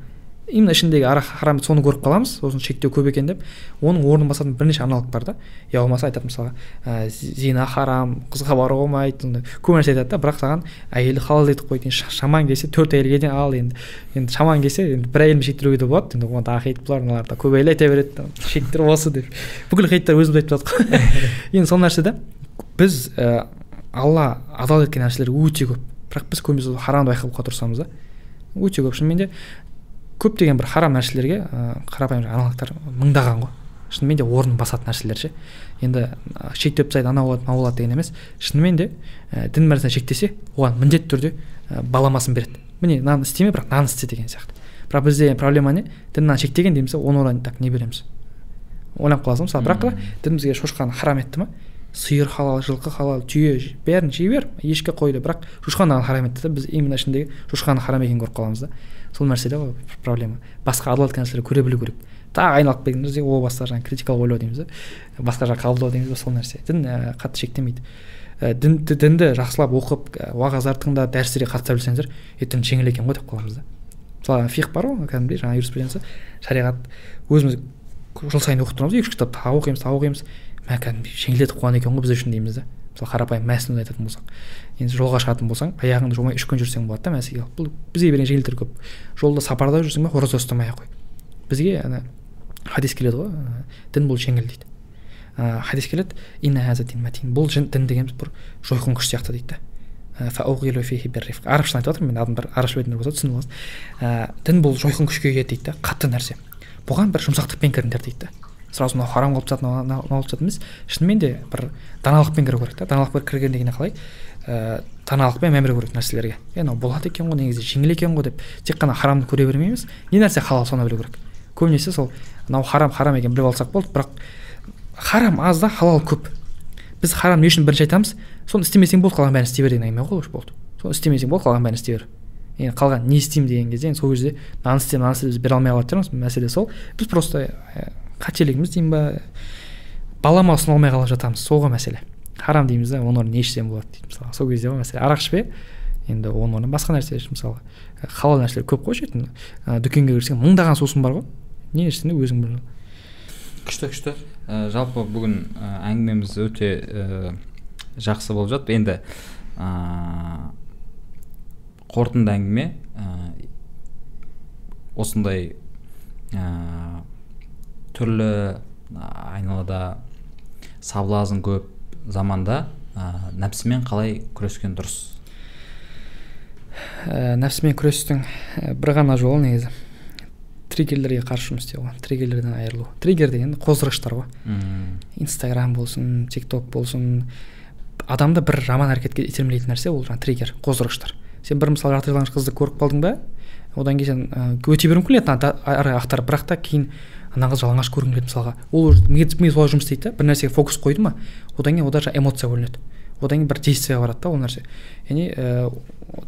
Именно ішіндегі арақ харам соны көріп қаламыз сосын шектеу көп екен деп оның орнын басатын бірнеше аналог бар да. Я болмаса айтады мысалға ә, зина харам қызға баруға болмайды сондай көп нәрсе айтады да бірақ саған әйелді халал етіп қойды енді шамаң келсе төрт әйелге дейін ал енді. Енді шамаң келсе енді бір әйелмен шектелуге де болады енді оған тағы хейт бұлар мыналар да көп әйел айта береді шектер осы деп. Бүкіл хейттер өзіміз айтып жатырмық қой [laughs] енді сол нәрсе да біз ә, алла адал еткен нәрселер өте көп. Бірақ біз көбінесе харамды байқауға тырысамыз да. Өте көп. Шынымен де көптеген бір харам нәрселерге ә, қарапайым аналогтар мыңдаған ғой. Шынымен де орнын басатын нәрселер ше. Енді шектеп тастайды анау болады мынау болады деген емес. Шынымен де ә, дін бір шектесе оған міндетті түрде ә, баламасын береді. Міне мынаны істеме бірақ мынаны істе деген сияқты. Бірақ бізде проблема не? Дін мынаны шектеген дейміз оған орай так не береміз. Ойланып қаласың мысалы. Бірақ та дін бізге шошқаны харам етті ма сиыр халал жылқы халал түйе бәрін жей бер ешкі қойды. Бірақ шошқаны харам етті да біз именно ішіндегі шошқаны харам екенін көріп қаламыз да. Сол мәселе ғой проблема. Басқа еткен нәрселерді көре білу керек. Тағы айналып келген кезде о баста жаңағы критикалық ойлау дейміз да басқа жақ қабылдау дейміз ба сол нәрсе. Дін ә, қатты шектемейді. Ә, дін, дінді жақсылап оқып уағыздарды тыңдап дәрістерге қатыса білсеңіздер е дін жеңіл екен ғой деп қаламыз да. Мысалы фих бар ғой кәдімгідей жаңағы юриспруденция шариғат өзіміз жыл сайын оқып тұрамыз екі үш кітап тағы оқимыз тағы оқимыз. Мә кәдімгідей жеңілдетіп қойған екен ғой біз үшін дейміз да мысалы қарапайым мәсінуді айтатын болсақ енді жолға шығатын болсаң аяғыңды жумай үш күн жүрсең болады да мәселе бұл бізге берген жеңілдіктер көп. Жолда сапарда жүрсің ба ораза ұстамай ақ қой. Бізге ана хадис келеді ғой дін бұл жеңіл дейді. Хадис келеді бұл дін дегеніміз бір жойқын күш сияқты дейді да. Арабшаны айтып жатырмын мен адамдар арабша білетіндер болса түсініп аласыз ә, дін бұл жойқын күшке келеді дейді да қатты нәрсе. Бұған бір жұмсақтықпен кіріңдер дейді да. Сразу мынау харам қылып тастады мынау қылып тастады емес. Шынымен де бір даналықпен кіру керек та. Даналықпен кірген дегені қалай? Ә, даналықпен мән беру керек нәрселерге. Е мынау болады екен ғой негізі жеңіл екен ғой деп тек қана харамды көре бермейміз не нәрсе халал соны білу керек. Көбінесе сол мынау харам харам екенін біліп алсақ болды бірақ харам аз да халал көп. Біз харам не үшін бірінші айтамыз? Соны істемесең болды қалған бәрін істей бер деген әңгіме ғой болды. Соны істемесең болды қалған бәрін істей бер. Енді қалған не істеймін деген кезде сол кезде мынаны істе мынаны істе біз бере алмай қалатын шығармыз мәселе сол. Біз просто қателігіміз деймін ба балама ұсына алмай қалып жатамыз сол ғой мәселе. Харам дейміз да оның орнына не ішсем болады дейді мысалы. Сол кезде ғой мәселе. Арақ ішпе енді оның орнына басқа нәрсе іш мысалы. Халал нәрселер көп қой ішетін дүкенге кірсең мыңдаған сусын бар ғой. Не ішсең де өзің біл күшті күшті. Ә, жалпы бүгін ә, әңгімеміз өте ә, жақсы болып жатыр енді ә, қорытынды әңгіме ә, осындай ә, түрлі айналада саблазың көп заманда ә, нәпсімен қалай күрескен дұрыс? Ә, нәпсімен күрестің бір ғана жолы негізі. Триггерлерге қарсы жұмыс істеу ғой триггерлерден айырылу. Триггер деген қоздырғыштар ғой. Инстаграм болсын тик ток болсын адамды бір жаман әрекетке итермелейтін нәрсе ол жаңағы триггер қоздырғыштар. Сен бір мысалы жарты қызды көріп қалдың ба? Одан кейін сен өте беруің мүмкін еді ары ақтарып бірақ та кейін ана қыз жалаңаш көргің келеді мысалға. Ол уже ми солай жұмыс істейді да бір нәрсеге фокус қойды ма одан кейін ода жаңағы эмоция бөлінеді. Одан кейін бір действиеға барады да ол нәрсе. Яғни ә,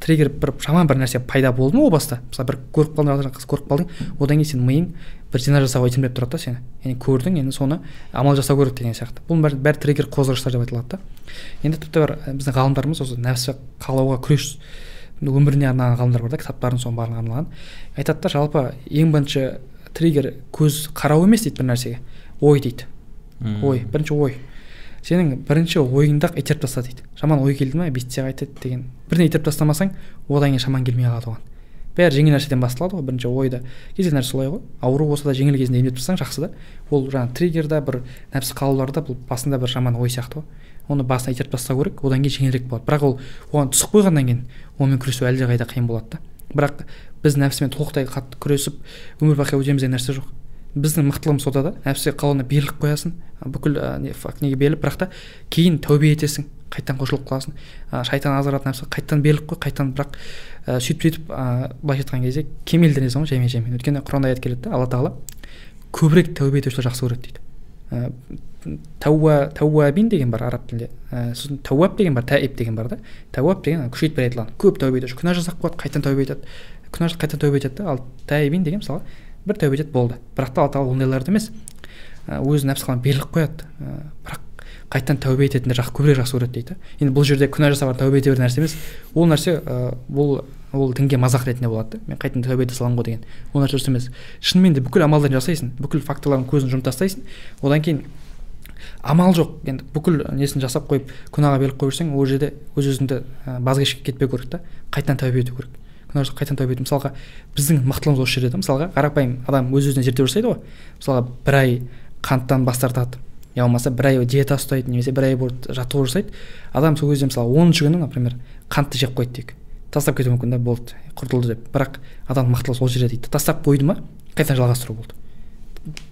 триггер бір жаман бір нәрсе пайда болды ма о баста? Мысалы бір көріп қалдың қыз көріп қалдың одан кейін сенің миың бір зина жасауға итермелеп тұрады да сені. Яғни көрдің енді соны амал жасау керек деген сияқты. Бұл бәрі, бәрі триггер қоздырғыштар деп айтылады да. Енді тіпті бір біздің ғалымдарымыз осы нәпсі қалауға күрес өміріне арналған ғалымдар бар да кітаптарын соның барлығына арналған айтады да жалпы ең бірінші триггер көз қарау емес дейді бір нәрсеге. Ой дейді. Ой бірінші ой. Сенің бірінші ойыңды ақ итеріп таста дейді. Жаман ой келді ма бүйтсе қайтеді деген. Бірдеңе итеріп тастамасаң одан кейін шаман келмей қалады оған. Бәрі жеңіл нәрседен басталады ғой бірінші ойда. Кез нәрсе солай ғой. Ауру болса да жеңіл кезінде емдеп тастасаң жақсы да. Ол жаңағы триггерда бір нәпсі қалауларда бұл басында бір жаман ой сияқты ғой. Оны басына итеріп тастау керек одан кейін жеңілірек болады. Бірақ ол оған түсіп қойғаннан кейін онымен күресу әлдеқайда қиын болады да. Бірақ біз нәпсімен толықтай қатты күресіп өмір бақи өтеміз деген нәрсе жоқ. Біздің мықтылығымыз сода да. Нәпсіге қалауына беріліп қоясың бүкіл ә, не, неге беріліп бірақ та кейін тәубе етесің қайтадан құлшылық қыласың ә, шайтан азғыратын нәпсі қайтадан беріліп қой қайтадан бірақ ә, сөйтіп сөйтіп ә, былайша айтқан кезде кемелденесің ғой жаймен жаймен өйткені құранда аят келеді да алла тағала көбірек тәубе етушілерді жақсы көреді дейді. Тәуа тәуабин деген бар араб тілінде ә, сосын тәуап деген бар тәиб деген бар да. тәуап деген күшейтіп айтылған көп тәубе етуші күнә жасап қояды қайтадан тәубе етеді. күнә қайтадан тәубе етеді. да ал тәйбин деген мысалы бір тәубе етеді болды. бірақ та алла тағала ондайларды емес. өз нәпсі беріліп қояды. бірақ қайтадан тәубе ететіндер жақ көбірек жақсы көреді дейді. Енді бұл жерде күнә жасап тәубе ете бер нәрсе емес. Ол нәрсе бұл ол дінге мазақ ретінде болады да. Мен қайтадан тәубе ете саламын ғой деген. Ол нәрсе дұрыс емес. Шынымен де бүкіл амалдарын жасайсың бүкіл факторлардың көзін жұмып тастайсың. Одан кейін амал жоқ. Енді бүкіл несін жасап қойып күнәға беріліп қойып жүрсең ол жерде өз өзіңді баз кешке кетпеу керек та. Қайтадан тәубе ету керек. Күнә қайтадан тәубе ету. Мысалға біздің мықтылығымыз осы жерде да. Мысалға қарапайым адам өз өзіне зерттеу жасайды ғой. Мысалға бір ай қанттан бас тартады. Я болмаса бір ай диета ұстайды немесе бір ай бойы жаттығу жасайды. Адам сол кезде мысалы оныншы күні например қантты жеп қойды дейік тастап кетуі мүмкін да болды құртылды деп. Бірақ адамның мықтылығы сол жерде дейді. Тастап қойды ма қайтадан жалғастыру болды.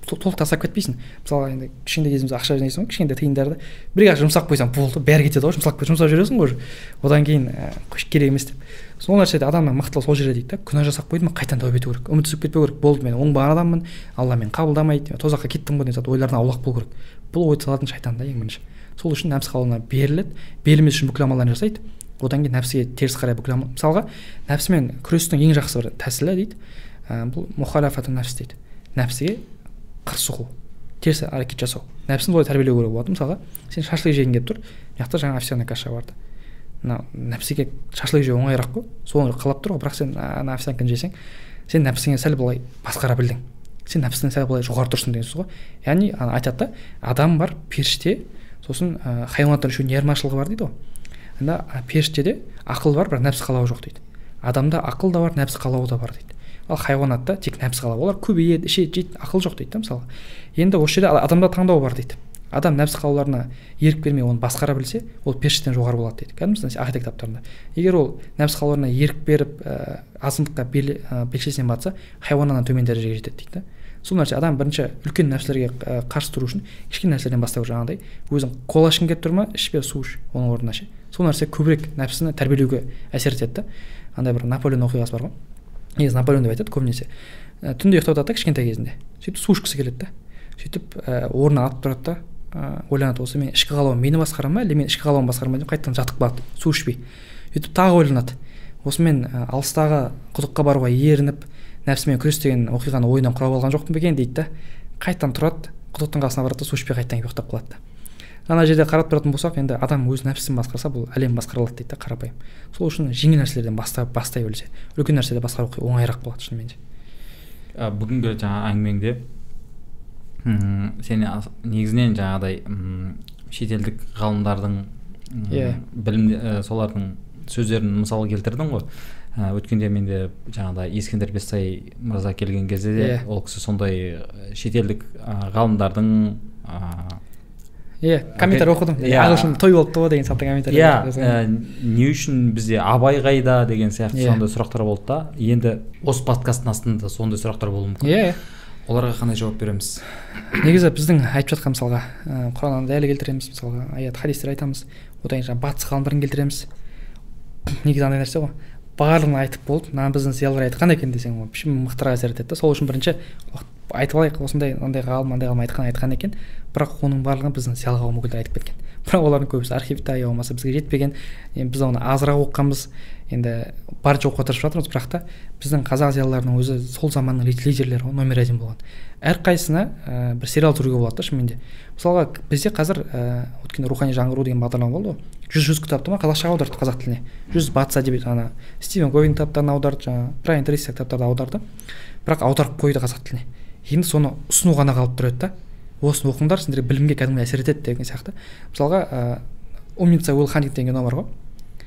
Толық тастап кетпейсің. Мысалы енді кішкентай кезімізде ақша жинайсың ғой кішкентай тиындарды бір ақ жұмсап қойсаң болды бәрі кетеді ғой жұмсап жұмсап жүресің ғой уже. Одан кейін керек емес деп. Сол нәрседе адамның мықтылығы сол жерде дейді да күнә жасап қойдым қайтадан тәубе ету керек. Үміт кетпеу керек болды мен оңбаған адаммын алла мені қабылдамайды тозаққа кеттім ғой деген сияқты ойлардан аулақ болу керек. Бұл ойды салатын шайтан да ең бірінші. Сол үшін нәпсі қалауына беріледі. Берілмес үшін бүкіл амалдарын жасайды. Одан кейін нәпсіге теріс қарай бүкіл амал мысалға нәпсімен күрестің ең жақсы бір тәсілі дейді. Ә, бұл мұхалафату нәпс дейді. Нәпсіге қарсы соғу теріс әрекет жасау. Нәпсіні былай тәрбиелеу керек болады. Мысалға сен шашлык жегің келіп тұр. Мына жақта жаңа овсяный каша барды. Мына нәпсіге шашлык жеу оңайырақ қой. Соны қалап тұр ғой. Бірақ сен ана овсянканы жесең сен нәпсіңе сәл былай басқара білдің. Сен нәпсіңнен сәл былай жоғары тұрсың деген сөз ғой. Яғни айтады да адам бар періште сосын ә, хайуанаттар үшеуінің айырмашылығы бар дейді ғой. Анда періштеде ақыл бар бірақ нәпсі қалауы жоқ дейді. Адамда ақыл да бар нәпсі қалауы да бар дейді. Ал хайуанатта тек нәпсі қалауы. Олар көбейеді ішеді жейді ақыл жоқ дейді да мысалы. Енді осы жерде адамда таңдау бар дейді. Адам нәпсі қалауларына ерік бермей оны басқара білсе ол періштеден жоғары болады дейді. Кәдімгісі ақида кітаптарында егер ол нәпсі қалауларына ерік беріп ә, азғындыққа бел, ә, белшесінен батса хайуаннан төмен дәрежеге жетеді дейді да. Сол нәрсе адам бірінші үлкен нәрселерге қарсы тұру үшін кішкене нәрселерден бастау жаңағыдай. Өзің кола ішкің келіп тұр ма ішпе су іш оның орнына ше. Сол нәрсе көбірек нәпсіні тәрбиелеуге әсер етеді да. Андай бір наполеон оқиғасы бар ғой. Негізі наполеон деп айтады көбінесе. Түнде ұйықтап жатады да кішкентай кезінде. Сөйтіп су ішкісі келеді да. Сөйтіп ә, орнынан атып тұрады да. Ойланады осы мен ішкі қалауым мені басқара ма әлде мен ішкі қалауым басқара ма деп қайтадан жатып қалады су ішпей. Сөйтіп тағы ойланады. Осы мен ә, алыстағы құдыққа баруға ерініп нәпсімен күрес деген оқиғаны ойынан құрап алған жоқпын ба екен дейді да қайтадан тұрады құдықтың қасына барады да су ішпей қайтадан ұйықтап қалады да. Ана жерде қарап тұратын болсақ енді адам өз нәпсісін басқарса бұл әлем басқарылады дейді да қарапайым. Сол үшін жеңіл нәрселерден баста, бастай білсе үлкен нәрседе басқару оңайырақ болады шынымен де. Ә, бүгінгі жаңа әңгімеңде сен негізінен жаңағыдай шетелдік ғалымдардың иә. yeah. білім ә, солардың сөздерін мысал келтірдің ғой. Өткенде менде жаңағыдай ескендір бестай мырза келген кезде де yeah. Иә. ол кісі сондай шетелдік ә, ғалымдардың иә комментарий оқыдым. Иә. Ағылшын той болыпты ғой деген сияқты комментарий иә не үшін бізде абай қайда деген сияқты yeah. сондай сұрақтар болды да. Енді осы подкасттың астында сондай сұрақтар болуы мүмкін. Иә оларға қандай жауап береміз? Негізі біздің айтып жатқан мысалға құраннан дәлел келтіреміз мысалға аят хадистер айтамыз. Одан кейін жаңағы батыс ғалымдарын келтіреміз. Негізі андай нәрсе ғой. Барлығын айтып болды. Мына біздің зиялылар айтқан екен десең ол мықтырақ әсер етеді да сол үшін бірінші айтып алайық осындай андай ғалым андай ғалым айтқан айтқан екен. Бірақ оның барлығын біздің зиялы қауым өкілдері айтып кеткен. Бірақ олардың көбісі архивта я болмаса бізге жетпеген. Енді біз оны азырақ оқығанбыз. Енді барынша оқуға тырысып жатырмыз бірақ та біздің қазақ зиялыларының өзі сол заманның лидерлері ғой номер один болған. Әрқайсысына ә, бір сериал түсіруге болады да шынымен де. Мысалға бізде қазір ә, өткенде рухани жаңғыру деген бағдарлама болды ғой. Жүз жүз кітапты ма қазақшаға аударды қазақ тіліне. Жүз батыс әдебиеті ана. Стивен говин кітаптарын аударды жаңағы брайан трейси кітаптарды аударды. Бірақ аударып қойды қазақ тіліне. Енді соны ұсыну ғана қалып тұр еді да. Осыны оқыңдар сендерге білімге кәдімгі әсер етеді деген сияқты. Мысалға ә, умница уилл деген кино бар ғой.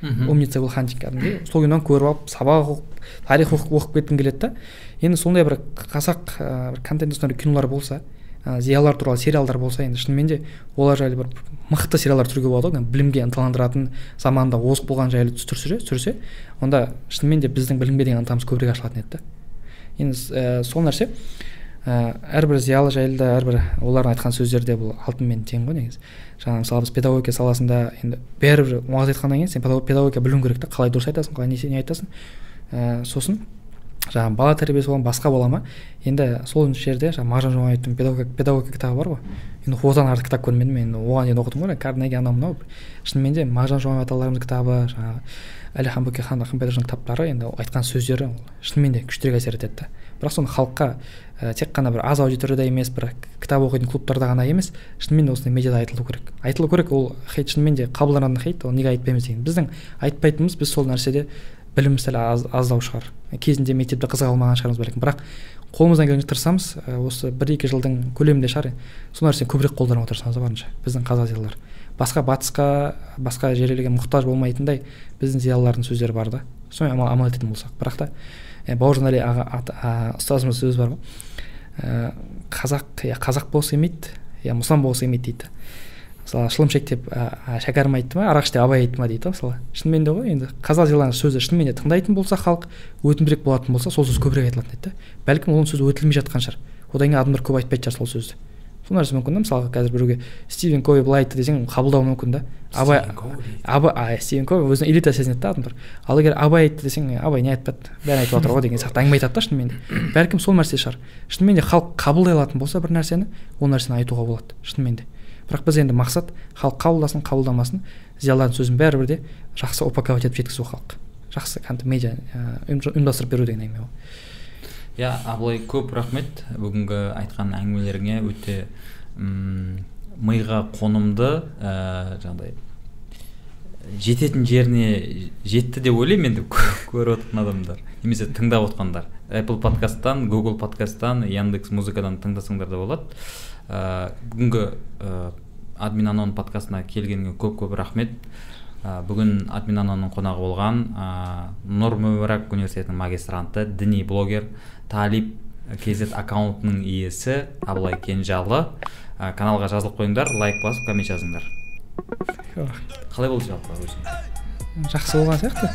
Умница уилл хантинг кәдімгідей. Сол киноны көріп алып сабақ оқып тарих оқып, кеткім келеді да. Енді сондай бір қазақ бір контент сондай кинолар болса ә, зиялылар туралы сериалдар болса енді шынымен де олар жайлы бір мықты сериалдар түсіруге болады ғой. Білімге ынталандыратын заманында озық болған жайлы түсірсе түсірсе онда шынымен де біздің білімге деген ынтамыз көбірек ашылатын еді да. Енді ә, сол нәрсе. Ә, әрбір зиялы жайлы да әрбір олардың айтқан сөздері бұл алтын мен тең ғой негізі. Жаңағы мысалы біз педагогика саласында енді бәрібір уағыз айтқаннан кейін сен педагогика білуің керек та қалай дұрыс айтасың қалай не айтасың. Ә, сосын жаңағы бала тәрбиесі болған басқа бола ма? Енді сол жерде жаңағы мағжан жұмабаевтың педагогика, педагогика кітабы бар ғой. Енді одан артық кітап көрмедім енді оған дейін оқыдым ғой карнеги анау мынау шынымен де мағжан жұмабаев аталарымыздың кітабы жаңағы әлихан бөкейхан ахметжановтың кітаптары енді айтқан сөздері шынымен де күштірек әсер етеді да бірақ соны халыққа ә, тек қана бір аз аудиторияда емес бір кітап оқитын клубтарда ғана емес шынымен де осындай медиада айтылу керек. Айтылу керек ол хейт шынымен де қабылданатын хейт ол неге айтпаймыз деген. Біздің айтпайтынымыз біз сол нәрседе біліміміз сәл аз, аздау шығар. Кезінде мектепте қызыға алмаған шығармыз бәлкім бірақ қолымыздан келгенше тырысамыз осы бір екі жылдың көлемінде шығар. Сол нәрсені көбірек қолдануға тырысамыз барынша біздің қазақ зиялылар басқа батысқа басқа жерлерге мұқтаж болмайтындай біздің зиялылардың сөздері бар да. Соны амал, ететін болсақ. Бірақ та ә, бауыржан әли аға ұстазымыз сөзі бар ғой. Қазақ иә қазақ болғысы келмейді иә мұсылман болғысы келмейді дейді. Мысалы шылымшек деп ә, шәкәрім айтты ма арақ іште абай айтты ма дейді мысалы. Шынымен де ғой енді қазақ зеланд сөзі шынымен де тыңдайтын болса халық өтімдірек болатын болса сол сөз көбірек айтылатын еді да. Бәлкім оның сөзі өтілмей жатқан шығар. Одан кейін адамдар көп айтпайтын шығар сол сөзді. Сол нәрсе мүмкін да мысалға қазір біреуге стивен кови былай айтты десең қабылдауы мүмкін да. Абай абай стивен кови өзін элита сезінеді да адамдар. Ал егер абай айтты десең абай не айтпады? Бәрін айтып жатыр ғой деген сияқты әңгіме айтады да шынымен де. [coughs] Бәлкім сол нәрсе шығар. Шынымен де халық қабылдай алатын болса бір нәрсені ол нәрсені айтуға болады шынымен де. Бірақ біз енді мақсат халық қабылдасын қабылдамасын зиялылардың сөзін бәрібір де жақсы упаковать етіп жеткізу халыққа жақсы медиа ұйымдастырып беру деген әңгіме ғой иә абылай көп рахмет. Бүгінгі айтқан әңгімелеріңе өте м миға қонымды ә, жаңағыдай жететін жеріне жетті деп ойлаймын енді көріп отырған адамдар. Немесе тыңдап отқандар apple подкасттан google подкасттан яндекс музыкадан тыңдасаңдар да болады. Ә, бүгінгі ә, админ анон подкастына келгеніңе көп көп рахмет. Ә, бүгін админ анонның қонағы болған ә, нұр мүбарак университетінің магистранты діни блогер талип kz аккаунтының иесі абылай кенжалы. Ә, каналға жазылып қойыңдар лайк басып коммент жазыңдар. Қалай болды жалпы өзің жақсы болған сияқты.